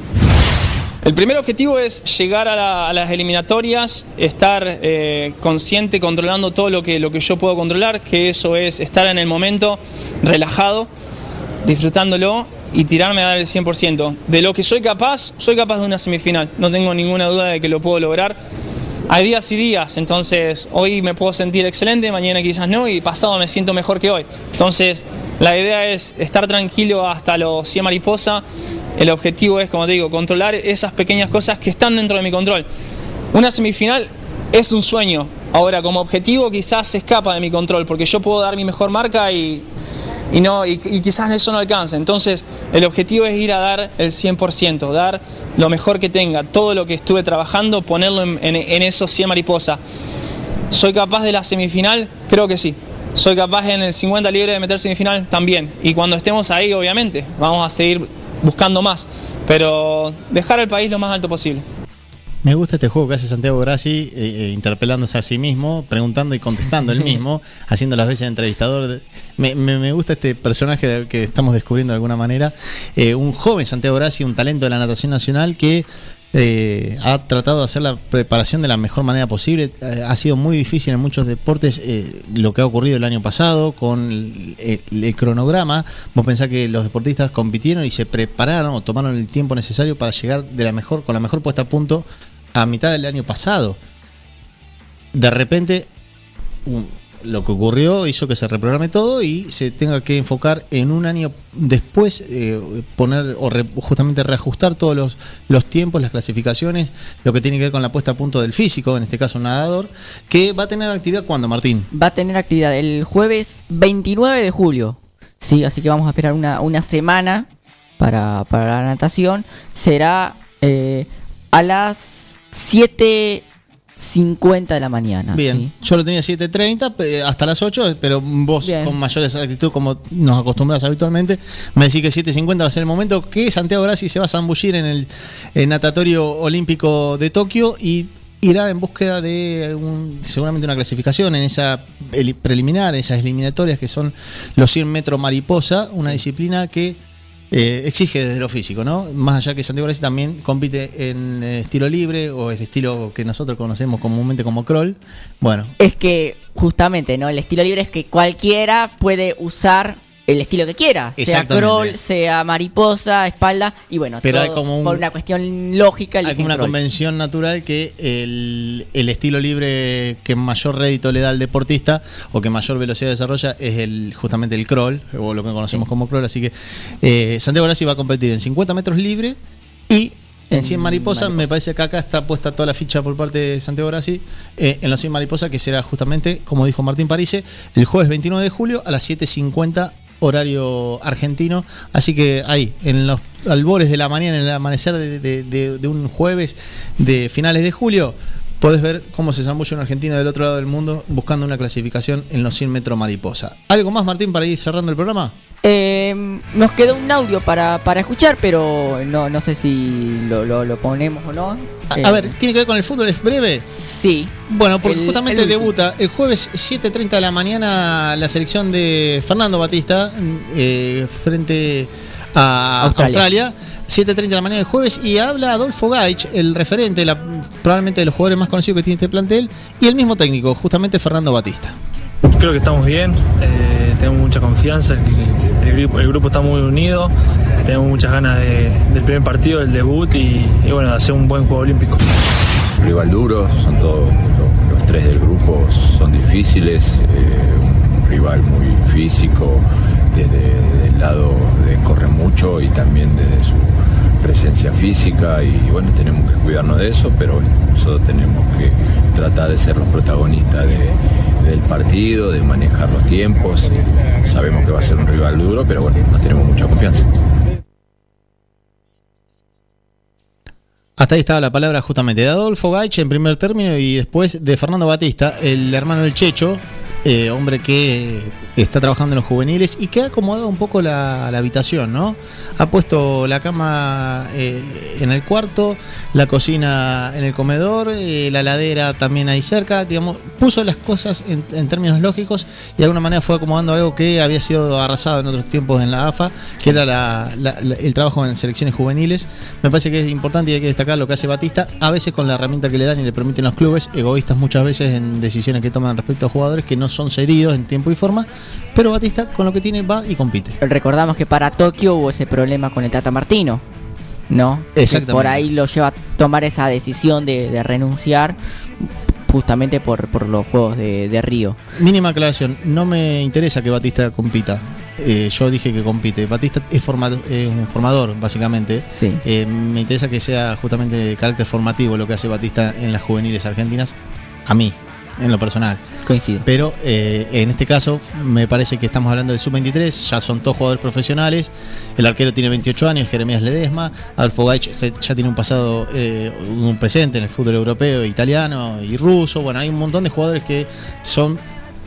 El primer objetivo es llegar a, la- a las eliminatorias, estar eh, consciente, controlando todo lo que, lo que yo puedo controlar, que eso es estar en el momento, relajado, disfrutándolo y tirarme a dar el 100%. De lo que soy capaz, soy capaz de una semifinal. No tengo ninguna duda de que lo puedo lograr. Hay días y días, entonces hoy me puedo sentir excelente, mañana quizás no y pasado me siento mejor que hoy. Entonces la idea es estar tranquilo hasta los 100 mariposa. El objetivo es, como te digo, controlar esas pequeñas cosas que están dentro de mi control. Una semifinal es un sueño. Ahora, como objetivo quizás se escapa de mi control, porque yo puedo dar mi mejor marca y, y no, y, y quizás eso no alcance. Entonces, el objetivo es ir a dar el 100%, dar lo mejor que tenga, todo lo que estuve trabajando, ponerlo en, en- en esos 100 mariposa. ¿Soy capaz de la semifinal? Creo que sí. ¿Soy capaz en el 50 libre de meter semifinal? También. Y cuando estemos ahí, obviamente, vamos a seguir buscando más. Pero dejar el país lo más alto posible.
Me gusta este juego que hace Santiago Grassi, eh, eh, interpelándose a sí mismo, preguntando y contestando él mismo, haciendo las veces de entrevistador. Me, me- me gusta este personaje que estamos descubriendo de alguna manera. Eh, un joven Santiago Grassi, un talento de la natación nacional que eh, ha tratado de hacer la preparación de la mejor manera posible. Eh, ha sido muy difícil en muchos deportes eh, lo que ha ocurrido el año pasado con el, el- el cronograma. Vos pensás que los deportistas compitieron y se prepararon o tomaron el tiempo necesario para llegar de la mejor, con la mejor puesta a punto a mitad del año pasado. De repente, lo que ocurrió hizo que se reprograme todo y se tenga que enfocar en un año después, eh, poner o re- justamente reajustar todos los, los tiempos, las clasificaciones, lo que tiene que ver con la puesta a punto del físico, en este caso un nadador, que va a tener actividad cuando, Martín.
Va a tener actividad el jueves 29 de julio. Sí, así que vamos a esperar una, una semana para, para la natación. Será eh, a las 7.50 de la mañana.
Bien,
¿sí?
yo lo tenía 7.30 pe- hasta las 8, pero vos
Bien.
con mayor exactitud como nos acostumbras habitualmente, me decís que 7.50 va a ser el momento que Santiago Grassi se va a zambullir en el, eh, natatorio olímpico de Tokio y irá en búsqueda de un- seguramente una clasificación en esa eli- preliminar, en esas eliminatorias que son los 100 metros mariposa, una disciplina que eh, exige desde lo físico, ¿no? Más allá que Santiago Grassi también compite en eh, estilo libre o el estilo que nosotros conocemos comúnmente como crawl. Bueno,
Es que justamente, ¿no? El estilo libre es que cualquiera puede usar el estilo que quiera. Sea crawl, sea mariposa, espalda. Y bueno,
Pero hay
todos
como un-
por una cuestión lógica
hay como una
crawl.
convención natural que el, el estilo libre que mayor rédito le da al deportista o que mayor velocidad desarrolla es el justamente el crawl, o lo que conocemos como crawl. Así que eh, Santiago Grassi va a competir en 50 metros libre y en 100 mariposas. Me parece que acá está puesta toda la ficha por parte de Santiago Grassi eh, en los 100 mariposas, que será justamente, como dijo Martín Parise, el jueves 29 de julio a las 7.50 horario argentino. Así que ahí, en los albores de la mañana, en el amanecer de, un jueves de finales de julio, podés ver cómo se zambulla un argentino del otro lado del mundo buscando una clasificación en los 100 metros mariposa. ¿Algo más, Martín, para ir cerrando el programa?
Eh, nos quedó un audio para, para escuchar, pero no, no sé si lo, lo- lo ponemos o no.
A,
Eh,
a ver, ¿tiene que ver con el fútbol? ¿Es breve?
Sí.
Bueno, porque
El-
justamente
el
debuta el jueves 7.30 de la mañana la selección de Fernando Batista eh, frente a
Australia.
Australia. 7.30 de la mañana el jueves y habla Adolfo Gaich, el referente, la- probablemente de los jugadores más conocidos que tiene este plantel, y el mismo técnico, justamente Fernando Batista.
Creo que estamos bien, eh, tenemos mucha confianza, el, grupo, está muy unido, tenemos muchas ganas de- del primer partido, del debut y, bueno, de hacer un buen juego olímpico.
rival duro, son todos los, tres del grupo, son difíciles, eh, un rival muy físico, desde el lado de corre mucho y también desde su presencia física y bueno, tenemos que cuidarnos de eso, pero nosotros tenemos que tratar de ser los protagonistas de- del partido, de manejar los tiempos, sabemos que va a ser un rival duro, pero bueno, nos tenemos mucha confianza.
Hasta ahí estaba la palabra justamente de Adolfo Gaich en primer término y después de Fernando Batista, el hermano del Checho, eh, hombre que está trabajando en los juveniles y que ha acomodado un poco la, habitación, ¿no? Ha puesto la cama eh, en el cuarto, la cocina en el comedor, eh, la ladera también ahí cerca, digamos, puso las cosas en, en términos lógicos y de alguna manera fue acomodando algo que había sido arrasado en otros tiempos en la AFA, que era la- el trabajo en selecciones juveniles. Me parece que es importante y hay que destacar lo que hace Batista, a veces con la herramienta que le dan y le permiten los clubes, egoístas muchas veces en decisiones que toman respecto a jugadores que no son cedidos en tiempo y forma, pero Batista con lo que tiene va y compite.
Recordamos que para Tokio hubo ese problema con el Tata Martino, ¿no? Que
Exactamente.
Por ahí lo lleva a tomar esa decisión de, de renunciar justamente por, por los Juegos de, de Río.
Mínima aclaración, no me interesa que Batista compita. Eh, yo dije que compite. Batista es, formado, es un formador, básicamente. Eh, me interesa que sea justamente de carácter formativo lo que hace Batista en las juveniles argentinas. A mí, en lo personal.
Coincido.
Pero eh, en este caso, me parece que estamos hablando del sub-23. Ya son todos jugadores profesionales. El arquero tiene 28 años, Jeremías Ledesma. Adolfo Gaich ya tiene un pasado, eh, un presente en el fútbol europeo, italiano y ruso. Bueno, hay un montón de jugadores que son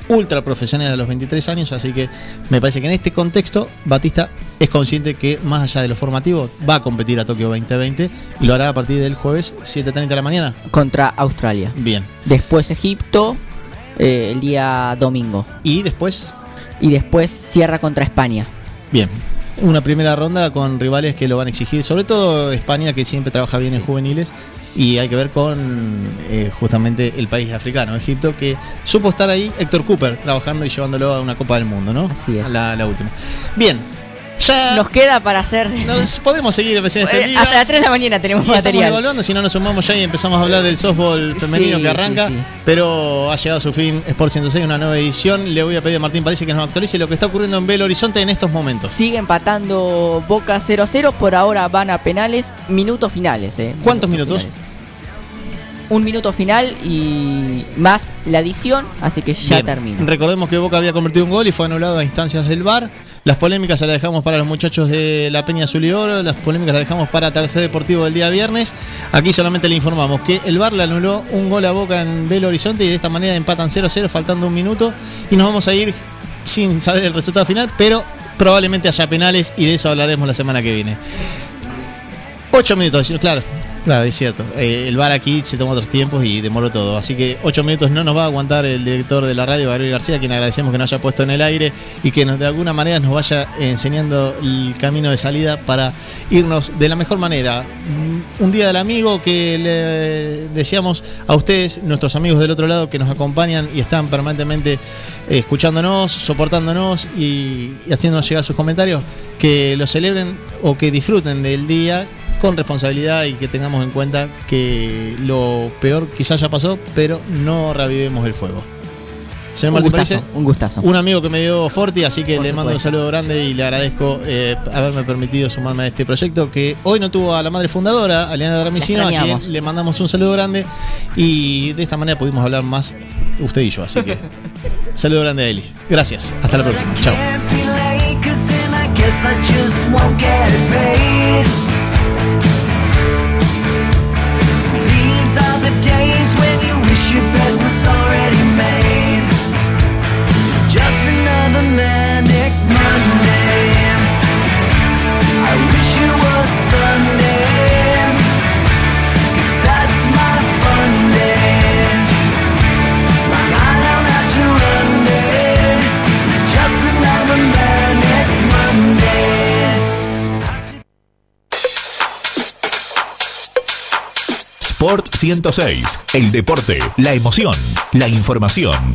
ultra profesional a los 23 años, así que me parece que en este contexto Batista es consciente que más allá de lo formativo va a competir a Tokio 2020 y lo hará a partir del jueves 7.30 de la mañana.
Contra Australia.
Bien.
Después Egipto eh, el día domingo.
¿Y después?
Y después cierra contra España.
Bien. Una primera ronda con rivales que lo van a exigir, sobre todo España que siempre trabaja bien en juveniles y hay que ver con eh, justamente el país africano, Egipto, que supo estar ahí Héctor Cooper trabajando y llevándolo a una Copa del Mundo, ¿no?
Así es.
La, la última. Bien, ya
Nos queda para hacer.
nos podemos seguir recién este día.
Hasta las 3 de la mañana tenemos
Y
material.
evaluando, si no nos sumamos ya y empezamos a hablar del softball femenino
Sí,
que arranca.
sí, sí.
Pero ha llegado a su fin Sport 106, una nueva edición. Le voy a pedir a Martín París que nos actualice lo que está ocurriendo en Belo Horizonte en estos momentos.
Sigue empatando Boca 0-0. Por ahora van a penales. Minutos finales, ¿eh?
¿Cuántos minutos?
finales. Un minuto final y más la adición. Así que ya termina.
Recordemos que Boca había convertido un gol y fue anulado a instancias del VAR. Las polémicas se las dejamos para los muchachos de la Peña Azul y Oro. Las polémicas las dejamos para Tercer Deportivo del día viernes. Aquí solamente le informamos que el VAR le anuló un gol a Boca en Belo Horizonte y de esta manera empatan 0-0 faltando un minuto. Y nos vamos a ir sin saber el resultado final, pero probablemente haya penales y de eso hablaremos la semana que viene. Ocho minutos, claro. Claro, es cierto. Eh, el bar aquí se toma otros tiempos y demoró todo. Así que ocho minutos no nos va a aguantar el director de la radio, Gabriel García, quien agradecemos que nos haya puesto en el aire y que nos, de alguna manera nos vaya enseñando el camino de salida para irnos de la mejor manera. Mm, Un día del amigo que le deseamos a ustedes, nuestros amigos del otro lado que nos acompañan y están permanentemente eh, escuchándonos, soportándonos y haciéndonos llegar sus comentarios, que lo celebren o que disfruten del día con responsabilidad y que tengamos en cuenta que lo peor quizás ya pasó, pero no revivemos el fuego. Señor
Un
Martín
gustazo,
Parece,
un gustazo.
un amigo que me dio Forti, así que
Por
le mando un saludo grande y le agradezco eh, haberme permitido sumarme a este proyecto que hoy no tuvo a la madre fundadora, Aliana Dramicino, a quien le mandamos un saludo grande y de esta manera pudimos hablar más usted y yo, así que saludo grande a Eli. Gracias, hasta la próxima. Chao.
Your bed was already
Sport 106. El deporte, la emoción, la información.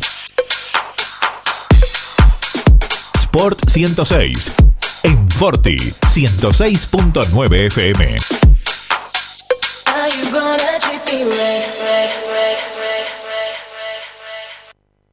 Sport 106. En Forti 106.9 FM.